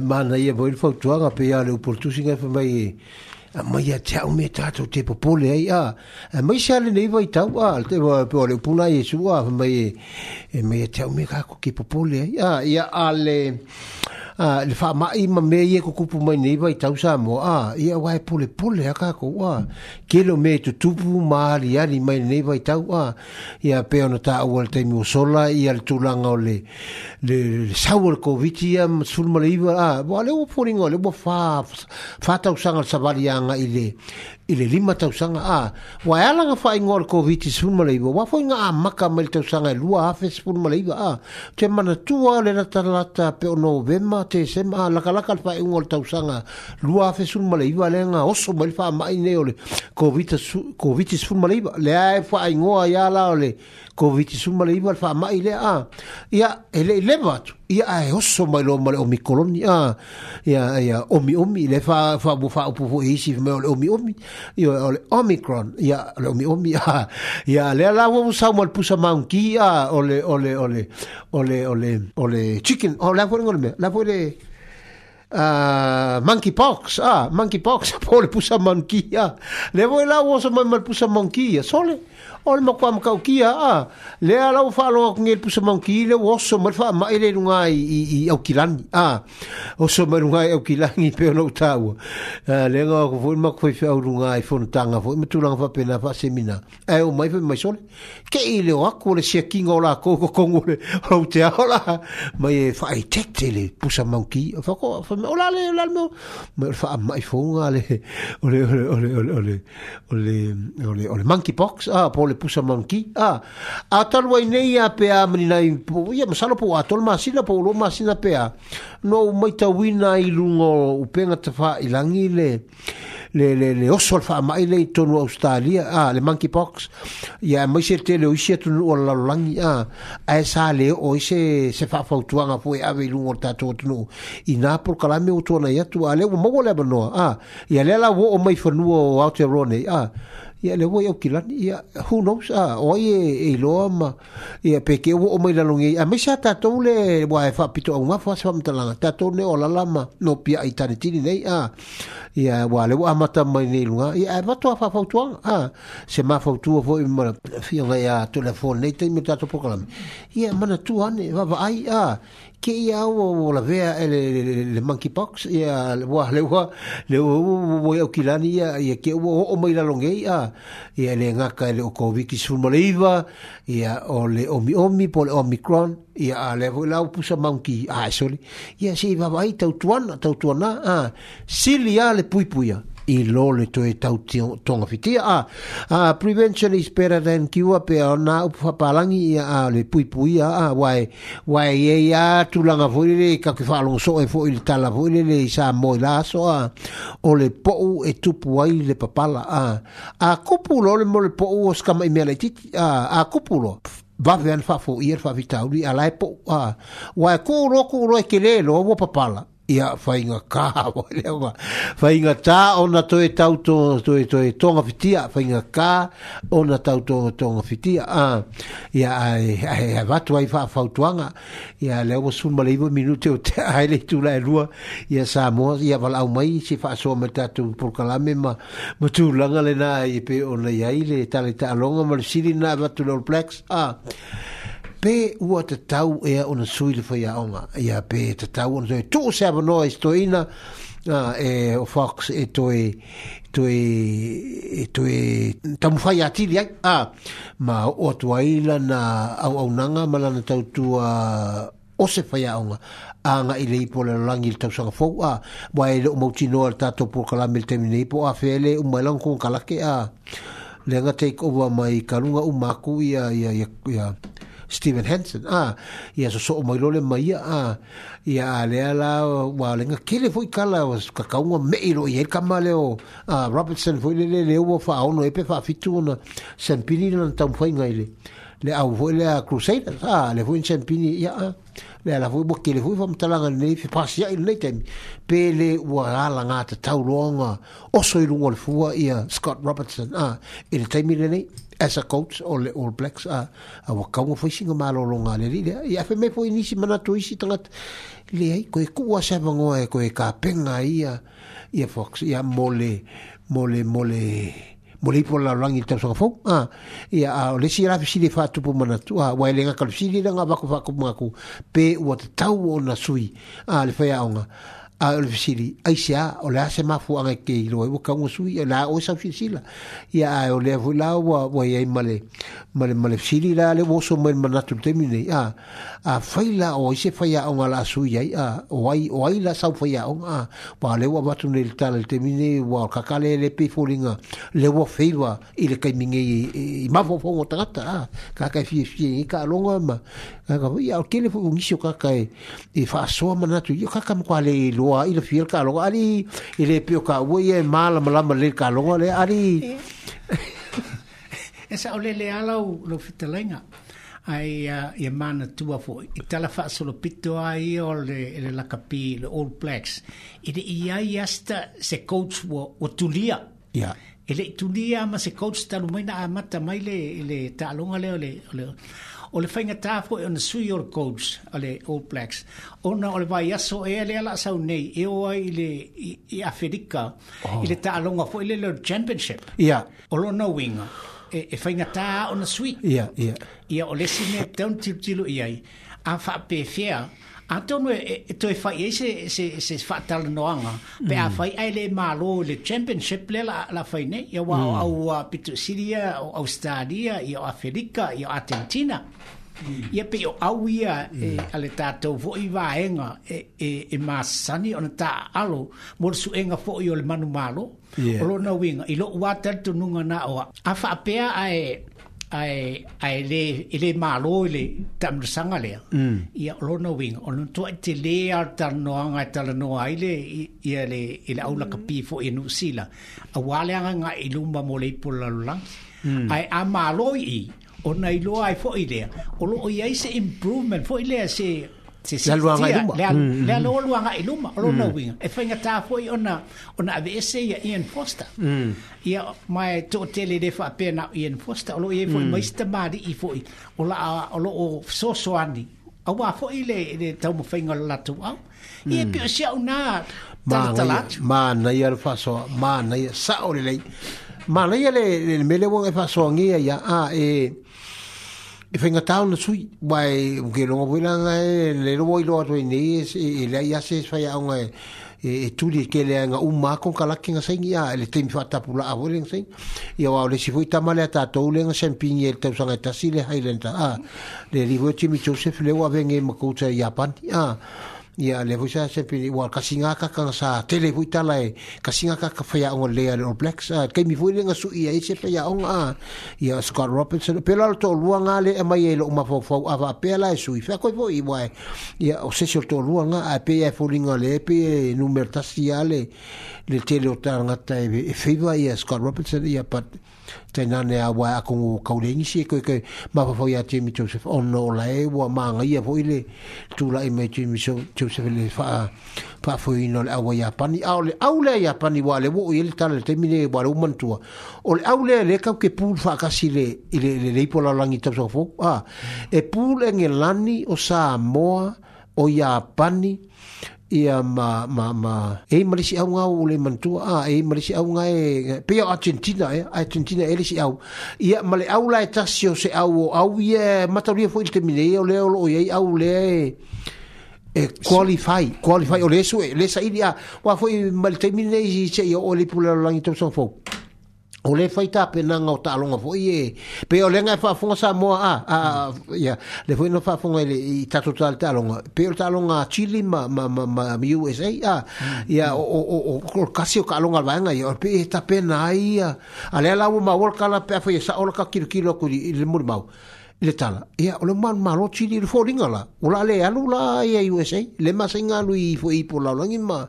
mana ye vo il fo pe ya le pour singa fo mai a mai ya cha me tatu te po pole ya mai sha le ni vai tau a ah, te vo pe ole puna ye su a ah, mai e me cha me ka ku ki po pole ai ah. a ya ale Ah, le fa ma i ma me ye ko kupu mai nei vai tau sa mo a ah, i a wai pole pole a ka ko wa ah, ke lo me tu tu ma ri ari mai nei vai tau a i a pe ona ta wal te mo sola i al tu langa ole le le sawal ko viti a sul ma le iwa a wa o pori ngole bo fa fa tau sa ngal sa anga i le i le lima tausaga a ua e alaga faaigoa le covid sepulu ma leiva ua foiga amaka mai le tausaga e lua afe sepulu ma leiva a te mana tua le latalata pe o novema tesema a lakalaka le faaiuga o le tausaga lua afe sepulu ma leiva le ga oso mai ne ole nei o le covid sepulu ma leiva lea e faaigoa iā la ole le covid sepulu ma leiva le faamaʻi lea a ia ele leʻi e leva ia ae oso mai lo male omi koloni a ia ia omi omi le fa fa bu fa e isi me omi omi ole omicron ia ole omi omi a le la wo sa mo sa manki ole ole ole ole ole ole chicken o oh, uh, ah, e la me la Uh, monkeypox ah pox pox le monkey ah le la wo sole o le makoa makau kia a le ala ufa lo ko ngel pusa mon ki le oso mal fa ma ele nga i i, i au kilan a oso mal nga i au kilan i pe no ta u le nga ko fu makoa fi au nga i fon tanga fo me tu lang fa pena fa semina e o mai fa mai sol ke i le wa ko le se king o la ko ko ko ngule o te ala mai e fa i tek te le pusa mon ki fa ko fa me ola le ola mo me fa mai fo nga le ole ole ole ole ole ole ole monkey box a ah, le pusa manki a a talwa nei a pe a mani nai po ia masalo po atol masina po lo masina pe a no moita ta wina i lungo u penga ta fa i langi le le le le oso fa mai le tonu australia a le monkey pox ia mai se te le o se tonu o la langi a a e sa le o se se fa fa tu anga po ave lungo ta to tonu i na por kala me o tona ia tu ale mo mo le bano a ia le la wo o mai fo nu o autorone a ya le voy a kilani ia who knows ah oye e i e loa ma ia o mai la longi a mesa tatou le wai fa e pito au mafa sa mtalanga tatou le o la lama no pia i tani tini nei a ah. ia wai le wai amata mai nei lunga ia e vato a fa fautuang a ah. se ma fautua fo i mara fia vai a telefon nei te imi tatou pokalami ya mana tuane va va ai ah ke ia o la vea ele le monkey box ia le wa le wa le o o ki lani ia ia ke o o mai la longe ia ia le nga ka e le o ko viki sul mo ia o le o mi o mi po le omicron ia a le la o pusa monkey a soli ia se va vai tau tuana tau tuana a sili ia le pui pui ia i lo le to e tau tonga fiti a ah, ah, prevention is better than cure pe o na upa palangi a ah, le pui pui a ah, wai wai e ya tu langa foi le ka ke falo so e foi le tala foi le sa mo la so a ah, o le po e tu pui le papala a ah. a ah, kupulo le mo le po o ska mai mele ti a ah, a ah, kupulo va ven fa fo ier fa vitauri ala e po a ah, wai ko ro ko ro e ke le lo wo papala ia fainga ka o le wa fainga ta ona to e tau to to e to e tonga fitia fainga ka ona tau to tonga fitia a ia ai ai ai va tu ai fa fa tuanga ia le o su mali bo minute o te ai le tu la rua ia sa mo ia va la mai si fa so me ta tu por kala me ma mo tu la nga le na i pe ona ia ile ta le ta longa mo le sili na va tu le plex a pe ua te tau ea ona sui le fai aonga ia pe te tau ona sui tu se abano e stoina e o fox e toi toi e toi tamu fai atili ai a ma o atua ila na au au nanga malana tau tua o se fai aonga a nga ile ipo le langi le tau sanga fau a wa e le o mauti noa le tato pur kalame le temine ipo a fele o mai langkong kalake a le take over mai kalunga umaku ia ia ia ia Stephen Hansen ah ia so so mo lole mai ah ia le ala wa le nga le foi kala was ka ka un me ilo ia ka male o ah, Robertson foi le le le o fa o no epe fa fitu no san pini no tan foi nga ile le au foi le a crusade ah le foi san pini ia ah, le ala foi bo kile foi fam tala le fi pas ia le tem pe le wa ala nga ta tau longa o so ilo ngol fuwa ia Scott Robertson ah ile tem ile le as a coach o le All Blacks a a wa kaunga fwy singa maro lo ngale li i afe me fwy nisi mana tu isi tangat le ai koe kua sa vango e koe ka penga ia ia fox ia mole mole mole mole i la rangi te sanga fwy a ia a le si rafi si le fa tupu mana tu a wa ele ngakalu si le ranga vako vako mga ku pe wa te tau o na sui a le fwy aonga a a le fisili ai se a o le a se mafu a ke i loa i waka unga la o e sa fisila i a o le a la wa wa i male male male fisili la le woso mai ma natu te mine a a fai o i se fai a unga la sui a o ai o la sau fai a unga a wa le wa batu ne le tala te mine wa kakale le pifu ringa le wa feiva i le kai i ma mafu fo tangata ta ka ka fi fi ka alonga ma ka ko ia kele fu ngi shu ka kai e fa so ma na tu ka ka ko ale lo a ile fiel ka lo ali ile pe ka wo ye mal mal mal le ka lo le ali esa ole le ala u lo fitelenga ai e mana tu a fo i tala fa so lo pito ai ole le e la kapi le all blacks i de ia yasta se coach wo o tulia ya ele tulia ma se coach talumaina a mata mai le le talonga le le o le faigatā foʻi ona sui o le coach a le all blacks ona o le vaiaso ea lea laasau nei e oa i le i afelika i le taaloga foʻi le le championship ia o lona winga, e, e faigatā ona sui ia ia ia o lesi mea tauntilutilu i ai a faapefea Ato no e to e fai e se e se e se fatal no anga. Pe a mm. fai ai le malo le championship le la la fai ne. Ya wa o mm. au a uh, pitu Siria o Australia i Afrika i Argentina. Mm. Ia pe o au e, mm. a le tātou i waenga e, e, e mā sani o na alo mo su enga fo i le manu malo. O lo no winga. I lo wātartu nunga na o A fa apea a e ai ai le le malo le tam sanga le i ia lo no wing on to te le ar tar no anga no ai le i le ele aula ka pi i mm. inu mm. e sila a wale anga nga ilumba mo le pula lula mm. ai a malo i o nei lo ai fo i ile o lo ia se improvement fo ile se Sisi tia, lea loa mm, mm. loa nga iluma, olo mm. no, winga. E whainga tā fwoi una ona ABS ya Ian Foster. Ia mai tō tele le wha apena Ian Foster, olo ia e fwoi maista maari i fwoi, ola a olo o so so A wā fwoi le, le tau mo whainga la tu au. Ia pio si au nā talatalatu. Mā nai ala whasoa, mā nai, sa ore lei. Mā nai ala le mele wonga e whasoa ngia ya, a e... Eh, e fa nga tau na sui vai ke longa vai na e, le lo vai lo ato i nei e le ia se fa ia unha e tuli e ke le nga un ma con kala kinga sei ia le tem fa ta pula a volen sei ia wa le si foi ta male ta to le nga champin e te sanga ta si le hailenta a le di vo chimi chosef le wa venge ma japan ia ia le fu sa se pili wa kasinga ka ka sa tele fu tala e kasinga ka ka fia le al blacks a ke mi fu le nga su ia se se ya ong a ia Scott Robinson pe la to nga le e mai e lo ma fo fo ava pe la e su i fa ko fo i wa ia o se to nga a pe e fu linga le pe ta e tasiale le tele o nga ta e va e ia Scott Robinson ia pat te nane a wai a kongo kaurengi si e koe koe ma a Jimmy Joseph ono o lae wa ma anga ia fo ile tu la ime Jimmy Joseph le faa pa fai ino le awa Japani au le au le Japani wa le wo i ele tala te mine wa le umantua o le au le le kau ke pūl faa kasi le ile le leipo la langi tau sa fo e pūl e nge lani o sa moa o Japani ia ma ma ma e malisi au nga ole man tu a e malisi au nga e pe argentina e eh? argentina e lisi au ia male au la tasio se au au ia matoria foi te mine e ole ole ia au le e e qualify qualify ole su e le sa ia wa foi mal te mine i se ia ole pula langi to so fo o le faita penaga o taaloga foʻi e pe o lega e faafoga sa moa a a ia le foʻi na faafoga ile i tatota le taaloga pe o le taaloga chili ma ma ma ma usa a ia o o kasi o kaaloga e a le vaega ia pe e tapena ai a a lea lau mau o kala pe afaia saʻo kilo kakilokilo akuli le mulimau le tala ia o le malumalo tili le foliga la ula a lealu la ia usa le masaigalu i foi ipolaolagi ma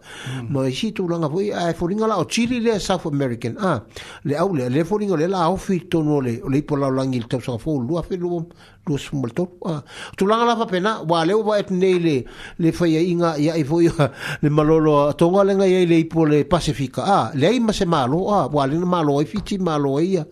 ma isi tulaga foi ae foliga la o tili lea e mm. e e south american a le au lea le foliga le la ofi tonu ole o le ipolaolagi i le tausagafolulua fe lua lua suma le tolu a tulaga la fapena ua leu vaeti nei le le faiaʻiga iaʻi foi a le malolo atoga lega iai le ipo le pacifika a leai ma se malo a ua lena malo ai fiti malo ai ia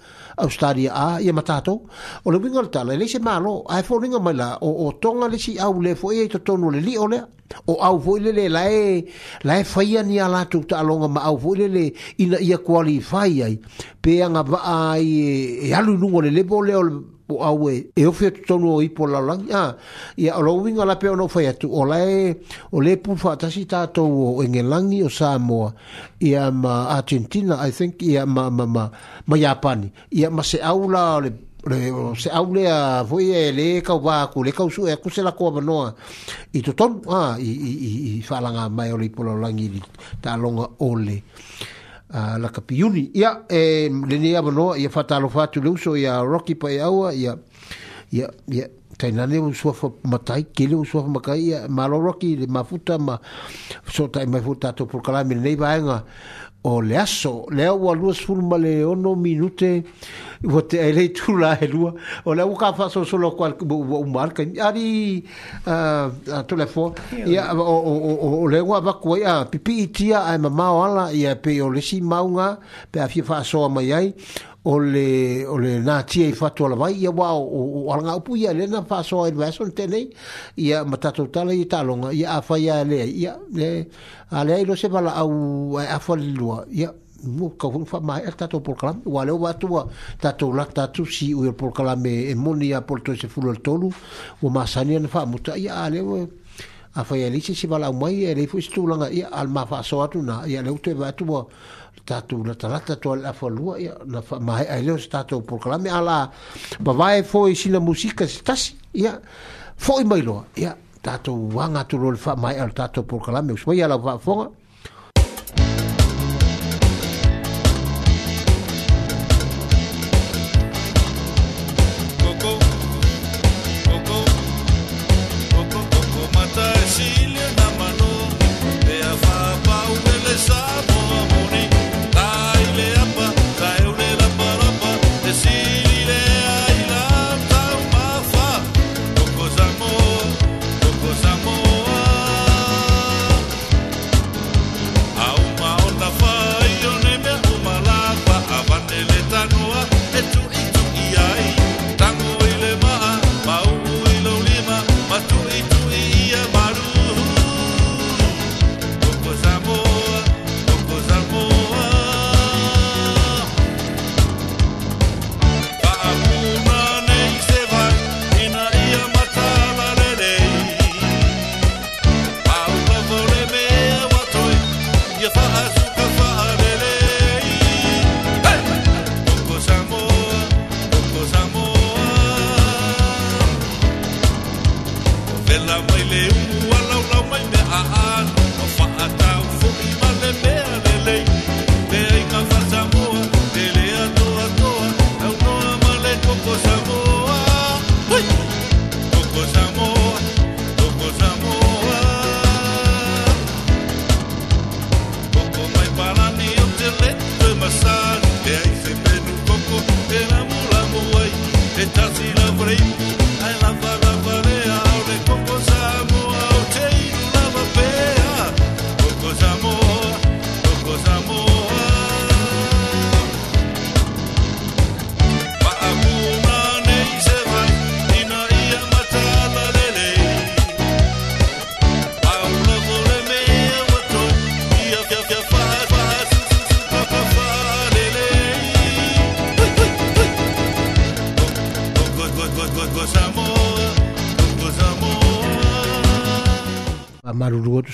Australia a ia matato o le wingol tala le se malo a e fōringa mai la o, o tonga le si au le fōia i tonu le li o le o au fōi le le la e la e whaia ni ala tuk ta alonga ma au fōi le le ina ia kuali i whaia i pe anga vaa i e, e alu nungo le le le po awe e o fetu tonu o ipo la langi a ah, i a lo winga la peo no fai atu o la e o le pu fa tasi o inge langi o Samoa i a ma Argentina I think i a ma ma ma ma Japani i a ma se au la le le se au le a foi e le ka wa ku le ka su e ku se la ko ba no i to ton a ah, i i i fa la nga mai o le ipo la langi ta longa ole a uh, la capiuni ia e le ne ia bono ia fa talo fa tu luso ia rocky pa ia ia ia ia tai nane un sua fa matai ke le un sua fa makai ma lo rocky le mafuta ma so tai mafuta to por kala me ne vaenga o le aso lea ua lua sulu ma le ono minute ua te ai lei tulu la he lua o lea ua ka faasolosolo o koua uma alekai ali telefon ia o lea a avaku ai a pipiitia ae mamao ala ia pei o lesi mauga pe afia faasoa mai ai o le o le na tia i fatu ala vai ia wao o, o alanga upu ia le na faso a ilvaso ni tenei ia matato tala i talonga ia a fai a lea ia le, a lea ilo se vala au a fai lua ia mo ka hun fa mai ta to por kalam wa le wa tua ta to lak ta tu si u por kalam e moni a por to se fulo tolu o ma sani an fa muta ya ale wa a fa ya li se si bala mai e le fu stu langa ya al ma fa so atu na ya le u te wa tua tatu na talata la fo lua ya na fa mahe ai stato proclame ala ba ala fo i sina musika stas tasi, ya i mai lo ya tatu wanga tu lo fa mai al al proclame us mai ala fo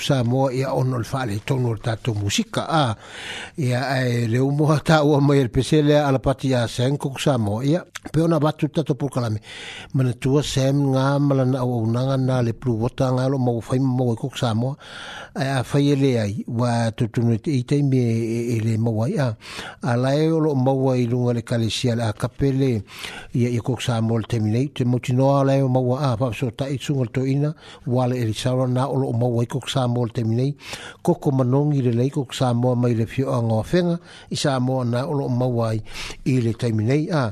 sa mo ia ono le fale tonu le tato musika a ia e le umo ta o mo ia pesele ala pati ia senko sa mo ia pe ona batu tato por kalame mana tua sem nga mala na o unanga na le pru wota nga lo mo fai mo ko sa mo e a fai e le ai wa tutu no te ite me e, e, e le mo ia ala e lo mo wa i lunga le kalesia la kapele ia ia ko sa mo le termine te mo tino ala e mo wa a fa so ta i sungol to ina wale e risaro na o lo mo wa ko sa mo mo te minei ko ko manongi le lei ko sa mo mai le fio anga o fenga i sa mo na o lo mawai i le te minei a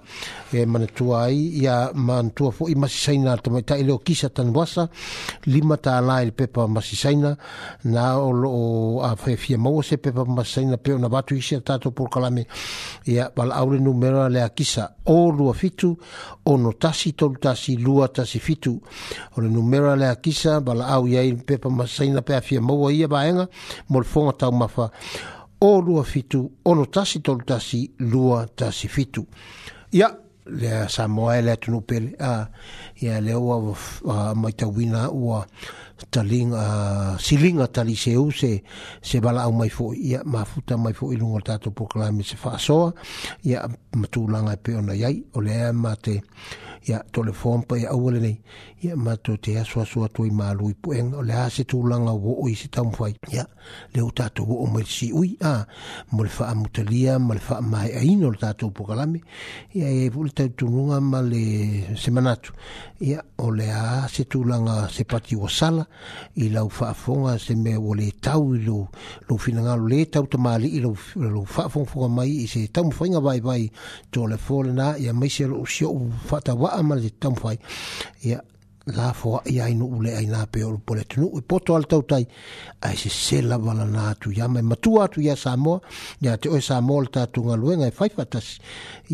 e mana tuai ia man tua fo i masi saina to mai ta ilo kisa tan wasa lima ta la il pepa masi saina na o lo a fe fia mo se pepa masi saina pe na batu isi ta to por kalame ia bal aule numero le a kisa o lua fitu o no tasi tolu tasi lua tasi fitu o le numero le a kisa bal au ia il pepa masi saina pe a fia fia maua ia vaega mo le foga taumafa o lua fitu ono tasi tolu tasi lua tasi fitu ia le sa moae le atunu pele ia le ua maitauina ua talinga silinga tali se use se bala au mai fo ia ma futa mai fo ilu ngata to proclaim se fa so ia matu langa e pe ona yai ole ma te ya tole form pa ya awole nei ya ma to te aso aso to i malu i poeng o le a se tu langa wo o i se tam fai ya le o tato wo o mel si ui a mo le faa mutalia mo le faa mai a ino le tato po kalame ya e vule tau tununga ma le semanatu ya o le a se tu langa se pati o sala i lau faa fonga se me o le tau i lo lo fina ngalo le tau ta mali i lo faa fonga mai i se tam fai nga vai vai to le fole na ya mai se lo usio fata wa ama le tau fai ia la foa ia inu ule ai nga peo lupo le tunu i poto al tau tai ai se se la wala nga atu ia mai matu atu ia Samoa ia te oe Samoa le tatu nga lue ngai fai fatas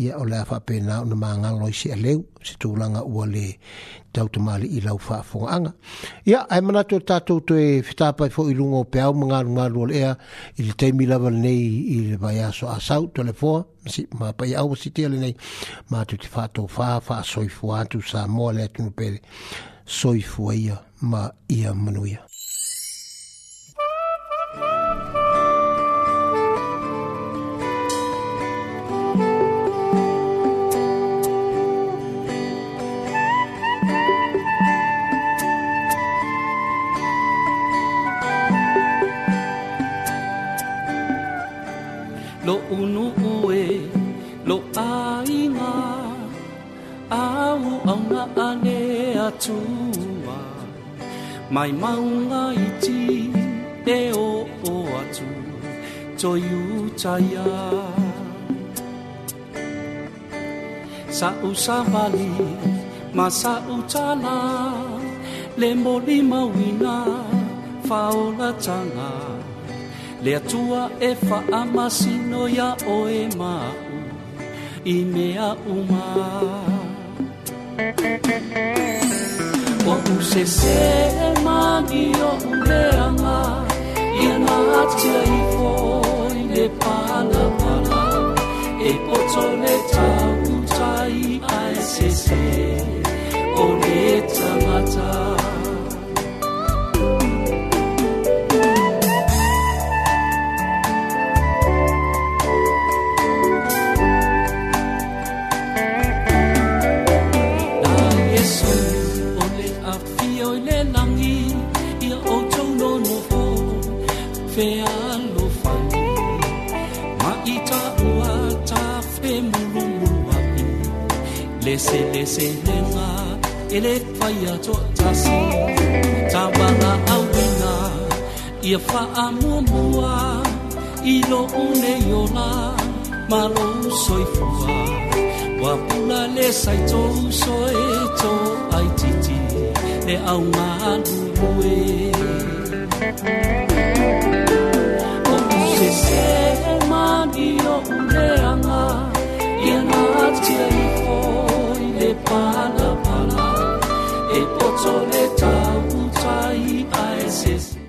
ia o le afa pe na una maa ngalo i se aleu se tūlanga ua le tau te mali i lau wha fonga anga. Ia, yeah, ai manatua tātou tō e whitāpai fō i lungo pe au mga rungā rua lea i le teimi lawa nei i le vai aso a sau tō le fōa. Si, ma pai au si tia le nei, ma tu te whātou wha, wha soifu atu sa mō le atunu soifu ia ma ia manuia. 努努喂，努阿伊阿，阿乌奥娜阿内阿祖啊，迈忙阿伊齐，阿奥奥阿祖，joy joy。沙乌沙瓦里，玛沙乌查拉，雷莫里毛维阿，法奥拉查阿。le atua e fa'amasino ia'o e ma'u i mea'u ma o'u sese'e mani o'u leaga ia naatsia i foi le palapala e potole tautai ae se o le tamata. sele sele nga ele faia cho tasi tabala awina ia fa amumua ilo une yola malo soifua wa pula le sai to soe to ai titi le au malue o se se ma dio uleanga ia na tia fanapana e potsole tautai aeses